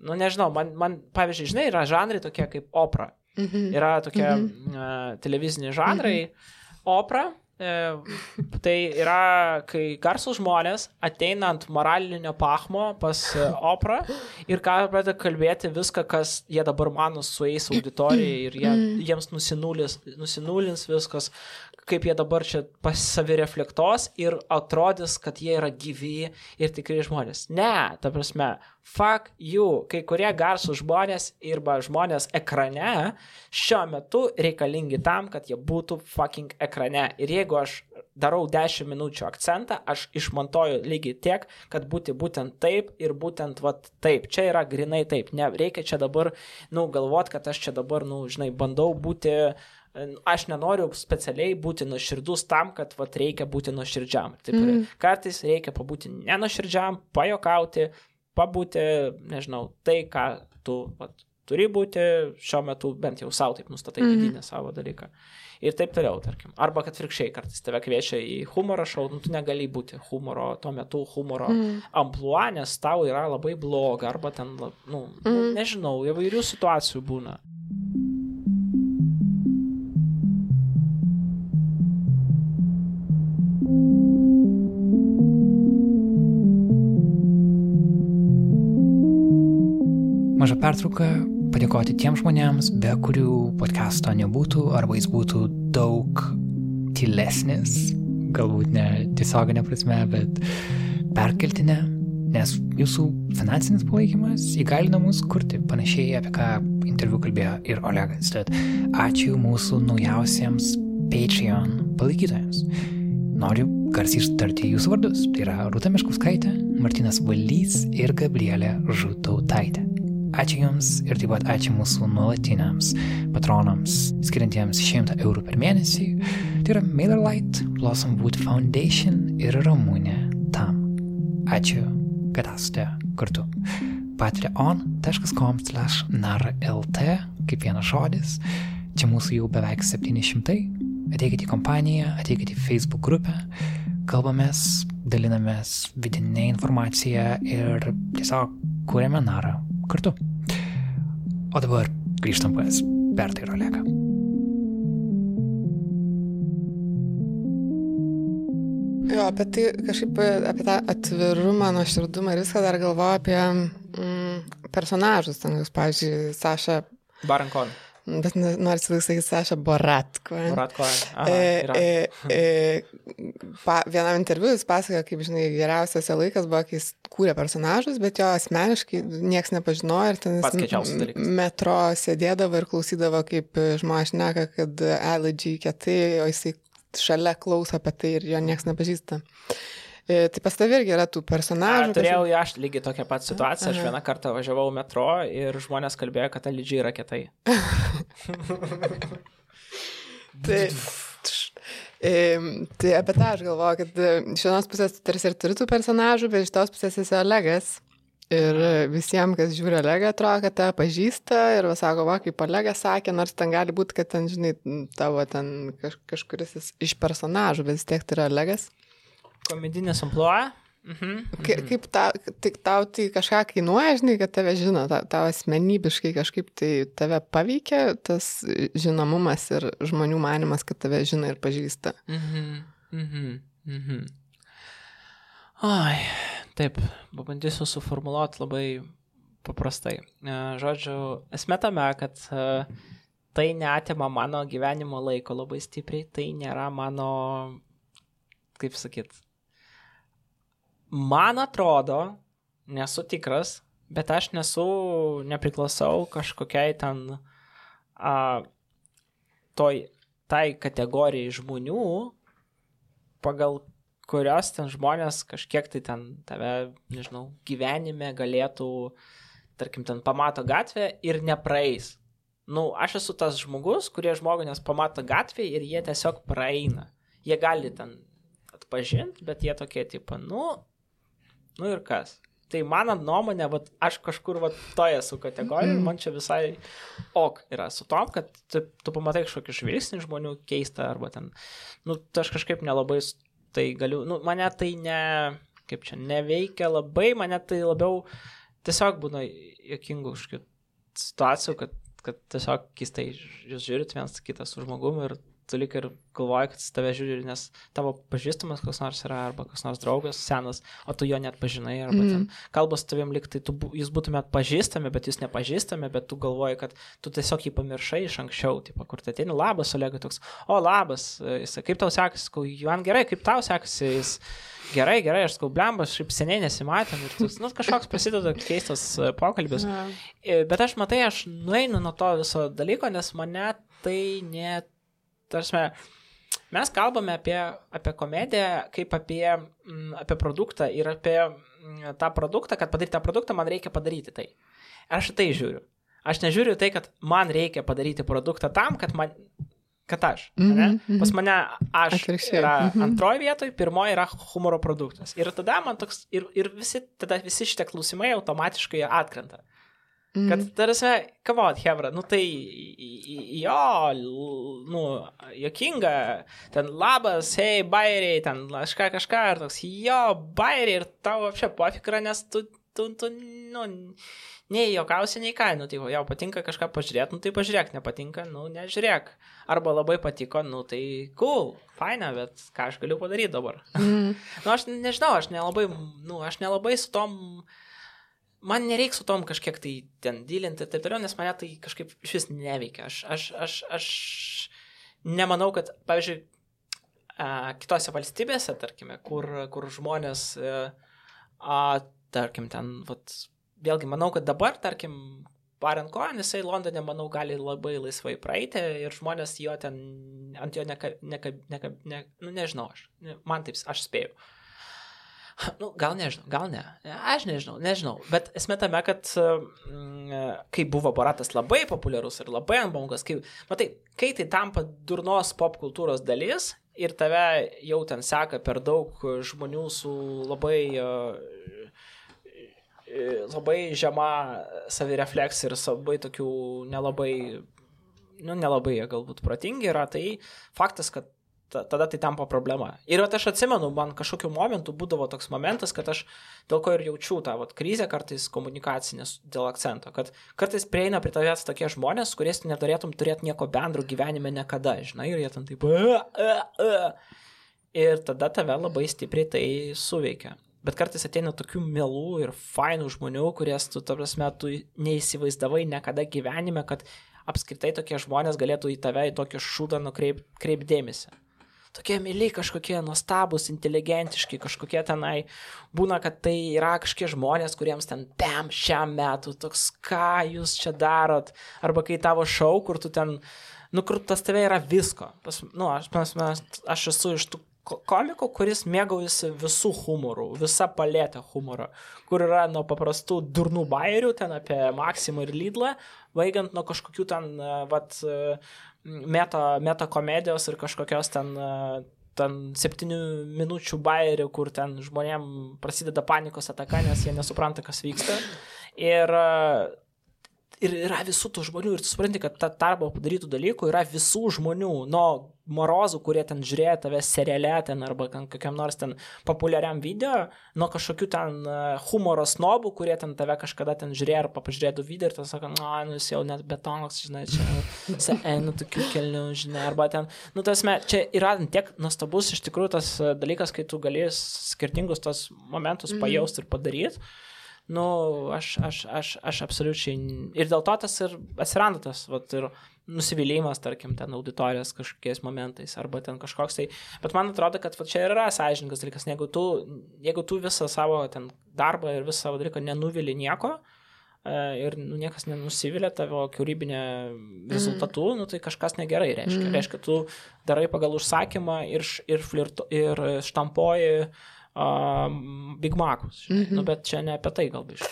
nu nežinau, man, man, pavyzdžiui, žinai, yra žanrai tokie kaip opera. Mhm. Yra tokie mhm. uh, televiziniai žanrai. Mhm. Opera. Tai yra, kai garsų žmonės ateina ant moralinio pachmo pas e, operą ir ką pradeda kalbėti viską, kas jie dabar mano sueis auditorijai ir jie, jiems nusinulins, nusinulins viskas, kaip jie dabar čia pasisavireflektos ir atrodys, kad jie yra gyvi ir tikrai žmonės. Ne, ta prasme, fuck you, kai kurie garsų žmonės arba žmonės ekrane šiuo metu reikalingi tam, kad jie būtų fucking ekrane. Ir jeigu aš darau 10 minučių akcentą, aš išmontoju lygiai tiek, kad būti būtent taip ir būtent vat taip. Čia yra grinai taip. Nereikia čia dabar, nu, galvot, kad aš čia dabar, nu, žinai, bandau būti aš nenoriu specialiai būti nuoširdus tam, kad vat, reikia būti nuoširdžiam. Taip, mm. Kartais reikia pabūti nenuoširdžiam, pajokauti, pabūti, nežinau, tai, ką tu vat, turi būti šiuo metu, bent jau savo taip nustatai Mhm. vidinę savo dalyką. Ir taip toliau, tarkim. Arba kad virkščiai kartais tave kviečia į humoro šou, nu, tu negali būti humoro, tuo metu humoro Mhm. ampluo, nes tau yra labai bloga, arba ten, nu, mm. Nežinau, įvairių situacijų būna. Maža pertrauka padėkoti tiems žmonėms, be kurių podcast'o nebūtų, arba jis būtų daug tylesnis, galbūt ne tiesioginė prasme, bet perkeltinė, nes jūsų finansinis palaikymas įgalina mus kurti panašiai, apie ką interviu kalbėjo ir Olegas. Tad ačiū mūsų naujausiams Patreon palaikytojams. Noriu garsiai ištarti jūsų vardus. Tai yra Rūta Miškuskaitė, Martinas Valys ir Gabrielė Žutautaitė. Ačiū Jums ir taip pat ačiū mūsų nuolatiniams patronams, skiriantiems 100 eurų per mėnesį. Tai yra MailerLite, Blossomwood Foundation ir Ramūnė Tam. Ačiū, kad esate kartu. patreon.com slash narlt, kaip vienas žodis. Čia mūsų jau beveik 700. Ateikite į kompaniją, ateikite į Facebook grupę, kalbamės, dalinamės vidinę informaciją ir tiesiog kūrėme narą kartu. O dabar grįžtam pas Bertą ir Olegą. Jo, apie tai kažkaip, apie tą atvirumą, nuoširdumą ir viską dar galvoju apie mm, personažus. Ten, jūs, pavyzdžiui, Saša, Barankon. Bet noriu sakyti Saša Boratko. Ratko. E, e, e, pa, vienam interviu jis pasakojo, kaip, žinai, geriausias laikas buvo, kai jis kūrė personažus, bet jo asmeniškai niekas nepažinojo ir ten jis metro sėdėdavo ir klausydavo, kaip žmonės šneka, kad LG kietai, o jisai šalia klauso apie tai ir jo niekas nepažįsta. E, tai pas tavai irgi yra tų A, personažų. turėjau aš lygiai tokią pat situaciją. Aš vieną kartą važiavau metro ir žmonės kalbėjo, kad ta lydžiai yra kietai. [LAUGHS] Tai, [LAUGHS] tai apie tą aš galvoju, kad e, iš vienos pusės tarsi ir turi tų personažų, bet iš tos pusės esi Olegas. Ir visiems, kas žiūri Olegą, atrodo, kad tave pažįsta ir va, sako, va, kaip Olegas sakė, nors ten gali būti, kad ten, žinai, tavo ten kaž, kažkuris is- iš personažų, bet vis tiek tai yra Olegas. Komedinis ampluoja. Mhm. Ka, kaip ta, tik tau tai kažką kainuoja, žinai, kad tave žino, ta, tau asmenybiškai kažkaip tai tave paveikia tas žinomumas ir žmonių manimas, kad tave žino ir pažįsta. Mhm. Mhm. Mhm. Ai, taip, pabandysiu suformuoluoti labai paprastai. E, Žodžiu, esmė tame, kad e, tai neatima mano gyvenimo laiko labai stipriai, tai nėra mano, kaip sakyt, man atrodo, nesu tikras, bet aš nesu, nepriklausau kažkokiai ten a, toj, tai kategorijai žmonių, pagal kurios ten žmonės kažkiek tai ten tave, nežinau, gyvenime galėtų, tarkim, ten pamato gatvę ir nepraeis. Nu, aš esu tas žmogus, kurie žmonės pamato gatvę ir jie tiesiog praeina. Jie gali ten atpažinti, bet jie tokie, tipo, nu, nu ir kas. Tai mano nuomonė, vat, aš kažkur vat, toje esu kategorijoje ir man čia visai ok yra su tom, kad tu, tu pamatai kažkokį žvilgsnį žmonių keistą arba ten, nu, aš kažkaip nelabai tai galiu, nu, mane tai ne, kaip čia, neveikia labai, mane tai labiau tiesiog būna jokingų kažkokių situacijų, kad, kad tiesiog keistai jūs žiūrit vienas kitą su žmogumi ir tu lik ir galvoji, kad tave žiūri, nes tavo pažįstamas koks nors yra, arba koks nors draugas senas, o tu jo net pažinai, arba mm. ten kalbas tavim lik, tai tu, jūs būtumėt pažįstami, bet jūs nepažįstami, bet tu galvoji, kad tu tiesiog jį pamiršai iš anksčiau, tipo, kur tai ateini, labas, Olega, toks, o labas, jis, kaip tau sekasi, sakau, man gerai, kaip tau sekasi, jis, gerai, gerai, aš sakau, blembas, šiaip seniai nesimatėm. Ir toks, nu, kažkoks prasideda keistas e, pokalbis. E, Bet aš matai, aš nueinu nuo to viso dalyko, nes mane tai net, tarsi, mes kalbame apie, apie komediją kaip apie, mm, apie produktą ir apie mm, tą produktą, kad padaryti tą produktą, man reikia padaryti tai. Aš tai žiūriu. Aš nežiūriu tai, kad man reikia padaryti produktą tam, kad man kad aš. Mm -hmm. Pas mane aš Atvirkščiai. yra mm. -hmm. antroji vietoje, pirmoji yra humoro produktas. Ir tada man toks, ir, ir visi, tada visi šitie klausimai automatiškai atkrenta. Mhm. Kad, tarsi, kavot, Hebra, nu tai, jo, nu, jokinga, ten labas, hei, bairiai, ten kažką, kažką, ir toks, jo, bairiai, ir tau apšia pofikra, nes tu, tu, tu, nu, nei jokausi, nei ką, nu, tai jau patinka kažką pažiūrėti, nu, tai pažiūrėk, nepatinka, nu, nežiūrėk. Arba labai patiko, nu, tai cool, faina, bet ką aš galiu padaryti dabar. Mhm. [LAUGHS] nu, aš nežinau, aš nelabai, nu, aš nelabai su tom man nereikia su tom kažkiek tai ten dylinti ir taip toliau, nes mane tai kažkaip iš vis neveikia. Aš, aš, aš, aš nemanau, kad, pavyzdžiui, kitose valstybėse, tarkime, kur, kur žmonės, a, a, tarkim, ten, vat, vėlgi, manau, kad dabar, tarkim, Baran Cohen, jisai Londone, manau, gali labai laisvai praeiti ir žmonės jo ten ant jo neka, neka, neka, ne, nu nežinau, aš, man taip, aš spėjau. Nu, gal nežinau, gal ne. Aš nežinau, nežinau. Bet esmė tame, kad mm, kai buvo Boratas labai populiarus ir labai ant bangos, kai, matai, kai tai tampa durnos pop kultūros dalis ir tave jau ten seka per daug žmonių su labai, uh, labai žema savirefleksija ir labai tokių nelabai, nu, nelabai jie galbūt protingi yra, tai faktas, kad tada tai tampa problema. Ir vat aš atsimenu, man kažkokiu momentu būdavo toks momentas, kad aš dėl ko ir jaučiu tą vat, krizę kartais komunikacinės dėl akcento, kad kartais prieina prie tavęs tokie žmonės, kuriais tu neturėtum turėti nieko bendro gyvenime niekada, žinai, ir jie ten taip. Ir tada tave labai stipriai tai suveikia. Bet kartais ateina tokių mielų ir fainų žmonių, kurias tu, ta prasme, tu neįsivaizdavai niekada gyvenime, kad apskritai tokie žmonės galėtų į tave į tokį šūdą nukreipdėmėsi tokie myli, kažkokie nuostabus, inteligentiški, kažkokie tenai. Būna, kad tai yra kažkokie žmonės, kuriems ten pem šiam metu, toks, ką jūs čia darot. Arba kai tavo šau, kur tu ten, nu, kur tas tave yra visko. Pas, nu, aš, pas, mes, aš esu iš tų ko- komikų, kuris mėgaujasi visų humorų, visa palėtė humoro, kur yra nuo paprastų durnų bairių, ten apie Maksimą ir Lidlą, vaigiant nuo kažkokių ten, e, vat, e, meta, meta komedijos ir kažkokios ten, e, ten septynių minučių bairių, kur ten žmonėm prasideda panikos ataka, nes jie nesupranta, kas vyksta. Ir e, ir yra visų tų žmonių, ir tu supranti, kad ta darbo padarytų dalykų yra visų žmonių, nuo morozų, kurie ten žiūrėjo tave seriale ten arba kokiam nors ten populiariam video, nuo kažkokių ten e, humoro snobų, kurie ten tave kažkada ten žiūrėjo ar pažiūrėjo video ir ten sako, na, nu jis jau net betonas, žinai, čia, se, einu tokių kelių, žinai, arba ten, nu tas me, čia yra tiek nuostabus iš tikrųjų tas e, dalykas, kai tu gali skirtingus tos momentus pajausti ir padaryti. Nu, aš, aš, aš, aš absoliučiai. Ir dėl to tas ir atsiranda tas, vat, ir nusivylimas, tarkim, ten auditorijos kažkokiais momentais, arba ten kažkoks tai. Bet man atrodo, kad vat, čia ir yra sąžininkas dalykas, jeigu tu, jeigu tu visą savo ten darbą ir visą savo dalyką nenuvili nieko, e, ir nu, niekas nenusivylė tavo kūrybinė rezultatų, mm. nu, tai kažkas negerai reiškia. Mm. Reiškia, tu darai pagal užsakymą ir, ir, flirto, ir štampoji um, Big Macus. Mm -hmm. nu, bet čia ne apie tai galbūt.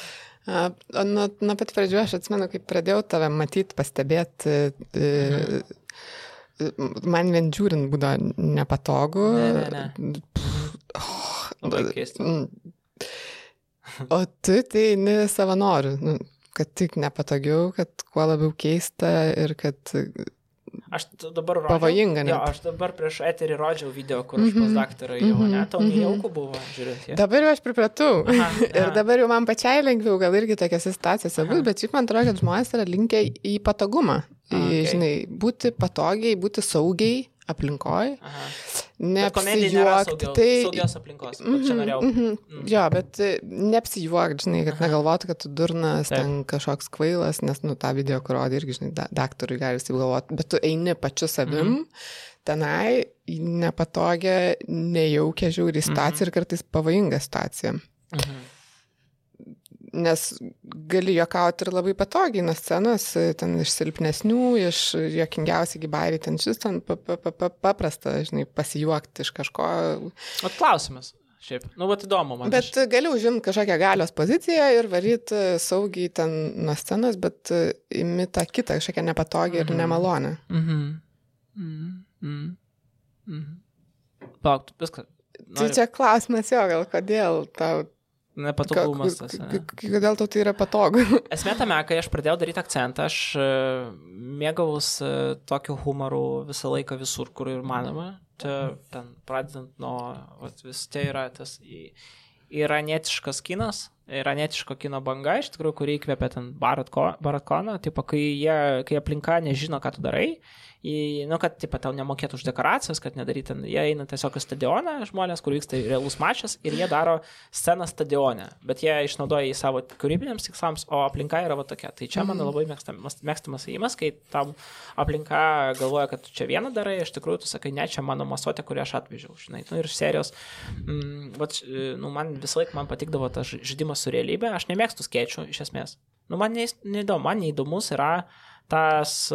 Nuo, nuo pat pradžių aš atsimenu, kai pradėjau tave matyti, pastebėti, mhm. man vien žiūrint būdavo nepatogu. Ne, ne, ne. Oh, Labai keista. O tu tai ne savanoriu, nu, kad tik nepatogiau, kad kuo labiau keista ir kad Aš dabar rodžiau. Pavojinga net. Jo, aš dabar prieš eterį rodžiau video, kur aš Mhm. pas daktarą jau, Mhm, ne, tau mhm. nejauku buvo žiūrėti. dabar jau aš pripratau. Aha, [LAUGHS] Ir dabar jau man pačiai lengviau, gal irgi tokiose situacijose būti, bet šiaip man atrodo, kad žmonės yra linkę į patogumą. Į, okei. žinai, būti patogiai, būti saugiai nėra neapsijuokti. Tai... saugios aplinkos. Mm čia norėjau. mhm. Mm. Jo, bet e, neapsijuokti, žinai, kad Aha. negalvotų, kad tu durnas, Taip. ten kažkoks kvailas, nes, nu, tą video, kur rodė irgi, žinai, da, daktarui gali taip galvoti, bet tu eini pačiu savim, Mhm. tenai į nepatogią, nejaukę žiūrį situaciją Mhm. ir kartais pavojingą situaciją. Mhm. Nes gali juokauti ir labai patogiai nuo scenos, e, ten iš silpnesnių, iš juokingiausiai gybairiai, ten šis ten pa- pa- pa- pa- paprasta, žinai, pasijuokti iš kažko. O klausimas. Šiaip, nu, bet įdomu man. Bet e, gali užimti kažkokią galios poziciją ir varyti saugiai ten nuo scenos, bet e, imi tą kitą kažkokią nepatogią ir Mhm. nemalonę. Mhm. Mm, mm, mm. Palauk, viskas. Tai čia klausimas jo, gal kodėl tau... Nepatogumas Ka- tas. k- Kodėl tau tai yra patogu? [LAUGHS] Esmė tame, kai aš pradėjau daryti akcentą, aš e, mėgavus e, tokiu humoru visą laiką visur, kur ir manoma. Čia ten pradedant nuo, vat, vis tai yra tas iranietiškas kinas, iranietiško kino banga, iš tikrųjų, kurį įkvėpė ten Baratko, Baratkono, tipo, kai, jie, kai aplinka nežino, ką tu darai, į, nu, kad, tipo, tau nemokėtų už dekoracijas, kad nedaryti, jie eina tiesiog į stadioną, žmonės, kur vyksta realus mačas ir jie daro sceną stadione, bet jie išnaudoja į savo kūrybiniams tikslams, o aplinka yra va tokia. Tai čia mano labai mėgstamas, mėgstamas įimas, kai tam aplinka galvoja, kad tu čia vieną darai, iš tikrųjų tu sakai, ne, čia mano masotė, kurią aš atvežiau, žinai. Nu, ir serijos, mm, vat, e, nu, man visą laiką man patikdavo tas žaidimas su realybė, aš nemėgstu skėčių iš esmės. Nu, man neįdomu, man neįdomus yra tas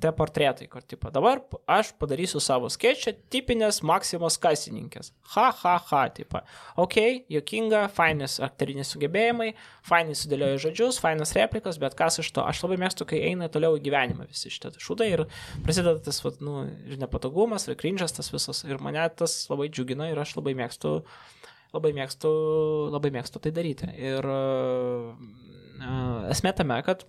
tie portretai, kur tipo, dabar aš padarysiu savo sketčą tipinės Maksimos kasininkės. Ha, ha, ha, tipo. Ok, jokinga, fainis aktoriniai sugebėjimai, fainai sudėlioja žodžius, fainas replikas, bet kas iš to? Aš labai mėgstu, kai eina toliau į gyvenimą visi šitie šūdai ir prasideda tas, vat, nu, ir nepatogumas, ir krinžas tas visas. Ir mane tas labai džiugina ir aš labai mėgstu labai mėgstu, labai mėgstu tai daryti. Ir uh, esmė tame, kad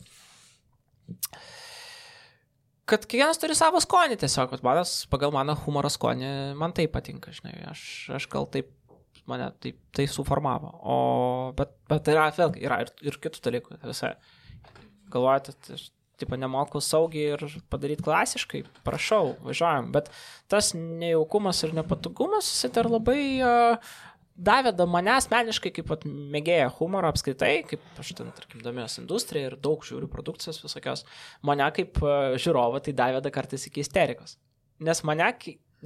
kad kiekvienas turi savo skonį tiesiog, kad manas, pagal mano humoro skonį, man tai patinka, žinai, aš, aš gal taip, mane taip, tai suformavo, o, bet, bet yra, vėlgi, yra ir, ir kitų dalykų, visai, galvojate, aš, tipo, nemoku saugiai ir padaryti klasiškai, prašau, važiuojam, bet tas nejaukumas ir nepatogumas, jis dar labai uh, davė da mane asmeniškai kaip mėgėja humoro apskritai, kaip aš ten, tarkim, domiuosi industrija ir daug žiūriu produkcijos visokios, mane kaip e, žiūrovą tai davė da kartais iki isterikos. Nes mane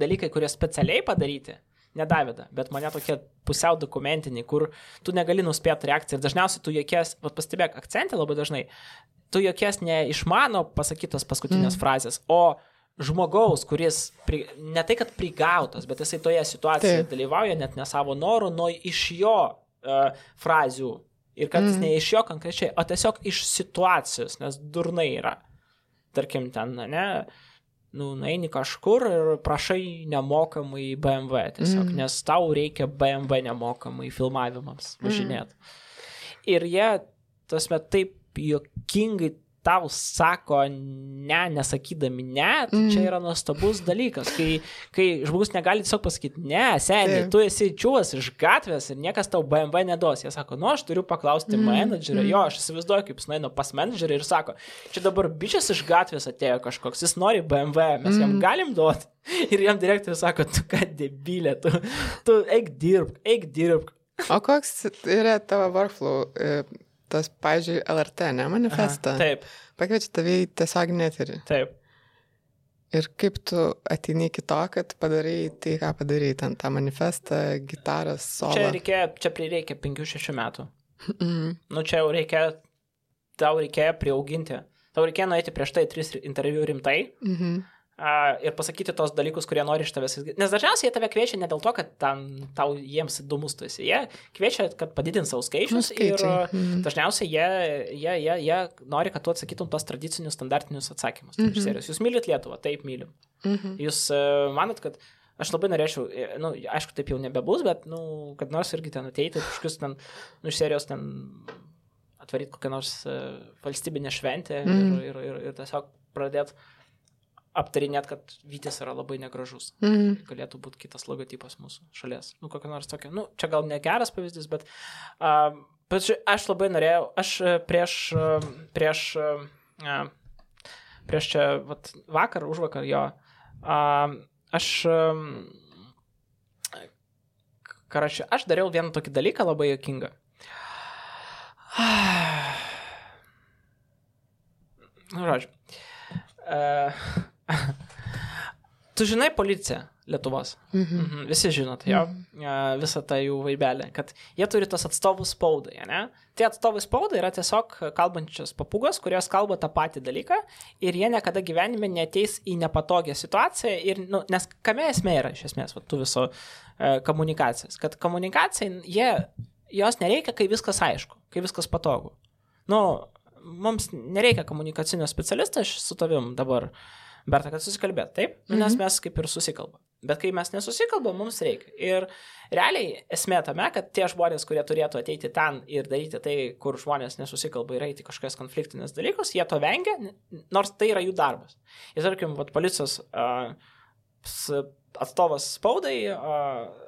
dalykai, kurie specialiai padaryti, nedavėda, bet mane tokie pusiau dokumentiniai, kur tu negali nuspėti reakciją ir dažniausiai tu jokies, vat pastebėk, akcentė labai dažnai, tu jokies ne iš mano pasakytos paskutinės mm. frazės, o žmogaus, kuris pri, ne tai, kad prigautas, bet jisai toje situacijoje Taip. dalyvauja net ne savo norų, nuo iš jo uh, frazių. Ir kad mm. ne iš jo konkrečiai, o tiesiog iš situacijos, nes durnai yra. Tarkim, ten, ne, nu, eini kažkur ir prašai nemokamai BMW tiesiog, mm. nes tau reikia BMW nemokamai filmavimams važinėti. Mm. Ir jie, tas met taip jokingai tau sako ne, nesakydami ne, tai mm. čia yra nuostabus dalykas, kai, kai žmogus negali tiesiog pasakyti, ne, seniai, Taip. tu esi čiūvas iš gatvės ir niekas tau BMW neduos. Jie sako, nu, aš turiu paklausti mm. menedžerio, jo, aš įsivaizduoju, kaip jis nueina pas menedžerį ir sako, čia dabar bičias iš gatvės atėjo kažkoks, jis nori BMW, mes jam galim duoti. [LAUGHS] Ir jam direktorius sako, tu ką debilė, tu, tu eik dirbk, eik dirbk. O koks yra tavo workflow? E, Tas, pavyzdžiui, LRT, ne manifestą. Taip, Pakviečia tave į tiesioginį eterį. taip. Ir kaip tu ateini iki to, kad padarai tai, ką padarai, ten tą manifestą, gitarą, Čia solo. reikia, čia prireikia 5-6 metų. Mm. Nu čia jau reikia, tau reikėjo priauginti. Tau reikėjo nueiti prieš tai tris interviu rimtai Mm -hmm. Ir pasakyti tos dalykus, kurie nori iš tavęs. Nes dažniausiai jie tave kviečia ne dėl to, kad ten, tau jiems įdomus tu esi. Jie kviečia, kad padidint savo skaičius Nu, ir. Mhm. dažniausiai jie, jie, jie, jie nori, kad tu atsakytum tos tradicinius standartinius atsakymus. Mhm. Serijos. Jūs mylit Lietuvą, taip mylim. Mhm. Jūs e, manot, kad aš labai norėčiau, na, nu, aišku, taip jau nebebus, bet, na, nu, kad nors irgi ten ateiti, kažkokius ten, nu, iš serijos ten atvaryti kokią nors e, valstybinę šventę Mm. ir, ir, ir, ir tiesiog pradėti aptarinėti, kad Vytis yra labai negražus. Mhm. Galėtų būti kitas logotipas mūsų šalies. Nu, kokia nors tokia, nu, čia gal ne geras pavyzdys, bet, uh, bet aš labai norėjau, aš e, prieš, e, prieš, uh, prieš čia, vat, vakar, už vakar jo, uh, aš, um, karačiu, aš dariau vieną tokį dalyką labai jokingą. [SIGHS] Nu, žodžiu. Uh, tu žinai policiją Lietuvos. Mhm. Mhm, visi žinot, jo, mhm. visą tą jų vaibelę, kad jie turi tos atstovus spaudai, ne? Tie atstovai spaudai yra tiesiog kalbančios papugos, kurios kalba tą patį dalyką ir jie niekada gyvenime neteis į nepatogią situaciją, ir, nu, nes kame esmė yra iš esmės, va, tų viso e, komunikacijos, kad komunikacija, jie, jos nereikia, kai viskas aišku, kai viskas patogu. Nu, mums nereikia komunikacinio specialisto, aš su tavim dabar Berta, kad susikalbėt, taip? Mhm. Nes mes kaip ir susikalbam. Bet kai mes nesusikalbam, mums reikia. Ir realiai esmė tame, kad tie žmonės, kurie turėtų ateiti ten ir daryti tai, kur žmonės nesusikalba ir eiti kažkokias konfliktinės dalykus, jie to vengia, nors tai yra jų darbas. Ir tarkim, vat, policijos uh, atstovas spaudai, uh,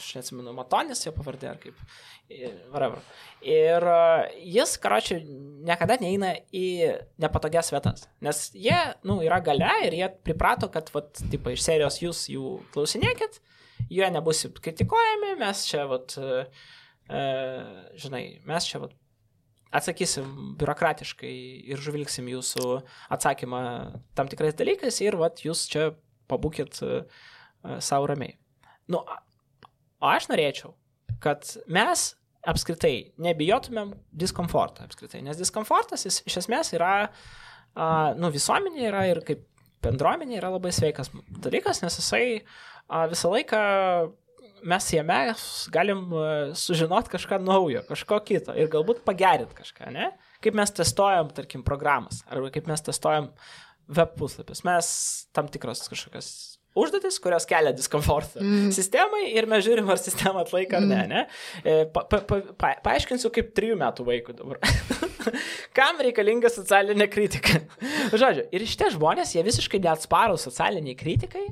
aš neatsimenu, Matonis jo pavardė ar kaip, whatever. Ir jis, karočiui, niekada neina į nepatogias vietas. Nes jie, nu, yra gale ir jie priprato, kad, vat, tipo, iš serijos jūs jų klausinėkit, jie nebus kritikuojami, mes čia, vat, e, žinai, mes čia, vat, atsakysim biurokratiškai ir žvilgsim jūsų atsakymą tam tikrais dalykais ir vat, jūs čia pabūkit uh, savo ramiai. Nu, o aš norėčiau, kad mes apskritai nebijotumėm diskomforto apskritai, nes diskomfortas jis iš esmės yra, uh, nu, visuomenė yra ir kaip bendruomenė yra labai sveikas dalykas, nes jisai uh, visą laiką mes jame galim sužinoti kažką naujo, kažko kito ir galbūt pagerinti kažką, ne? Kaip mes testuojam, tarkim, programas, arba kaip mes testuojam web puslapius. Mes tam tikros kažkokios užduotis, kurios kelia diskomfortą mm. sistemai ir mes žiūrim, ar sistema atlaiko ar ne. Mm. ne? E, pa, pa, pa, pa, paaiškinsiu kaip trijų metų vaikų dabar. [LAUGHS] Kam reikalinga socialinė kritika? Žodžiu, ir šitie žmonės, jie visiškai neatsparų socialiniai kritikai.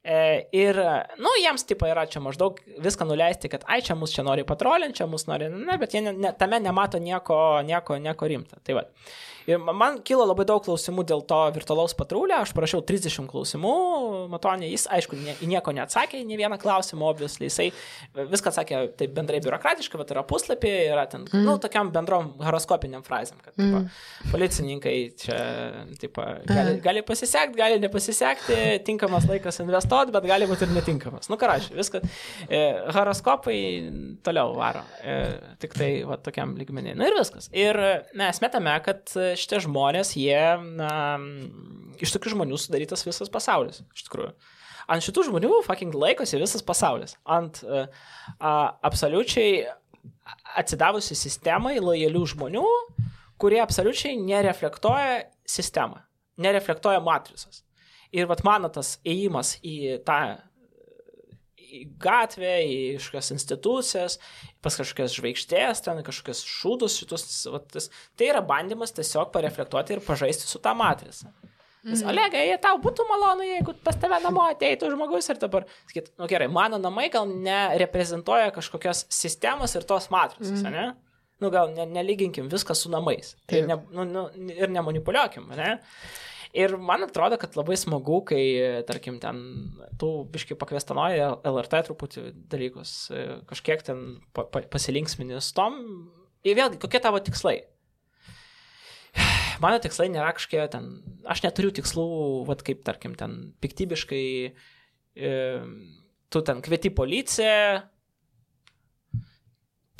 E, ir, nu, jiems tipo yra čia maždaug viską nuleisti, kad ai čia mus čia nori patrolinti, čia mus nori, ne, bet jie ne, ne, tame nemato nieko, nieko, nieko rimto. Tai va. Ir man kilo labai daug klausimų dėl to virtualaus patrulio, aš parašiau 30 klausimų, Matonė, jis aišku nie, nieko neatsakė, ne vieną klausimą, obviously, jisai viską atsakė taip bendrai biurokratiškai, bet yra puslapį, yra ten, mm. nu, tokiam bendrom horoskopiniam frazėm, kad mm. tipo, policininkai čia, tipo, gali, gali pasisekti, gali nepasisekti, tinkamas laikas investuoti, bet gali būti ir netinkamas. Nu, ką aš, viskas, e, horoskopai toliau varo, e, tik tai, va, tokiam lygmenį. Na ir viskas. Ir mes metame, kad šitie žmonės, jie, na, iš tokių žmonių sudarytas visas pasaulis, iš tikrųjų. Ant šitų žmonių fucking laikosi visas pasaulis. Ant uh, uh, absoliučiai atsidavusi sistemai lojalių žmonių, kurie absoliučiai nereflektuoja sistemą, nereflektuoja matricas. Ir vat mano tas ėjimas į tą į gatvę, į kažkokias institucijas, pas kažkokias žvaigždės, ten kažkokias šūdus, šitus, vat, tas, tai yra bandymas tiesiog pareflektuoti ir pažaisti su tą matricą. Nes, mm. Olegai, jei tau būtų malonu, jeigu pas tave namo ateitų žmogus ir dabar, sakyt, nu gerai, mano namai gal nereprezentuoja kažkokios sistemos ir tos matricos, mm. ne? Nu gal ne, nelyginkim viską su namais. Tai ne, nu, nu, ir nemanipuliuokim, ne? Ir man atrodo, kad labai smagu, kai, tarkim, ten tu biškai pakvestanoji LRT truputį dalykus, kažkiek ten pa, pa, pasilinksminis tom. Ir vėlgi, kokie tavo tikslai? [SIGHS] Mano tikslai nėra kažkokie ten, aš neturiu tikslų, vad kaip, tarkim, ten piktybiškai, e, tu ten kvieti policiją,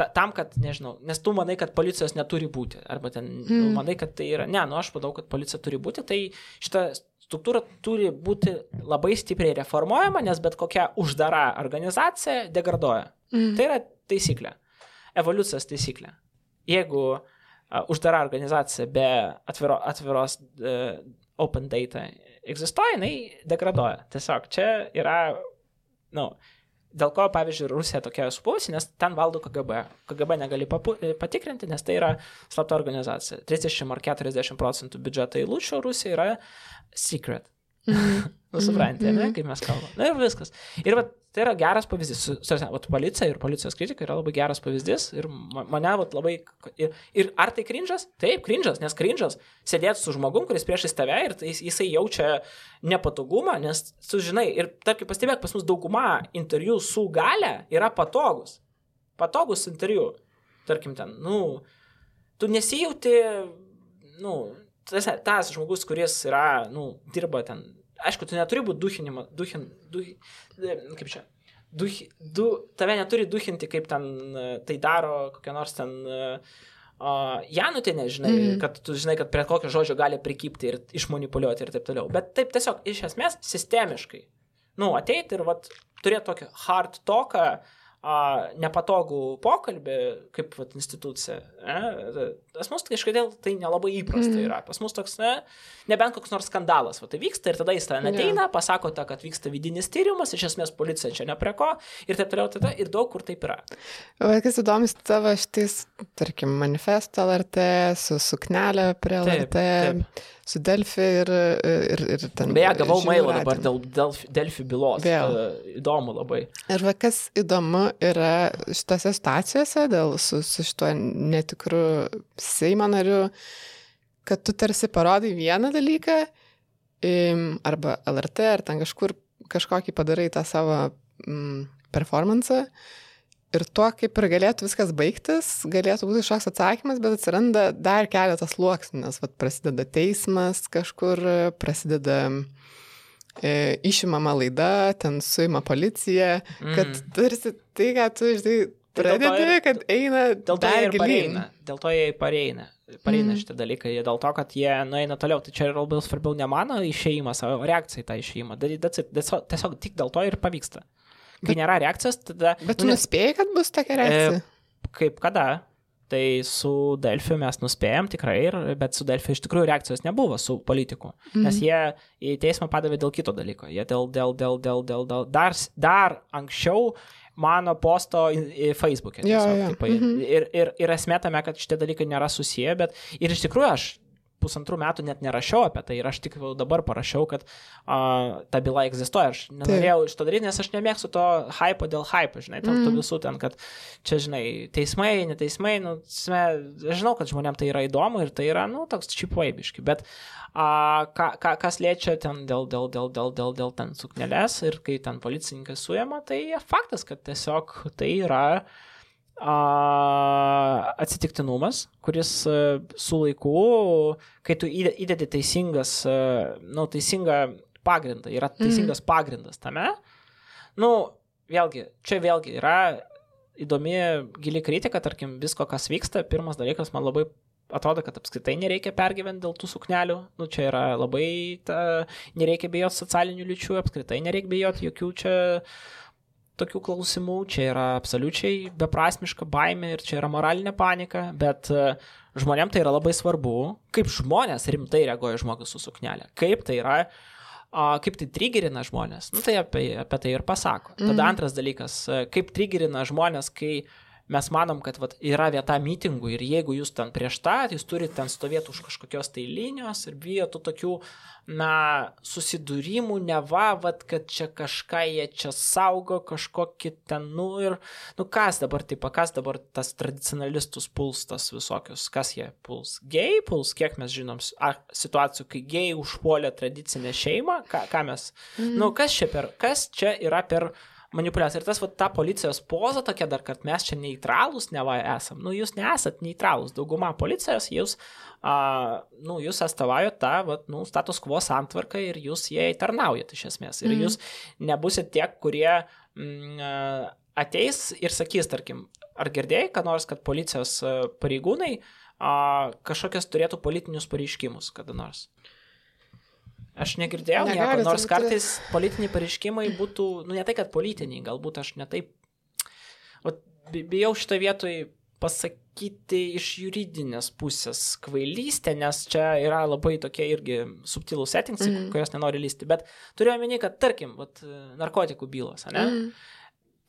ta, tam, kad, nežinau, nes tu manai, kad policijos neturi būti, arba ten, mm. nu, hmm. manai, kad tai yra, ne, nu aš manau, kad policija turi būti, tai šita struktūra turi būti labai stipriai reformuojama, nes bet kokia uždara organizacija degraduoja. Mm. Tai yra taisyklė, evoliucijos taisyklė. Jeigu uh, uždara organizacija be atviro, atviros uh, open data egzistuoja, jinai degraduoja. Tiesiog čia yra, na, nu, Dėl ko, pavyzdžiui, Rusija tokia supuvusi, nes ten valdo KGB. KGB negali papu, patikrinti, nes tai yra slapta organizacija. 30 ar 40 procentų biudžeto eilučių Rusija yra secret. [LAUGHS] Mm. nu, suprantate, mm -hmm. ne, mhm. kaip mes kalbame. Na ir viskas. Ir va, tai yra geras pavyzdys. Vat, policija ir policijos kritika yra labai geras pavyzdys. Ir mane vat, labai... Ir, ir ar tai krinžas? Taip, krinžas, nes krinžas sėdėti su žmogum, kuris priešais tave ir tai, jisai jaučia nepatogumą, nes, tu žinai, ir tarkim, pastebėk, pas mus dauguma interviu su gale yra patogus. Patogus interviu. Tarkim, ten, nu, tu nesijauti, nu, tas, tas žmogus, kuris yra, nu, dirba ten, aišku, tu neturi būti duhinima, duhin, duhin, kaip čia, duh, du, tave neturi duhinti, kaip ten tai daro kokia nors ten uh, Janutė, nežinai, mm. kad tu žinai, kad prie kokio žodžio gali prikipti ir išmanipuliuoti ir taip toliau. Bet taip tiesiog iš esmės sistemiškai. Nu, ateiti ir vat, turėti tokį hard talką, uh, nepatogų pokalbį, kaip vat, institucija. E? Pas mus kažkodėl tai nelabai įprasta Mhm. yra. Pas mus toks, ne, nebent koks nors skandalas, va, tai vyksta ir tada jis ten ateina, pasako tą, kad vyksta vidinis tyrimas, iš esmės policija čia ne prie ko ir taip toliau, tada ir daug kur taip yra. O kas įdomus tavo šitais, tarkim, manifesto LRT, su suknelė prie Taip, LRT, taip. su Delfi ir, ir, ir ten. Beje, gavau mailą dabar dėl Delfi, Delfi bylos. Vėl. E, Įdomu labai. Ir va, kas įdomu yra šitose situacijose dėl su, su šituo netikru Seimo nariu, kad tu tarsi parodai vieną dalyką, arba LRT, ar ten kažkur kažkokį padarai tą savo mm, performance. Ir tuo kaip ir galėtų viskas baigtis, galėtų būti kažkoks atsakymas, bet atsiranda dar keletas sluoksnių, nes vat, prasideda teismas kažkur, prasideda e, išimama laida, ten suima policija, Mm. kad tarsi tai, ką tu, žinai, pradedi, ir- kad eina Dėl to ir pareina. Dėl to jie pareina. Pareina šitie dalykai. Jie Dėl to, kad jie nueina toliau. Tai čia yra labai svarbiau ne mano išėjimas, o reakcija į tą išėjimą. Tiesiog, tik dėl to ir pavyksta. Kai Bet- nėra reakcijos, tada... Bet tu nu, nuspėjai, kad bus tokia reakcija? kaip kada. Tai su Delfiu mes nuspėjom tikrai, ir, bet su Delfiu iš tikrųjų reakcijos nebuvo su politiku. Mhm. Nes jie į teismą padavė dėl kito dalyko. Jie dėl, dėl, dėl, dėl, dėl, dėl dar, dar anksčiau mano posto Facebook'e. Tiesiog, jo, tipo, mhm. ir, ir, ir esmė tame, kad šitie dalykai nėra susiję, bet ir iš tikrųjų aš pusantrų metų net nerašiau apie tai ir aš tik dabar parašiau, kad uh, ta byla egzistuoja. Aš nenorėjau iš to daryti, nes aš nemėgstu to hypo dėl hypo, žinai, tam mm. tų visų ten, kad čia, žinai, teismai, neteismai, nu, sme, žinau, kad žmonėms tai yra įdomu ir tai yra, nu, toks čipvaibiški, bet a, ką, ką, kas liečia ten dėl, dėl, dėl, dėl, dėl, dėl ten suknelės ir kai ten policininkas suėma, tai faktas, kad tiesiog tai yra a, atsitiktinumas, kuris a, su laiku, kai tu įde- įdedi teisingas, a, nu, teisingą pagrindą, yra teisingas mm. pagrindas tame, nu, vėlgi, čia vėlgi yra įdomi gili kritika, tarkim, visko, kas vyksta. Pirmas dalykas, man labai atrodo, kad apskritai nereikia pergyventi dėl tų suknelių. Nu, čia yra labai, ta, nereikia bijoti socialinių lyčių, apskritai nereikia bijoti jokių čia tokių klausimų, čia yra absoliučiai beprasmiška baimė ir čia yra moralinė panika, bet e, žmonėm tai yra labai svarbu, kaip žmonės rimtai reaguoja žmogus su suknelė, kaip tai yra, a, kaip tai trigerina žmonės, nu, tai apie, apie tai ir pasako. Tada Mhm. antras dalykas, e, kaip trigerina žmonės, kai mes manom, kad vat, yra vieta mitingų ir jeigu jūs ten prieš tą, jūs turite ten stovėti už kažkokios tai linijos ir bijotų tokių, na, susidūrimų, neva, vat, kad čia kažką jie čia saugo, kažkokį ten, nu ir, nu kas dabar taip, kas dabar tas tradicionalistus puls, tas visokius, kas jie puls? Gei puls, kiek mes žinom a, situacijų, kai gei užpuolė tradicinę šeimą, ką, ką mes, Mhm. nu kas čia per, kas čia yra per manipulacija. Ir tas, va, ta policijos poza tokia dar, kad mes čia neutralūs, neva esam. Nu, jūs nesat neutralūs. Dauguma policijos, jūs, a, nu, jūs atstovaujate tą, va, nu, status quo santvarką ir jūs jai tarnaujate iš esmės. Ir Mhm. jūs nebusit tie, kurie mm, a, ateis ir sakys, tarkim, ar girdėjai, kad nors, kad policijos pareigūnai a, kažkokias turėtų politinius pareiškimus kada nors. Aš negirdėjau Negali, nieko, nors kartais politiniai pareiškimai būtų, nu ne tai, kad politiniai, galbūt aš netaip. O bi- bijau šitą vietoj pasakyti iš juridinės pusės kvailystę, nes čia yra labai tokie irgi subtilūs settings, mm. Kurios nenori lysti. Bet turiu omeny, kad tarkim, vat, narkotikų bylos, ne? Mm.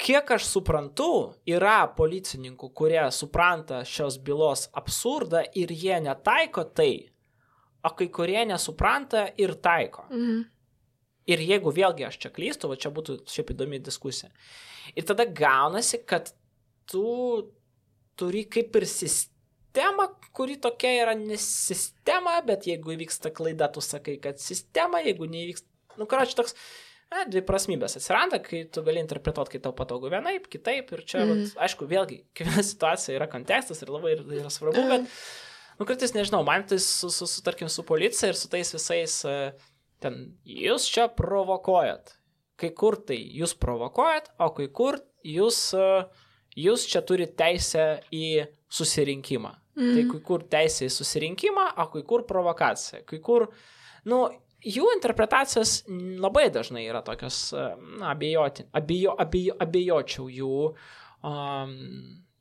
Kiek aš suprantu, yra policininkų, kurie supranta šios bylos absurdą ir jie netaiko tai, o kai kurie nesupranta ir taiko. Mhm. Ir jeigu vėlgi aš čia klystu, va čia būtų šiaip įdomi diskusija. Ir tada gaunasi, kad tu turi kaip ir sistemą, kuri tokia yra nesistema, bet jeigu įvyksta klaida, tu sakai, kad sistema, jeigu neįvyksta, nu, karoči toks, na, dvi prasmybės atsiranda, kai tu gali interpretuoti, kai tau patogu vienaip, kitaip, ir čia, mm. Mhm. vat, aišku, vėlgi, kiekviena situacija yra kontekstas ir labai yra svarbu, bet, nu, kartais nežinau, man tai su, su, su, tarkim, su policija ir su tais visais, e, ten, jūs čia provokuojat. Kai kur tai jūs provokuojat, o kai kur jūs, e, jūs čia turite teisę į susirinkimą. Mm. Tai kai kur teisė į susirinkimą, o kai kur provokacija. Kai kur, nu, jų interpretacijos labai dažnai yra tokios, e, na, abejoti, abejo, abejo, abejočiau jų, um,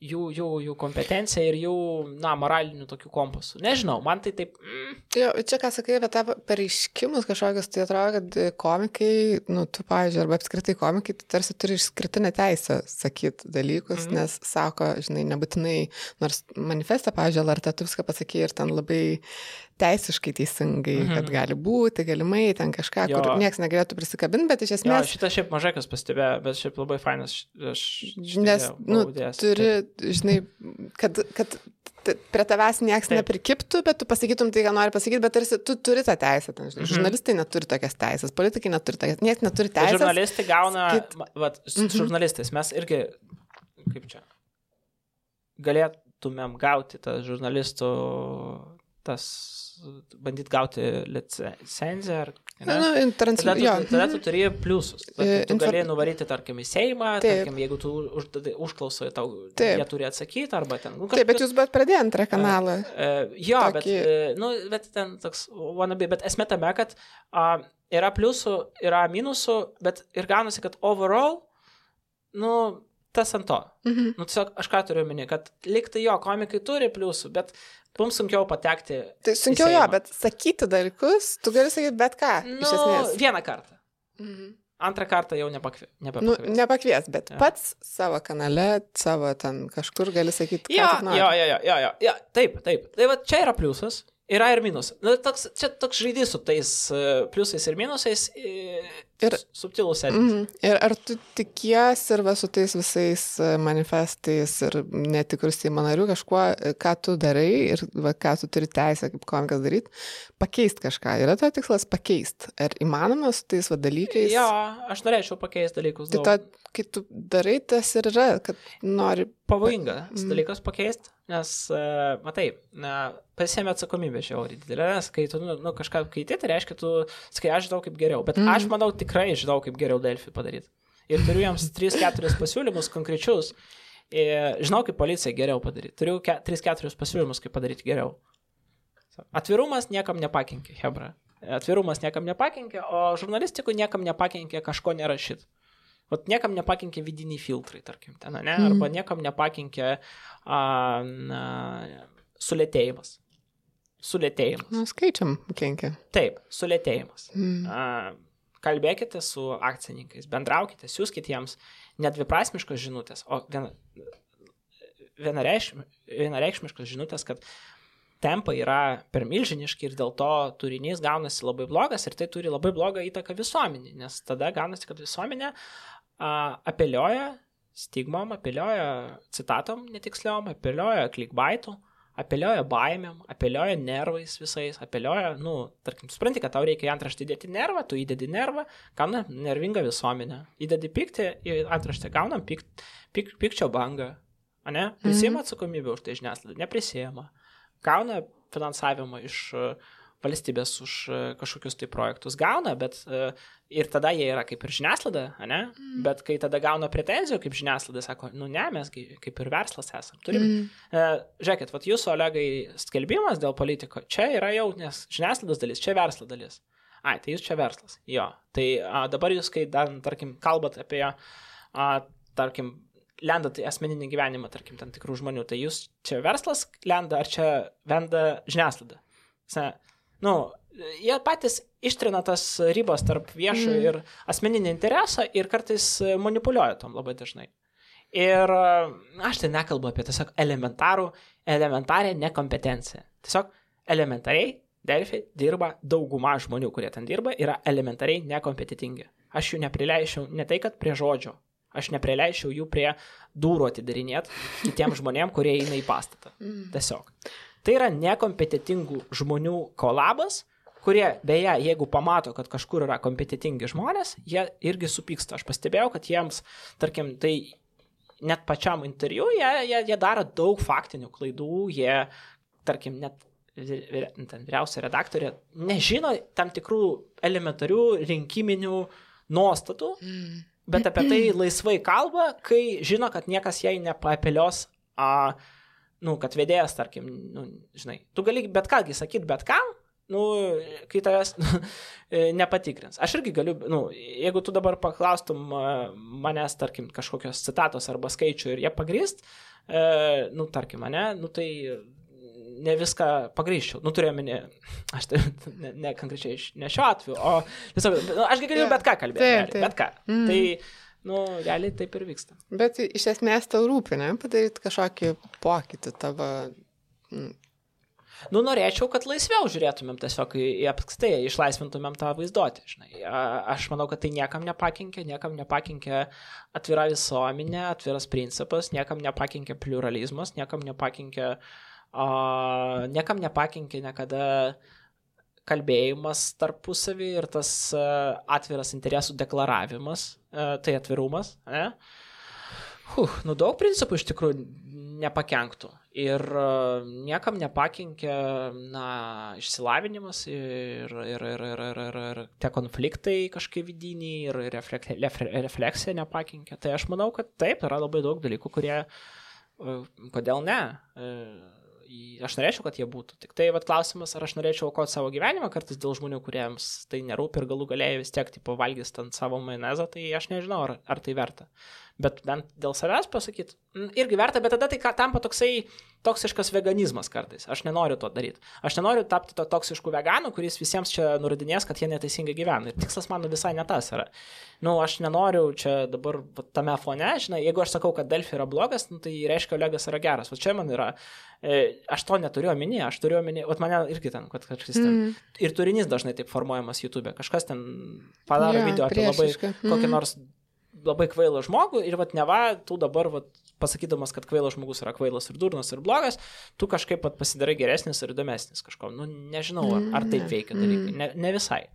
jų, jų, jų kompetencija ir jų, na, moralinių tokių kompasų. Nežinau, man tai taip. Mm, Jo, čia ką sakai apie tą pareiškimus kažkokius, tai atrodo, kad komikai, nu, tu, pavyzdžiui, arba apskritai komikai, tu tarsi turi išskirtinę teisę sakyti dalykus, mm. nes sako, žinai, nebūtinai, nors manifestą, pavyzdžiui, LRT tu viską pasakė ir ten labai teisiškai teisingai, Mhm. kad gali būti, galimai, ten kažką, Jo. kur niekas negalėtų prisikabinti, bet iš jo, esmės... šitą šiaip mažai kas pastebėjo, bet šiaip labai fainas. Aš, Nes, nu, buvau dėjęs. turi, žinai, kad, kad prie tavęs niekas neprikiptų, bet tu pasakytum tai, ką nori pasakyti, bet tarsi tu turi tą teisę. Ten, žinai. Mhm. Žurnalistai neturi tokias teisės, politikai neturi tokias, niekas neturi Tai teisės. žurnalistai gauna, ma- vat, Mhm. žurnalistais mes irgi, kaip čia, galėtumėm gauti tą žurnalistų, tas, bandyti gauti licenciją ar ne? Na, nu, Tada tu, Jo. tada tu turi pliusus. Tarkim, tu infor- gali nuvaryti, tarkim, į Seimą, Taip. tarkim, jeigu tu už, užklausai, tau Taip. jie turi atsakyti, arba ten. Nu, Taip, bet jūs bet pradėję antrą kanalą. E, jo, bet, Tokį- e, nu, bet ten toks wannabe, bet esmė tame, kad a, yra pliusų, yra minusų, bet ir gaunasi, kad overall, nu, tas ant to. Mhm. Nu, tiesiog aš ką turiu minėti, kad liktai jo, komikai turi pliusų, bet mums sunkiau patekti. Tai sunkiau jo, bet sakyti dalykus, tu gali sakyti bet ką. Nu, iš esmės. vieną kartą. Mhm. Antrą kartą jau nepakvė. Nu, nepakvies, bet Jo. pats savo kanale, savo ten kažkur gali sakyti, Jo, jo, jo, jo, jo, jo, jo, taip, taip. Tai va čia yra pliusas, yra ir minusas. Nu, toks, čia toks žaidys su tais uh, pliusais ir minusais. Ir, Ir- subtilus setingas. Mhm. Ir ar tu tikies ir va su tais visais e, manifestais ir netikrus Seimo narių kažkuo, e, ką tu darai ir va, ką tu turi teisę kaip komikas daryti, pakeisti kažką. Yra to tikslas pakeisti. Ar įmanoma su tais va dalykais? Jo, aš norėčiau pakeisti dalykus. Tai to, kai tu darai, tas ir yra, kad nori. pavojingas Mm. dalykas pakeisti, nes, uh, matai, pasėmė atsakomybę žiauriai didelę, nes kai tu nu, nu, kažką keiti, tai reiškia, tu sakai, aš žinau kaip geriau, bet mm. Aš manau tikrai žinau kaip geriau Delfį padaryti. Ir turiu jiems 3-4 pasiūlymus konkrečius. Ir žinau, kaip policija geriau padaryti. Turiu 3-4 pasiūlymus, kaip padaryti geriau. Atvirumas niekam nepakenkė, Hebra. Atvirumas niekam nepakenkė, o žurnalistikui niekam nepakenkė kažko nerašyti. Vat niekam nepakenkė vidiniai filtrai, tarkim, ten, ne? Mhm. Arba niekam nepakenkė a, na, sulėtėjimas. Sulėtėjimas. Nu, skaičiam kenkia. Taip, sulėtėjimas. Mm. A, kalbėkite su akcininkais, bendraukite, siūskite jiems nedviprasmiškas žinutės, o viena, vienareikšmi, vienareikšmiškas žinutės, kad tempai yra per milžiniški ir dėl to turinys gaunasi labai blogas ir tai turi labai blogą įtaką visuomenį, nes tada gaunasi, kad visuomenė a, apelioja stigmom, apelioja citatom netiksliom, apelioja klikbaitų, apelioja baimėm, apelioja nervais visais, apelioja, nu, tarkim, supranti, kad tau reikia į antraštę įdėti nervą, tu įdedi nervą, gauna nervingą visuomenę, įdedi pyktį į antraštę, gaunam pyk, pyk, pykčio bangą, o ne? Prisima atsakomybę už tai žiniasklaidą, neprisima, gauna finansavimą iš e, valstybės už e, kažkokius tai projektus, gauna, bet e, ir tada jie yra kaip ir žiniasklaida, ne? Bet kai tada gauna pretenzijų kaip žiniasklaida, sako, nu ne, mes kaip ir verslas esam, turim Mm. E, Žiūrėkit, vat jūsų Olegai skelbimas dėl politiko, čia yra jau, nes žiniasklaidos dalis, čia verslo dalis. Ai, tai jūs čia verslas. Jo. Tai a, dabar jūs, kai dar, tarkim, kalbat apie, a, tarkim, lendat į asmeninį gyvenimą, tarkim, tam tikrų žmonių, tai jūs čia verslas lenda ar čia venda žiniasklaida? Nu, jie patys ištrina tas ribas tarp viešo Mm. ir asmeninio intereso ir kartais manipuliuoja tom labai dažnai. Ir aš tai nekalbu apie tiesiog elementarų, elementarę nekompetenciją. Tiesiog elementariai Delfi dirba dauguma žmonių, kurie ten dirba, yra elementariai nekompetitingi. Aš jų neprileičiau ne tai, kad prie žodžio, aš neprileičiau jų prie durų atidarinėti kitiems žmonėms, kurie eina į pastatą. Mm. Tiesiog. Tai yra nekompetitingų žmonių kolabas, kurie, beje, jeigu pamato, kad kažkur yra kompetitingi žmonės, jie irgi supyksta. Aš pastebėjau, kad jiems, tarkim, tai net pačiam interviu, jie, jie, jie daro daug faktinių klaidų, jie, tarkim, net ten vyriausia redaktorė nežino tam tikrų elementarių rinkiminių nuostatų, bet apie tai laisvai kalba, kai žino, kad niekas jai nepaapelios, a, nu, kad vedėjas, tarkim, nu, žinai, tu gali bet kągi sakyti bet kam, nu, kai tavęs [LAUGHS] e, nepatikrins. Aš irgi galiu, nu, jeigu tu dabar paklaustum a, manęs, tarkim, kažkokios citatos arba skaičių ir jie pagrįst, e, nu, tarkim, ne, nu, tai ne viską pagrįščiau. Nu, turėjau [LAUGHS] minė, aš tai ne, ne konkrečiai ne šiuo atveju, o tiesiog, nu, aš galiu bet ką kalbėti. Taip, taip. Bet ką. Mm. Tai, nu, realiai taip ir vyksta. Bet iš esmės tau rūpi, ne, padaryti kažkokį pokytį tavo mm, Nu, norėčiau, kad laisviau žiūrėtumėm tiesiog į, apskritai, išlaisvintumėm tą vaizduotę, žinai. Aš manau, kad tai niekam nepakinkė, niekam nepakinkė atvira visuomenė, atviras principas, niekam nepakinkė pluralizmas, niekam nepakinkė, a, niekam nepakinkė niekada kalbėjimas tarpusavį ir tas a, atviras interesų deklaravimas, a, tai atvirumas, ne? Huh, nu daug principų iš tikrųjų nepakenktų. Ir e, niekam nepakenkė, na, išsilavinimas ir, ir, ir, ir, ir, ir, ir tie konfliktai kažkaip vidiniai ir reflek, refleksija nepakenkė. Tai aš manau, kad taip, yra labai daug dalykų, kurie, e, kodėl ne. Aš norėčiau, kad jie būtų. Tik tai vat, klausimas, ar aš norėčiau aukoti savo gyvenimą kartais dėl žmonių, kuriems tai nerūpi ir galų galėjai vis tiek, tipo, valgys ten savo majonezą, tai aš nežinau, ar, ar tai verta. Bet bent dėl savęs pasakyti, mm, irgi verta, bet tada tai tampa toksai toksiškas veganizmas kartais. Aš nenoriu to daryti. Aš nenoriu tapti to toksišku veganu, kuris visiems čia nurodinės, kad jie neteisingai gyvena. Ir tikslas mano visai ne tas yra. Nu, aš nenoriu čia dabar tame fone, žinai, jeigu aš sakau, kad Delfi yra blogas, nu, tai reiškia, Olegas yra geras. O čia man yra, e, aš to neturiu omeny, aš turiu omeny, o mane irgi ten, kad kažkas ten. mm, Ir turinys dažnai taip formuojamas YouTube. Kažkas ten padaro Jo, video apie labai priešiška. kokį nors labai kvailą žmogų ir vat neva, tu dabar, vat, pasakydamas, kad kvailas žmogus yra kvailas ir durnas ir blogas, tu kažkaip pasidarai geresnis ir įdomesnis kažko. Nu, nežinau, ar, ar taip veikia dalykai. Ne, ne visai.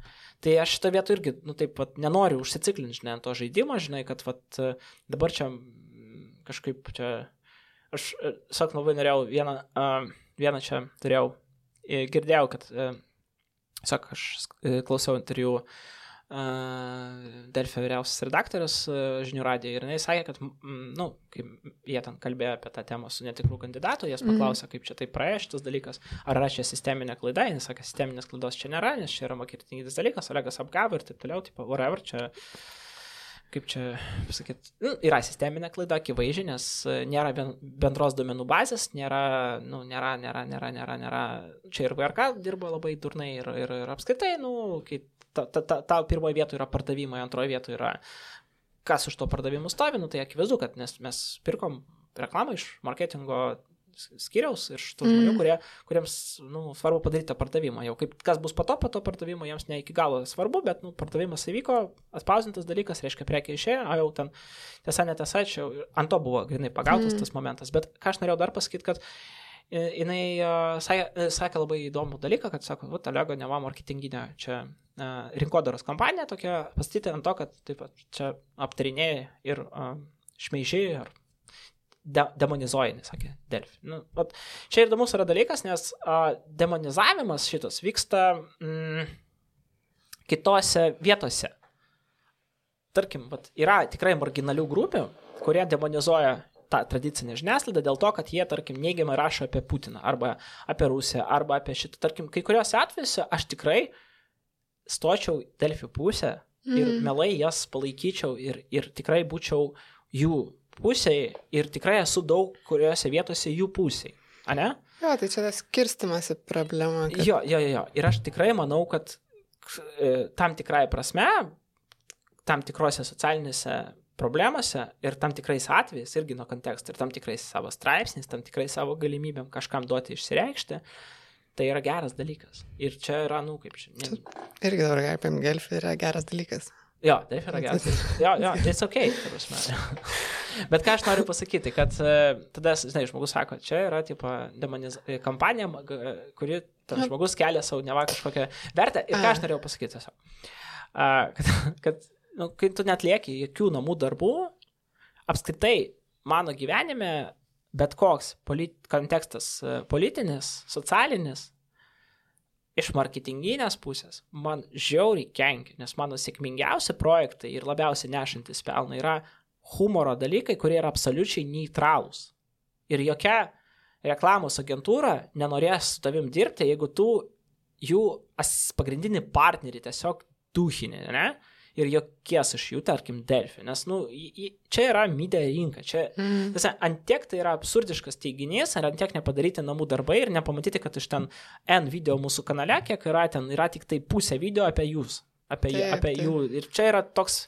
Tai aš šitą vietą irgi, nu taip pat nenoriu užsiciklinti, žinai, ant to žaidimo, žinai, kad vat, dabar čia mm, kažkaip čia, aš, e, sak, labai norėjau vieną, vieną čia turėjau, e, girdėjau, kad, sak, aš e, klausiau interviu uh, Delfio vyriausias redaktorius žinių radijo. Ir jinai sakė, kad, mm, nu, kai jie ten kalbėjo apie tą temą su netikrų kandidatų, jas paklausė, kaip čia tai praėjo šitas dalykas, ar yra čia sisteminė klaida, jis sakė, sisteminės klaidos čia nėra, nes čia yra marketinginis dalykas, Olegas apgavo ir taip toliau, tipo, whatever, čia kaip čia pasakyti, nu, yra sisteminė klaida, akivaizdžiai, nes e, nėra ben- bendros duomenų bazės, nėra, nu, nėra, nėra, nėra, nėra, nėra, čia ir VRK dirbo labai durnai ir, ir, ir apskritai, nu, kai ta, ta, ta, ta pirmoje vietoje yra pardavimai, antroje vietoje yra kas už to pardavimų stovi, nu, tai akivaizdu, kad nes mes pirkom reklamą iš marketingo skiriaus ir iš tų žmonių, Mm. kurie, kuriems nu, svarbu padaryti tą pardavimą. Jau kaip kas bus po to, po to pardavimo jiems ne iki galo svarbu, bet nu, pardavimas įvyko, atspausintas dalykas, reiškia prekia išėjo, o jau ten tiesa, netiesa, čia ant to buvo grinai pagautas Mm. tas momentas. Bet ką aš norėjau dar pasakyti, kad e, jinai uh, sakė, e, sakė labai įdomų dalyką, kad sako, va, Lego neva marketinginė čia rinkodaros kompanija tokia, pastatyti ant to, kad taip pat čia aptarinėjai ir šmeižiai ar de demonizuoji, nesakė Delfi. Nu, vat, čia ir įdomus yra dalykas, nes uh, demonizavimas šitas vyksta mm, kitose vietose. Tarkim, vat, yra tikrai marginalių grupių, kurie demonizuoja tą tradicinę žiniasklaidą dėl to, kad jie, tarkim, neigiamai rašo apie Putiną arba apie Rusiją arba apie šitą. Tarkim, kai kuriuose atvejuose aš tikrai stočiau Delfi pusę ir Mm. melai jas palaikyčiau ir, ir tikrai būčiau jų pusėje ir tikrai esu daug kuriuose vietose jų pusėje. Ane? Jo, tai čia tas skirstimas į problemą. Kad... Jo, jo, jo, jo. Ir aš tikrai manau, kad e, tam tikrai prasme, tam tikrose socialinėse problemose ir tam tikrais atvejais, irgi nuo konteksto, ir tam tikrais savo straipsniais, tam tikrais savo galimybėm kažkam duoti išsireikšti, tai yra geras dalykas. Ir čia yra, nu, kaip čia. Ne, Irgi dabar gali paimti Gelfį, yra geras dalykas. Jo, dalykas. Jo, jo, it's ok. [LAUGHS] Bet ką aš noriu pasakyti, kad e, tada, žinai, žmogus sako, čia yra, tipo, demoniz... kampanija, ma- g- kuri tam žmogus kelia savo neva kažkokią vertę. Ir ką aš norėjau pasakyti tiesiog. Kad, kad nu, kai tu net lieki jokių namų darbų, apskritai mano gyvenime bet koks polit... kontekstas e, politinis, socialinis, iš marketinginės pusės man žiauriai kenkia, nes mano sėkmingiausi projektai ir labiausiai nešantis pelną yra humoro dalykai, kurie yra absoliučiai neutralūs. Ir jokia reklamos agentūra nenorės su tavim dirbti, jeigu tu jų pagrindinį partnerį tiesiog duhinį, ne? Ir jokies iš jų, tarkim, Delfi. Nes, nu, čia yra mydė rinka. Čia, Mm. Tiesa, antiek tai yra absurdiškas teiginys, ar antiek nepadaryti namų darbai ir nepamatyti, kad iš ten N video mūsų kanale, kiek yra ten, yra tik tai pusė video apie jūs. Apie, jų- Taip, apie taip. jų. Ir čia yra toks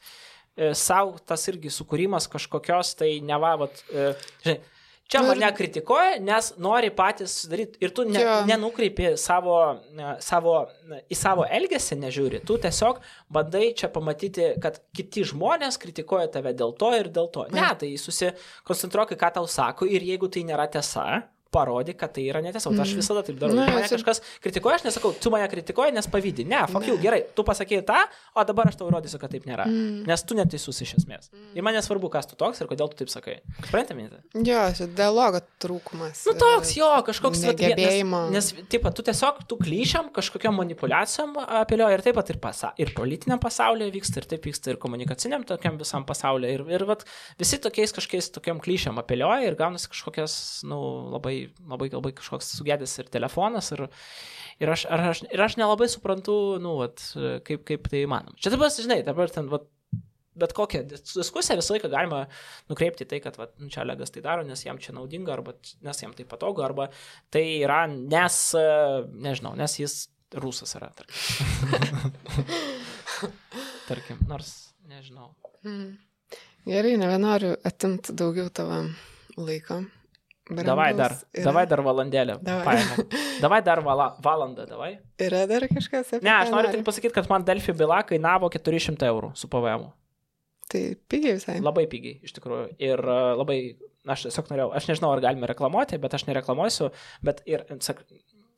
e, savo tas irgi sukūrimas kažkokios, tai nevavat, e, žinai, Čia Nu ir- mane kritikuoja, nes nori patys daryti ir tu ne, Jo. nenukreipi savo, e, savo, e, į savo elgesį, nežiūri. Tu tiesiog bandai čia pamatyti, kad kiti žmonės kritikuoja tave dėl to ir dėl to. Ne, tai susikoncentruok į ką tau sako ir jeigu tai nėra tiesa, parodyk, kad tai yra netiesa. Mm. Aš visada taip darau. Na, Na, mane kažkas kritikuoja, aš nesakau, tu mane kritikuoji, nes pavydį. Ne, fuck you, gerai, tu pasakėjai tą, o dabar aš tau įrodysiu, kad taip nėra. Mm. Nes tu neteisus iš esmės. Ir man nesvarbu, kas tu toks ir kodėl tu taip sakai. Suprantate, mintį? Jo, dialogo trūkumas. Nu toks jo, kažkoks Negebėjimo. Nes, nes taip, pat, tu tiesiog, tu klyšiam, kažkokiam manipulacijom apelioji ir taip pat ir, pasa, ir politiniam pasaulyje vyksta, ir taip vyksta ir komunikaciniam tokiam visam pasaulyje. Ir, ir vat, visi tokiais kažkokiais tokiam klyšiam apelioja ir gaunasi kažkokias, nu, labai, labai, labai kažkoks sugedęs ir telefonas. Ir, ir, aš, ar aš, ir aš nelabai suprantu, nu, vat, kaip, kaip tai įmanoma. Čia dabar, žinai, dabar ten, vat, bet kokią dis- diskusiją visą laiką galima nukreipti tai, kad va, nu, čia Legas tai daro, nes jam čia naudinga, arba nes jam tai patogu, arba tai yra, nes, nežinau, nes jis rusas yra. Tarkim, [LAUGHS] tarkim nors, nežinau. Mm. Gerai, nebenoriu atimti daugiau tavo laiko. Davai dar. Yra- davai dar valandėlę. Davai. [LAUGHS] Davai dar vala, valandą, davai. Yra dar kažkas apie Ne, aš noriu nori? tik pasakyti, kad man Delfi byla kainavo 400 eurų su PVM. Tai pigiai visai. Labai pigiai, iš tikrųjų. Ir uh, labai, aš tiesiog norėjau, aš nežinau, ar galime reklamuoti, bet aš nereklamuosiu, bet ir, sak,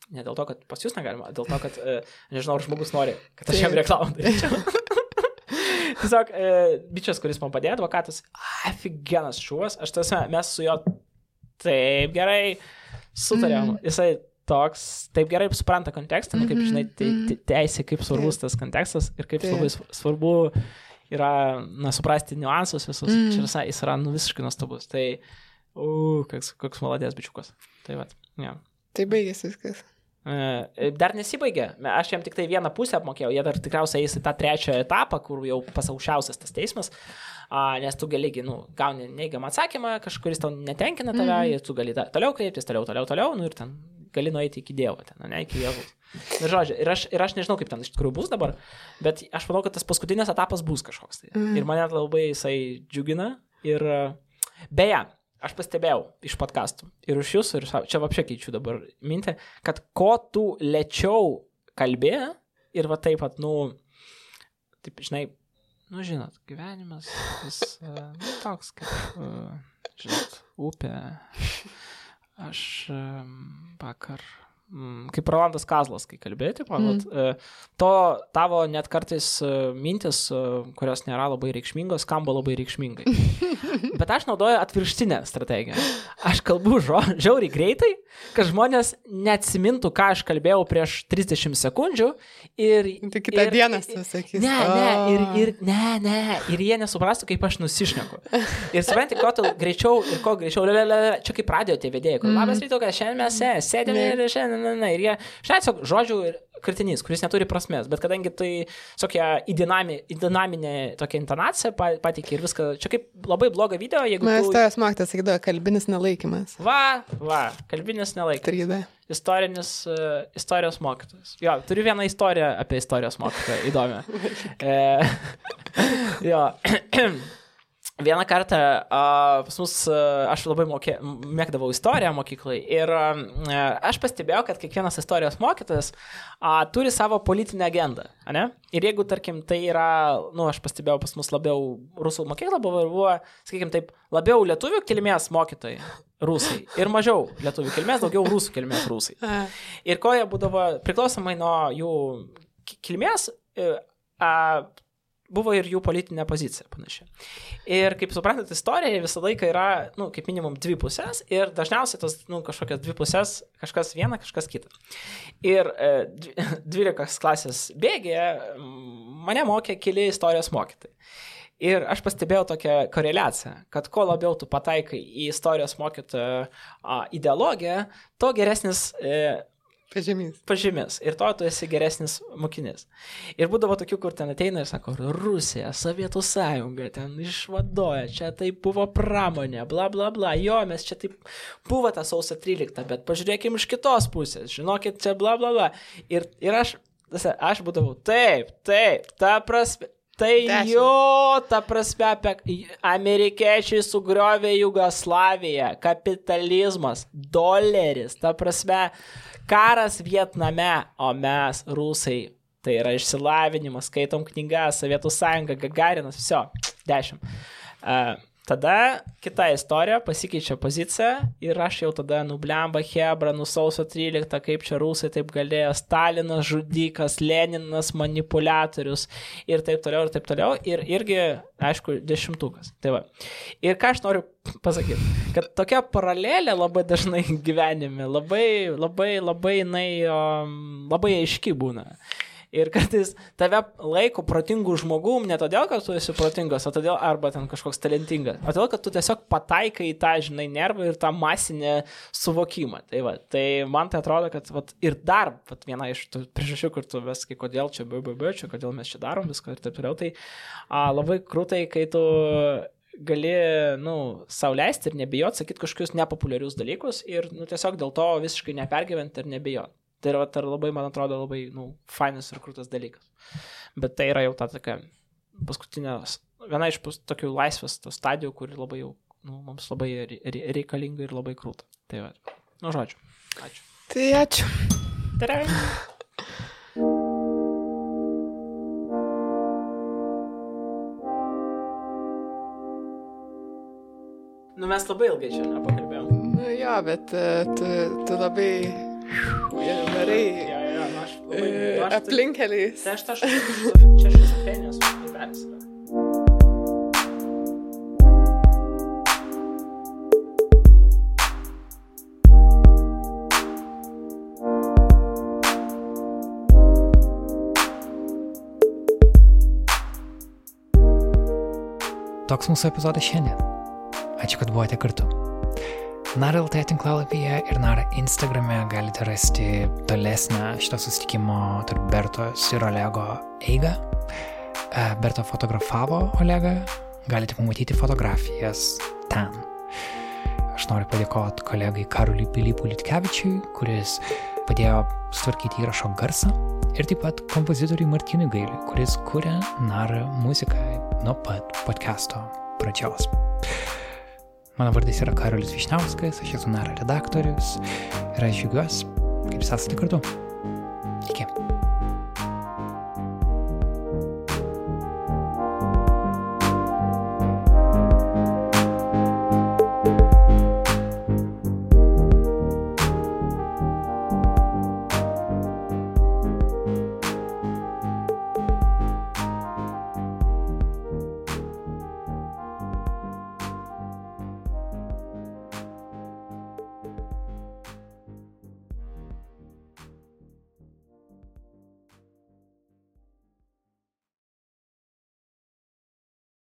ne dėl to, kad pas jūs negalima, dėl to, kad, uh, nežinau, ar žmogus nori, kad aš jam reklamą daryčiau. [LAUGHS] Tiesiog, uh, bičias, kuris man padėjo, advokatas, aфиgenas šuos, aš tiesiog, mes su juo taip gerai sutarėm. Mhm. Jisai toks, taip gerai supranta kontekstą, nu, kaip Mhm, žinai, te, mhm. te, teisė, kaip svarbus tas kontekstas ir kaip Taip. labai sv- svarbu yra, na, suprasti niuansus visus. Mm. Mm. Čia jis yra, nu, visiškai nuostabus. Tai, u, koks, koks maladės bičiukas. Tai va, ja. Tai baigėsi viskas. E, Dar nesibaigė, aš jam tik tai vieną pusę apmokėjau, jie dar tikriausiai eis į tą trečią etapą, kur jau pasaušiausias tas teismas, nes tu gali, nu, gauni neigiamą atsakymą, kažkuris tau netenkina tave, mm. ir tu gali toliau kreiptis, toliau, toliau, toliau, nu ir ten gali nueiti iki Dievo, ten, ne, iki Dievo. Ir, žodžiu, ir, aš, ir aš nežinau, kaip ten iš tikrųjų bus dabar, bet aš manau, kad tas paskutinis etapas bus kažkoks. Tai. Mhm. Ir mane labai jisai džiugina. Ir beje, aš pastebėjau iš podkastų ir iš jūsų, ir čia apšia keičiu dabar mintį, kad ko tu lėčiau kalbė ir va taip pat, nu, taip, žinai, nu, žinot, gyvenimas vis uh, toks kaip, uh, žinot, upė. Aš um, vakar, kaip Rolandas Kazlas, kai kalbėti, pavat, mm. to tavo net kartais e, mintis, e, kurios nėra labai reikšmingos, skamba labai reikšmingai. [LAUGHS] Bet aš naudoju atvirkštinę strategiją. Aš kalbu žo, žiauriai greitai, kad žmonės neatsimintų, ką aš kalbėjau prieš 30 sekundžių ir... Tai kitą ir, dieną susakys. Ne, ne, ir, ir, ne, ne, ir jie nesuprastų, kaip aš nusišneku. Ir supranti, tu greičiau ir ko greičiau, le, le, le, čia kaip radio tie vedėjai, kur labas ryto, šiandien mes sė- sėdime ir šiandien, ne, ne, ir jie, šiandien tiesiog žodžių kritinys, kuris neturi prasmės, bet kadangi tai tokia į, dinami, į dinaminę tokią intonaciją pa- pateikė ir viską, čia kaip labai blogą video, jeigu Mes tu... tavęs mokytas sakydavo kalbinis nelaikymas. Va, va, kalbinis nelaikas. 3D. Istorinis, uh, istorijos mokytojas. Jo, turiu vieną istoriją apie istorijos mokytoją, įdomią. [LAUGHS] e, [LAUGHS] jo. [CLEARS THROAT] Vieną kartą uh, pas mus, uh, aš labai mokė, mėgdavau istoriją mokyklai ir uh, aš pastebėjau, kad kiekvienas istorijos mokytojas uh, turi savo politinę agendą. Ne? Ir jeigu, tarkim, tai yra, na, nu, aš pastebėjau pas mus labiau rusų mokykla buvo buvo, sakykime taip, labiau lietuvių kilmės mokytojai. Rusai. Ir mažiau lietuvių kilmės, daugiau rusų kilmės rusai. [LAUGHS] Ir ko jie būdavo, priklausomai nuo jų ki- kilmės, e, a, buvo ir jų politinė pozicija panaši. Ir kaip suprantate, istorija visą laiką yra, na, nu, kaip minimum dvi pusės ir dažniausiai tos, na, nu, kažkokias dvi pusės, kažkas viena, kažkas kita. Ir e, dvi- [LAUGHS] 12 klasės bėgėje m, mane mokė keli istorijos mokytojai. Ir aš pastebėjau tokią koreliaciją, kad kuo labiau tu pataikai į istorijos mokytojo ideologiją, tuo geresnis e, Pažymys. pažymės ir to tu esi geresnis mokinys. Ir būdavo tokių, kur ten ateina ir sako, Rusija, Sovietų sąjunga, ten išvadoja, čia tai buvo pramonė, bla bla bla, jo, mes čia taip buvo ta sausio 13, bet pažiūrėkime iš kitos pusės, žinokit, čia bla bla bla. Ir, ir aš, aš būdavau, taip, taip, ta prasme. Tai Dešimt. jo, ta prasme, apie amerikiečiai sugriovė Jugoslaviją, kapitalizmas, doleris, ta prasme, karas Vietname, o mes, rusai, tai yra išsilavinimas, skaitom knygas, Sovietų sąjunga, Gagarinas, viso, dešimt. Uh, tada kita istorija, pasikeičia pozicija ir aš jau tada nublemba Hebra, nusausio 13, kaip čia rusai taip galėjo, Stalinas žudikas, Leninas manipuliatorius ir taip toliau, ir taip toliau. Ir irgi, aišku, dešimtukas. Tai va. Ir ką aš noriu pasakyti, kad tokia paralelė labai dažnai [LAUGHS] gyvenime, labai, labai, labai, jinai, um, labai aiški būna. Ir kartais tave laiko protingų žmogum ne todėl, kad tu esi protingas, o todėl, arba ten kažkoks talentingas, o todėl, kad tu tiesiog pataikai į tą, žinai, nervą ir tą masinę suvokimą. Tai, va, tai man tai atrodo, kad vat, ir dar vat, viena iš tų priežasčių, kur tu vis, kai kodėl čia BBB, čia kodėl mes čia darom viską ir taip toliau, tai a, labai krūtai, kai tu gali, nu, sauliaisti ir nebijot sakyti kažkokius nepopuliarius dalykus ir, nu, tiesiog dėl to visiškai nepergyventi ir nebijot. Tai yra, tai yra labai, man atrodo, labai, nu, fainas ir krūtas dalykas. Bet tai yra jau ta tokia paskutinė, viena iš tokių laisvės stadijų, kuri labai jau, nu, mums labai re- re- reikalinga ir labai krūta. Tai va, nu, žodžiu. Ačiū. Tai ačiū. Tada. Nu, mes labai ilgai čia nepakalbėjom. Nu jo, bet e, tu, tu labai varai Jo, jo, nu, aš labai... nu, aš aplinkeliais. Tai aš aš čia šizofrenijos libelis yra. Toks mūsų epizodas šiandien. Ačiū, kad buvote kartu. Nara LT tinklalapyje ir Nara Instagrame galite rasti tolesnę šito susitikimo tarp Bertos ir Olego eigą. E, Berto fotografavo Olegą, galite pamatyti fotografijas ten. Aš noriu padėkoti kolegai Karoliui Pilypui Litkevičiui, kuris padėjo sutvarkyti įrašo garsą ir taip pat kompozitoriui Martinui Gailiui, kuris kuria Nara muziką nuo pat podcast'o pradžios. Mano vardas yra Karolis Višniauskas, aš esu Nara redaktorius ir aš džiugiuosi, kaip jūs esate kartu. Iki.